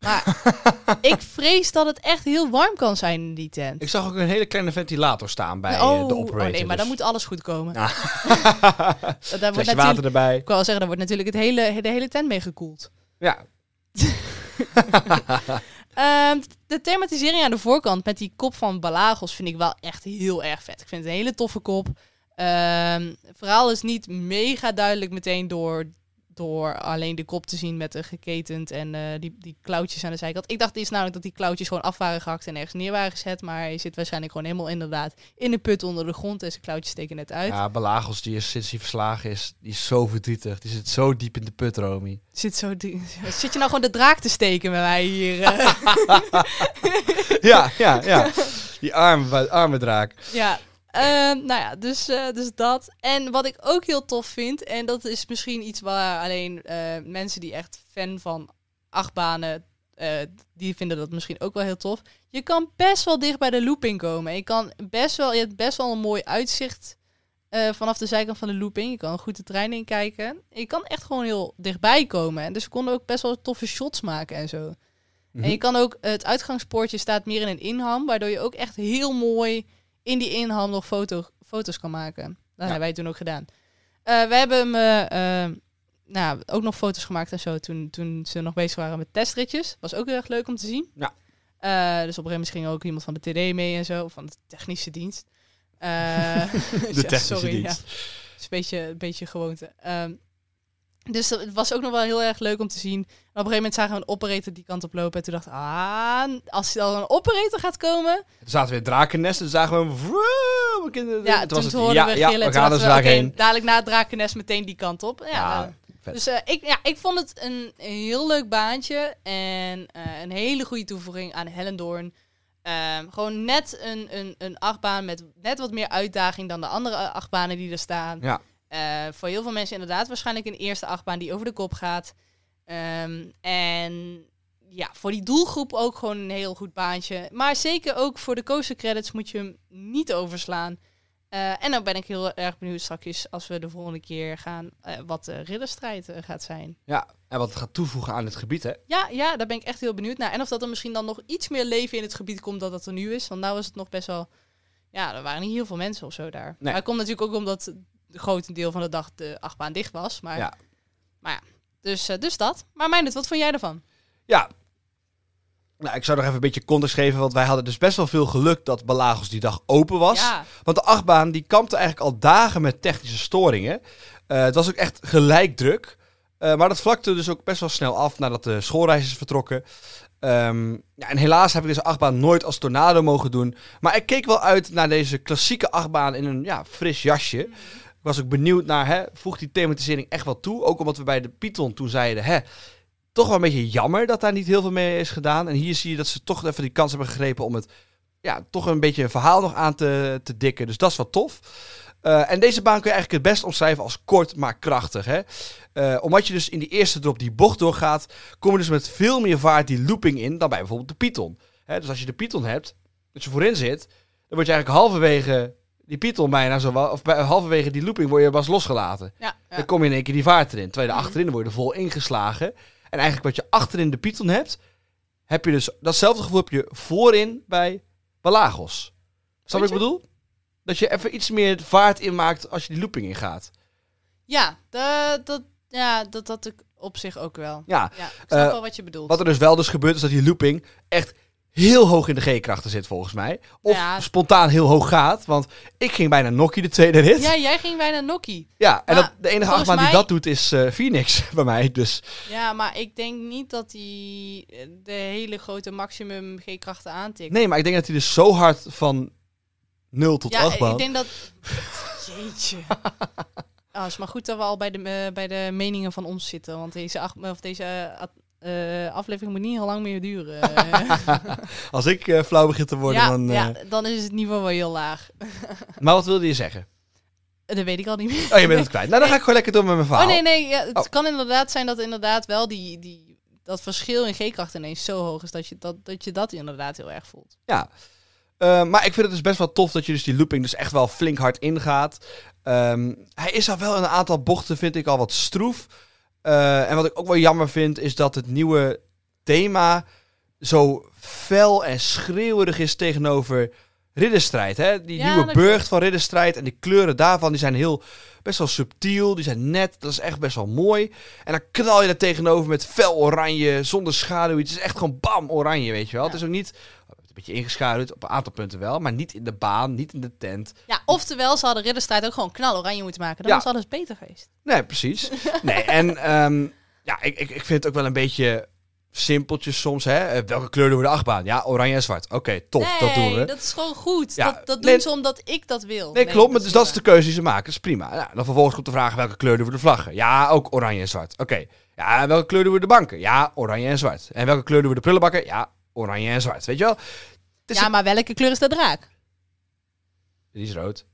Maar [laughs] ik vrees dat het echt heel warm kan zijn in die tent. Ik zag ook een hele kleine ventilator staan bij oh, eh, de operator. oh nee, maar dan dus- moet alles goed komen. [laughs] [laughs] Ja. Daar wordt water erbij. ik wou al zeggen, daar wordt natuurlijk het hele, de hele tent mee gekoeld. Ja. Ehm, de thematisering aan de voorkant met die kop van Balagos vind ik wel echt heel erg vet. Ik vind het een hele toffe kop. Ehm, het verhaal is niet mega duidelijk meteen door, door alleen de kop te zien met een geketend en eh, die, die klauwtjes aan de zijkant. Ik dacht eerst namelijk dat die klauwtjes gewoon af waren gehakt en ergens neer waren gezet. Maar hij zit waarschijnlijk gewoon helemaal inderdaad in de put onder de grond en zijn klauwtjes steken net uit. Ja, Belagos, die is sinds hij verslagen is, die is zo verdrietig. Die zit zo diep in de put, Romy. Zit, zo die- zit je nou gewoon de draak te steken met mij hier? eh? [laughs] ja, ja, ja. Die arme, arme draak. Ja, nou ja, dus, eh, dus dat. En wat ik ook heel tof vind, en dat is misschien iets waar alleen eh, mensen die echt fan van achtbanen, eh die vinden dat misschien ook wel heel tof. Je kan best wel dicht bij de looping komen. Je, kan best wel, je hebt best wel een mooi uitzicht vanaf de zijkant van de looping. Je kan goed de trein in kijken. Je kan echt gewoon heel dichtbij komen. En dus we konden ook best wel toffe shots maken en zo. En je kan ook, het uitgangspoortje staat meer in een inham, waardoor je ook echt heel mooi in die inham nog foto, foto's kan maken. Dat hebben wij toen ook gedaan. Eh, we hebben hem eh, eh, nou, ook nog foto's gemaakt en zo toen, toen ze nog bezig waren met testritjes. Was ook heel erg leuk om te zien. Ja. Dus op een gegeven moment ging ook iemand van de TD mee en zo, van de technische dienst. [laughs] [laughs] Ja, technische sorry, dienst. Ja. Is een beetje, een beetje gewoonte. Ehm, dus het was ook nog wel heel erg leuk om te zien. En op een gegeven moment zagen we een operator die kant op lopen. En toen dacht ik, ah, als er dan een operator gaat komen... Toen zaten we in het drakennest en zagen we hem... vroom, mijn kinderen- Ja, toen toen, was het, hoorden ja, we ja, gillen. we toen gaan er we, dadelijk na het drakennest meteen die kant op. Ja, Ja, nou, dus eh, ik, ja, ik vond het een, een heel leuk baantje. En eh, een hele goede toevoeging aan Hellendoorn. Ehm, gewoon net een, een, een achtbaan met net wat meer uitdaging dan de andere achtbanen die er staan. Ja. Eh, voor heel veel mensen inderdaad waarschijnlijk een eerste achtbaan die over de kop gaat. Ehm, en ja, voor die doelgroep ook gewoon een heel goed baantje. Maar zeker ook voor de coaster credits moet je hem niet overslaan. Eh, en dan ben ik heel erg benieuwd straks als we de volgende keer gaan eh, wat de ridderstrijd gaat zijn. Ja, en wat het gaat toevoegen aan het gebied, hè? Ja, ja, daar ben ik echt heel benieuwd naar. En of dat er misschien dan nog iets meer leven in het gebied komt dan dat er nu is. Want nou was het nog best wel... Ja, er waren niet heel veel mensen of zo daar. Nee. Maar het komt natuurlijk ook omdat grote deel van de dag de achtbaan dicht was. Maar Ja. dus, eh, dus dat. Maar Meindert, wat vond jij ervan? Ja. Nou, ik zou nog even een beetje context geven, want wij hadden dus best wel veel geluk dat Balagos die dag open was. Ja, Want de achtbaan die kampte eigenlijk al dagen met technische storingen. Eh, het was ook echt gelijk druk. Eh, maar dat vlakte dus ook best wel snel af nadat de schoolreis is vertrokken. Ehm, ja, en helaas heb ik deze achtbaan nooit als tornado mogen doen. Maar ik keek wel uit naar deze klassieke achtbaan in een ja, fris jasje. Ik was ook benieuwd naar, hè, voegt die thematisering echt wel toe? Ook omdat we bij de Python toen zeiden, hè, toch wel een beetje jammer dat daar niet heel veel mee is gedaan. En hier zie je dat ze toch even die kans hebben gegrepen om het ja, toch een beetje een verhaal nog aan te, te dikken. Dus dat is wel tof. Eh, en deze baan kun je eigenlijk het best omschrijven als kort, maar krachtig. Hè? Eh, omdat je dus in die eerste drop die bocht doorgaat, kom je dus met veel meer vaart die looping in dan bij bijvoorbeeld de Python. Hè, dus als je de Python hebt, dat je voorin zit, dan word je eigenlijk halverwege die Python bijna zo, of bij, halverwege die looping word je pas losgelaten. ja, ja. Dan kom je in één keer die vaart erin. Terwijl je Mhm. achterin word je vol ingeslagen. En eigenlijk wat je achterin de Python hebt, heb je dus datzelfde gevoel heb je voorin bij Balagos. Snap wat ik bedoel? Dat je even iets meer vaart inmaakt als je die looping ingaat. Ja, dat, dat, ja, dat dat ik op zich ook wel. Ja, Ja, ik snap Eh, wel wat je bedoelt. wat er dus wel dus gebeurt is dat die looping echt heel hoog in de G-krachten zit volgens mij. Of Ja. spontaan heel hoog gaat. Want ik ging bijna nokkie de tweede rit. Ja, Ja, jij ging bijna nokkie. en Maar dat, de enige achtbaan die mij- dat doet is eh, Phoenix [laughs] bij mij. Dus Ja, maar ik denk niet dat hij eh, de hele grote maximum G-krachten aantikt. nee, maar ik denk dat hij dus zo hard van 0 tot ja, 8 ik denk dat... [laughs] Jeetje. [laughs] Ah, het is maar goed dat we al bij de, eh, bij de meningen van ons zitten. Want deze, acht, of deze eh, aflevering moet niet heel lang meer duren. [laughs] Als ik eh, flauw begin te worden, ja, dan... eh, ja, dan is het niveau wel heel laag. [laughs] Maar wat wilde je zeggen? Dat weet ik al niet meer. Oh, je bent het kwijt. Nou, dan ga ik gewoon lekker door met mijn verhaal. Oh nee, nee. Ja, het Oh. kan inderdaad zijn dat inderdaad wel die, die, dat verschil in G-kracht ineens zo hoog is dat je dat, dat je dat inderdaad heel erg voelt. Ja. Eh, maar ik vind het dus best wel tof dat je dus die looping dus echt wel flink hard ingaat. Ehm, hij is al wel in een aantal bochten, vind ik al wat stroef. Eh, en wat ik ook wel jammer vind, is dat het nieuwe thema zo fel en schreeuwerig is tegenover ridderstrijd. Hè? Die Ja, nieuwe burcht van ridderstrijd en die kleuren daarvan, die zijn heel best wel subtiel, die zijn net, dat is echt best wel mooi. En dan knal je er tegenover met fel oranje, zonder schaduw. Het is echt gewoon bam oranje, weet je wel. Ja. Het is ook niet beetje ingeschaduwd, op een aantal punten wel, maar niet in de baan, niet in de tent. Ja, oftewel, ze hadden Ridderstrijd ook gewoon knal oranje moeten maken. Dan Ja. was alles beter geweest. Nee, precies. [laughs] nee, en ehm, ja, ik, ik, ik vind het ook wel een beetje simpeltjes soms. Hè? Eh, welke kleur doen we de achtbaan? Ja, oranje en zwart. Oké, top, nee, dat doen we. dat is gewoon goed. Ja, dat dat nee, doen ze omdat ik dat wil. Nee, klopt, maar dus dat is de keuze die ze maken. Dat is prima. Ja, dan vervolgens komt de vraag, welke kleur doen we de vlaggen? Ja, ook oranje en zwart. Oké. Ja, welke kleur doen we de banken? Ja, oranje en zwart. En welke kleur doen we de prullenbakken? Ja, oranje en zwart. Weet je wel? Ja, maar welke kleur is de draak? Die is rood.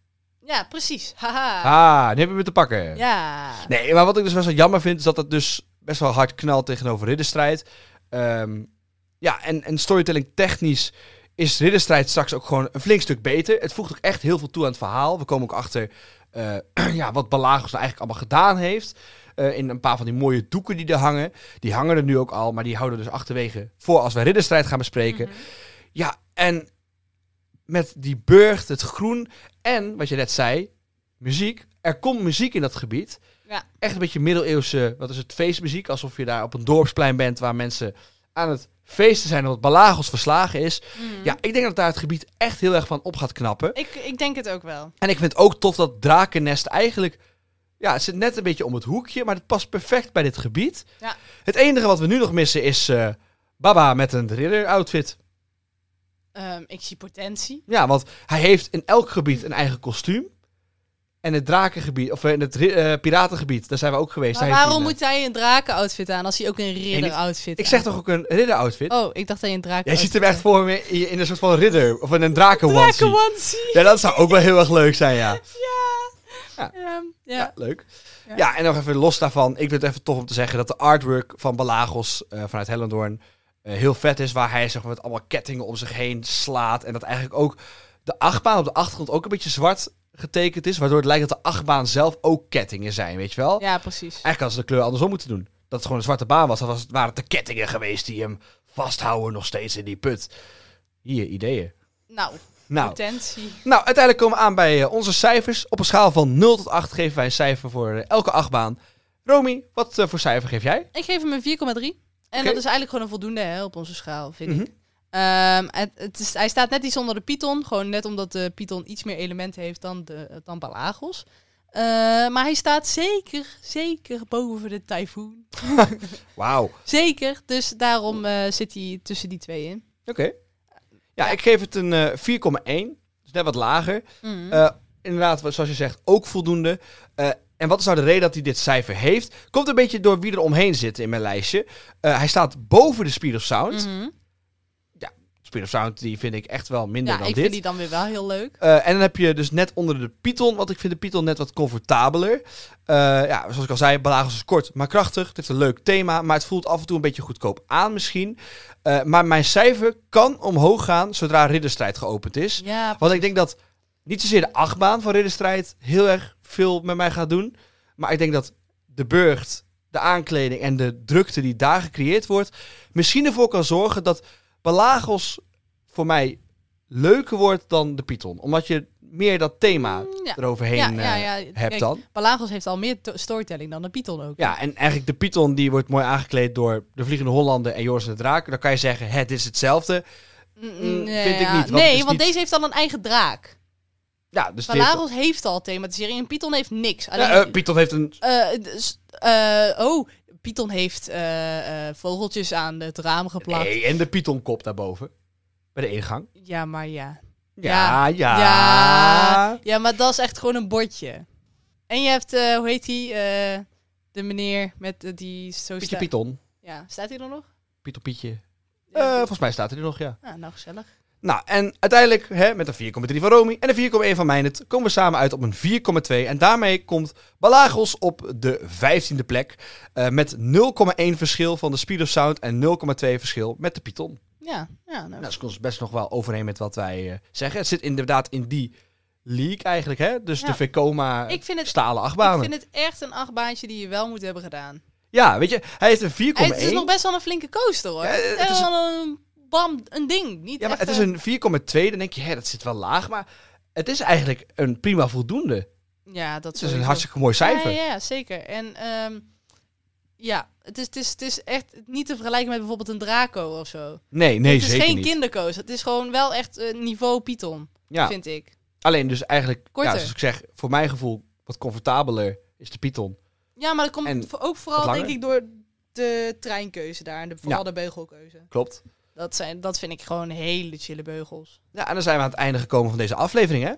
Ja, precies. Haha. Ah, die hebben we te pakken. Ja. Nee, maar wat ik dus best wel jammer vind, is dat het dus best wel hard knalt tegenover Ridderstrijd. Ehm, ja, en, en storytelling technisch is Ridderstrijd straks ook gewoon een flink stuk beter. Het voegt ook echt heel veel toe aan het verhaal. We komen ook achter eh, [clears throat] ja, wat Balagos nou eigenlijk allemaal gedaan heeft. Eh, in een paar van die mooie doeken die er hangen. Die hangen er nu ook al, maar die houden dus achterwege voor als we Ridderstrijd gaan bespreken. Mhm. Ja, en met die burcht, het groen en, wat je net zei, muziek. Er komt muziek in dat gebied. Ja. Echt een beetje middeleeuwse, wat is het, feestmuziek. Alsof je daar op een dorpsplein bent waar mensen aan het feesten zijn omdat Balagos verslagen is. Mhm. Ja, ik denk dat daar het gebied echt heel erg van op gaat knappen. Ik, ik denk het ook wel. En ik vind het ook tof dat Drakennest eigenlijk... Ja, het zit net een beetje om het hoekje, maar het past perfect bij dit gebied. Ja. Het enige wat we nu nog missen is eh, Baba met een ridder-outfit. Ehm, ik zie potentie. Ja, want hij heeft in elk gebied een eigen kostuum. En het drakengebied, of in het ri- eh, piratengebied, daar zijn we ook geweest. Maar waarom moet hij een draken-outfit aan als hij ook een ridder-outfit Ik zeg toch ook een ridder-outfit? Oh, ik dacht dat je een draken Jij ziet hem echt voor me in, in een soort van ridder, of in een draken-onesie. Draken-onesie. Ja, dat zou ook wel heel erg leuk zijn, ja. [laughs] Ja. [laughs] Ja. Ja, leuk. Ja. Ja. en nog even los daarvan. Ik vind het even tof om te zeggen dat de artwork van Balagos eh, vanuit Hellendoorn eh, heel vet is. Waar hij zeg maar, met allemaal kettingen om zich heen slaat. En dat eigenlijk ook de achtbaan op de achtergrond ook een beetje zwart getekend is. Waardoor het lijkt dat de achtbaan zelf ook kettingen zijn, weet je wel? Ja, precies. Eigenlijk hadden ze de kleur andersom moeten doen. Dat het gewoon een zwarte baan was. Dan was waren het de kettingen geweest die hem vasthouden nog steeds in die put. Hier, ideeën. Nou, Nou, potentie. nou, uiteindelijk komen we aan bij eh, onze cijfers. Op een schaal van 0 tot 8 geven wij een cijfer voor eh, elke achtbaan. Romy, wat eh, voor cijfer geef jij? Ik geef hem een 4,3. En dat is eigenlijk gewoon een voldoende hè, op onze schaal, vind Mhm. ik. Ehm, het, het is, hij staat net iets onder de Python. Gewoon net omdat de Python iets meer elementen heeft dan, de, dan Balagos. Eh, maar hij staat zeker, zeker boven de Typhoon. [laughs] Wauw. Zeker. Dus daarom eh, zit hij tussen die twee in. Oké. Ja, ik geef het een eh 4,1. Dus net wat lager. Mhm. Eh, inderdaad, zoals je zegt, ook voldoende. Eh, en wat is nou de reden dat hij dit cijfer heeft? Komt een beetje door wie er omheen zit in mijn lijstje. Eh, hij staat boven de Speed of Sound. Mhm. Speed of Sound die vind ik echt wel minder Ja, dan ik dit. vind die dan weer wel heel leuk. Eh, en dan heb je dus net onder de Python, want ik vind de Python net wat comfortabeler. Eh, ja, zoals ik al zei, Balagos is kort, maar krachtig. Het heeft een leuk thema, maar het voelt af en toe een beetje goedkoop aan misschien. Eh, maar mijn cijfer kan omhoog gaan zodra Ridderstrijd geopend is. Ja, Want ik denk dat niet zozeer de achtbaan van Ridderstrijd heel erg veel met mij gaat doen. Maar ik denk dat de Burgt de aankleding en de drukte die daar gecreëerd wordt, misschien ervoor kan zorgen dat Balagos voor mij leuker wordt dan de Python. Omdat je meer dat thema Mm, ja. eroverheen Ja, ja, eh, ja. hebt Kijk, dan. Heeft al meer to- storytelling dan de Python ook. Ja, en eigenlijk de Python die wordt mooi aangekleed door de Vliegende Hollander en Joris en de Draak. Dan kan je zeggen, het is hetzelfde. Mm, Mm, nee, vind ik niet, want nee, want niet- deze heeft al een eigen draak. Ja, dus die heeft- al thematisering en Python heeft niks. Alleen, eh, Python heeft een... eh, dus, oh, Python heeft eh, eh, vogeltjes aan het raam geplakt. Nee, en de Pythonkop daarboven. Bij de ingang. Ja, maar ja. Ja, ja. Ja. Ja, maar dat is echt gewoon een bordje. En je hebt, eh, hoe heet die? de meneer met die zo Pietje. Python. Ja, staat hij er nog? Pieter Pietje. Volgens mij staat hij er nog, ja. Ah, nou, gezellig. Nou, en uiteindelijk, hè, met een 4,3 van Romy en een 4,1 van Mijnet, komen we samen uit op een 4,2. En daarmee komt Balagos op de 15e plek. eh, met 0,1 verschil van de Speed of Sound en 0,2 verschil met de Python. Ja, ja nou, Nou, dat komt best nog wel overeen met wat wij eh, zeggen. Het zit inderdaad in die league eigenlijk, hè? Dus Ja. de Vekoma Ik vind het- stalen ik achtbanen. vind het echt een achtbaantje die je wel moet hebben gedaan. Ja, weet je, hij heeft een 4,1. Hey, het is nog best wel een flinke coaster hoor. Ja, het is wel een, bam, een ding. Niet Ja, maar het is een 4,2. Dan denk je, hè, dat zit wel laag. Maar het is eigenlijk een prima voldoende. Ja, dat Het is een hartstikke mooi cijfer. Ja, ja, ja, zeker. En ehm, ja, het is, het, is, het is echt niet te vergelijken met bijvoorbeeld een Draco of zo. Nee, nee, het is zeker geen niet. kinderkoos. Het is gewoon wel echt eh, niveau Python, Ja, vind ik. alleen dus eigenlijk, ja, Korter. zoals ik zeg, voor mijn gevoel wat comfortabeler is de Python. Ja, maar dat komt En ook vooral denk ik door de treinkeuze daar. En de, vooral Ja. de beugelkeuze. Klopt. Dat, zijn, dat vind ik gewoon hele chille beugels. Ja, en dan zijn we aan het einde gekomen van deze aflevering, hè?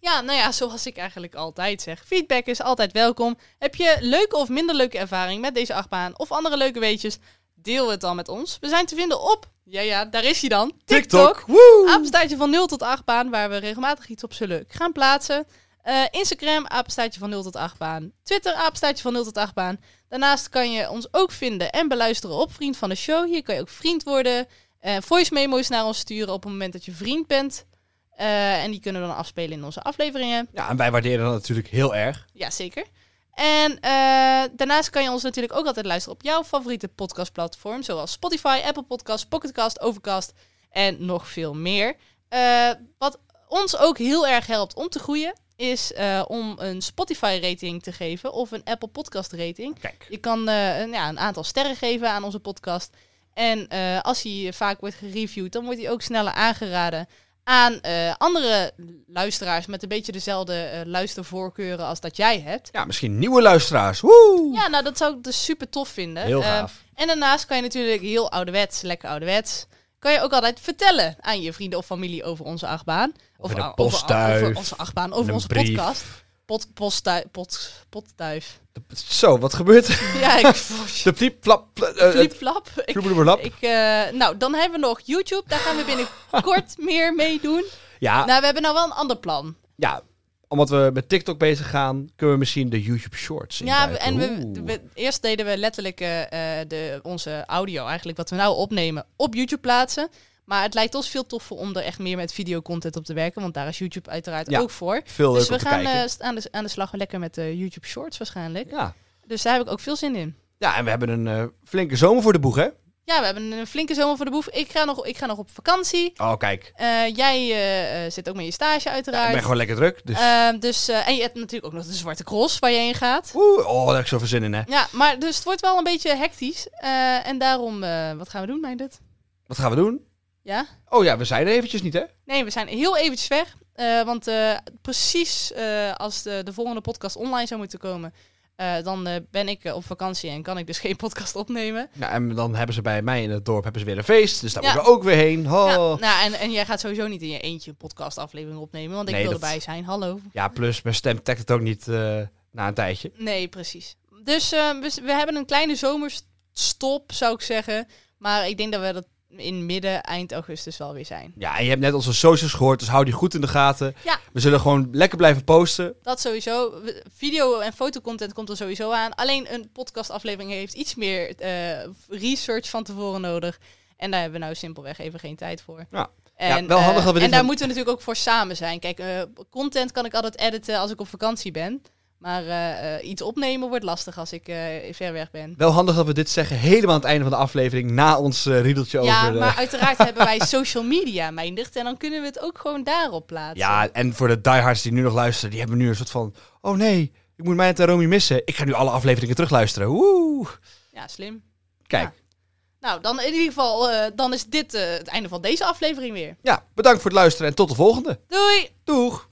Ja, nou ja, zoals ik eigenlijk altijd zeg. Feedback is altijd welkom. Heb je leuke of minder leuke ervaring met deze achtbaan of andere leuke weetjes? Deel het dan met ons. We zijn te vinden op, ja ja, daar is hij dan, TikTok. Woe! Apenstaartje van 0 tot 8 baan, waar we regelmatig iets op zullen gaan plaatsen. Eh, Instagram, apenstaartje van 0 tot 8 baan. Twitter, apenstaartje van 0 tot 8 baan. Daarnaast kan je ons ook vinden en beluisteren op Vriend van de Show. Hier kan je ook vriend worden. Eh, voice memo's naar ons sturen op het moment dat je vriend bent. Eh, en die kunnen we dan afspelen in onze afleveringen. Ja, en wij waarderen dat natuurlijk heel erg. Ja, zeker. En eh, daarnaast kan je ons natuurlijk ook altijd luisteren op jouw favoriete podcastplatform. Zoals Spotify, Apple Podcasts, Pocketcast, Overcast en nog veel meer. Wat ons ook heel erg helpt om te groeien, is om een Spotify-rating te geven of een Apple Podcast-rating. Kijk. Je kan een, ja, een aantal sterren geven aan onze podcast. En eh, als hij vaak wordt gereviewd, dan wordt hij ook sneller aangeraden aan eh, andere luisteraars met een beetje dezelfde eh, luistervoorkeuren als dat jij hebt. Ja, misschien nieuwe luisteraars. Woe! Ja, nou dat zou ik dus super tof vinden. Heel gaaf. en daarnaast kan je natuurlijk heel ouderwets, lekker ouderwets, kan je ook altijd vertellen aan je vrienden of familie over onze achtbaan. Of over onze achtbaan, over onze brief. podcast. Pot, postduif, pot, potduif. Zo, wat gebeurt er? [laughs] Ja, ik... [laughs] De pliep, flap, pl- eh, Flip-flap. Ik, ik, eh, nou, dan hebben we nog YouTube. Daar gaan we [laughs] binnenkort meer mee doen. Ja, Nou, we hebben nou wel een ander plan. ja, omdat we met TikTok bezig gaan, kunnen we misschien de YouTube Shorts Ja, en we, we- eerst deden we letterlijk eh, eh, de, onze audio, eigenlijk wat we nou opnemen, op YouTube plaatsen. Maar het lijkt ons veel toffer om er echt meer met videocontent op te werken. Want daar is YouTube uiteraard Ja, ook voor. Veel Dus we gaan eh, aan, de, aan de slag lekker met de YouTube Shorts waarschijnlijk. ja. Dus daar heb ik ook veel zin in. ja, en we hebben een eh, flinke zomer voor de boeg, hè? Ja, we hebben een flinke zomer voor de boef. Ik ga nog, ik ga nog op vakantie. Oh, kijk. Eh, jij eh, eh, zit ook met je stage Ja, uiteraard. ik ben gewoon lekker druk. Dus... Ehm, dus, eh, en je hebt natuurlijk ook nog de Zwarte Cross waar je heen gaat. Oeh, oh, daar heb ik zoveel zin in, hè? Ja, maar dus het wordt wel een beetje hectisch. Eh, en daarom, eh, wat gaan we doen, Meindert? Wat gaan we doen? Ja? Oh ja, we zijn er eventjes niet, hè? Nee, we zijn heel eventjes weg. Eh, want eh, precies eh, als de, de volgende podcast online zou moeten komen, dan ben ik op vakantie en kan ik dus [laughs] geen podcast opnemen. Ja, en dan hebben ze bij mij in het dorp hebben ze weer een feest. Dus daar Ja. moeten we ook weer heen. Oh. Ja, Ja, nou, en, en jij gaat sowieso niet in je eentje een podcastaflevering opnemen, want ik Nee, wil dat- erbij zijn. Hallo. plus mijn stem trekt het ook niet na een tijdje. Nee, precies. Dus we, we hebben een kleine zomerstop, zou ik zeggen. Maar ik denk dat we dat in midden, eind augustus wel weer zijn. Ja, en je hebt net onze socials gehoord, dus hou die goed in de gaten. Ja. We zullen gewoon lekker blijven posten. Dat sowieso. Video- en fotocontent komt er sowieso aan. Alleen een podcastaflevering heeft iets meer eh, research van tevoren nodig. En daar hebben we nou simpelweg even geen tijd voor. Ja. En, Ja, wel handig eh, dat we en daar moeten we natuurlijk ook voor samen zijn. Kijk, eh, content kan ik altijd editen als ik op vakantie ben. Maar eh, eh, iets opnemen wordt lastig als ik eh, ver weg ben. Wel handig dat we dit zeggen helemaal aan het einde van de aflevering, na ons riedeltje Ja, over... de- maar uiteraard hebben wij [laughs] social media, Meindert. En dan kunnen we het ook gewoon daarop plaatsen. Ja, en voor de diehards die nu nog luisteren, die hebben nu een soort van... Oh nee, ik moet mij en Romy missen. Ik ga nu alle afleveringen terugluisteren. Woe! Ja, slim. Kijk, Ja. Nou, dan in ieder geval, dan is dit het einde van deze aflevering weer. ja, bedankt voor het luisteren en tot de volgende. Doei! Doeg!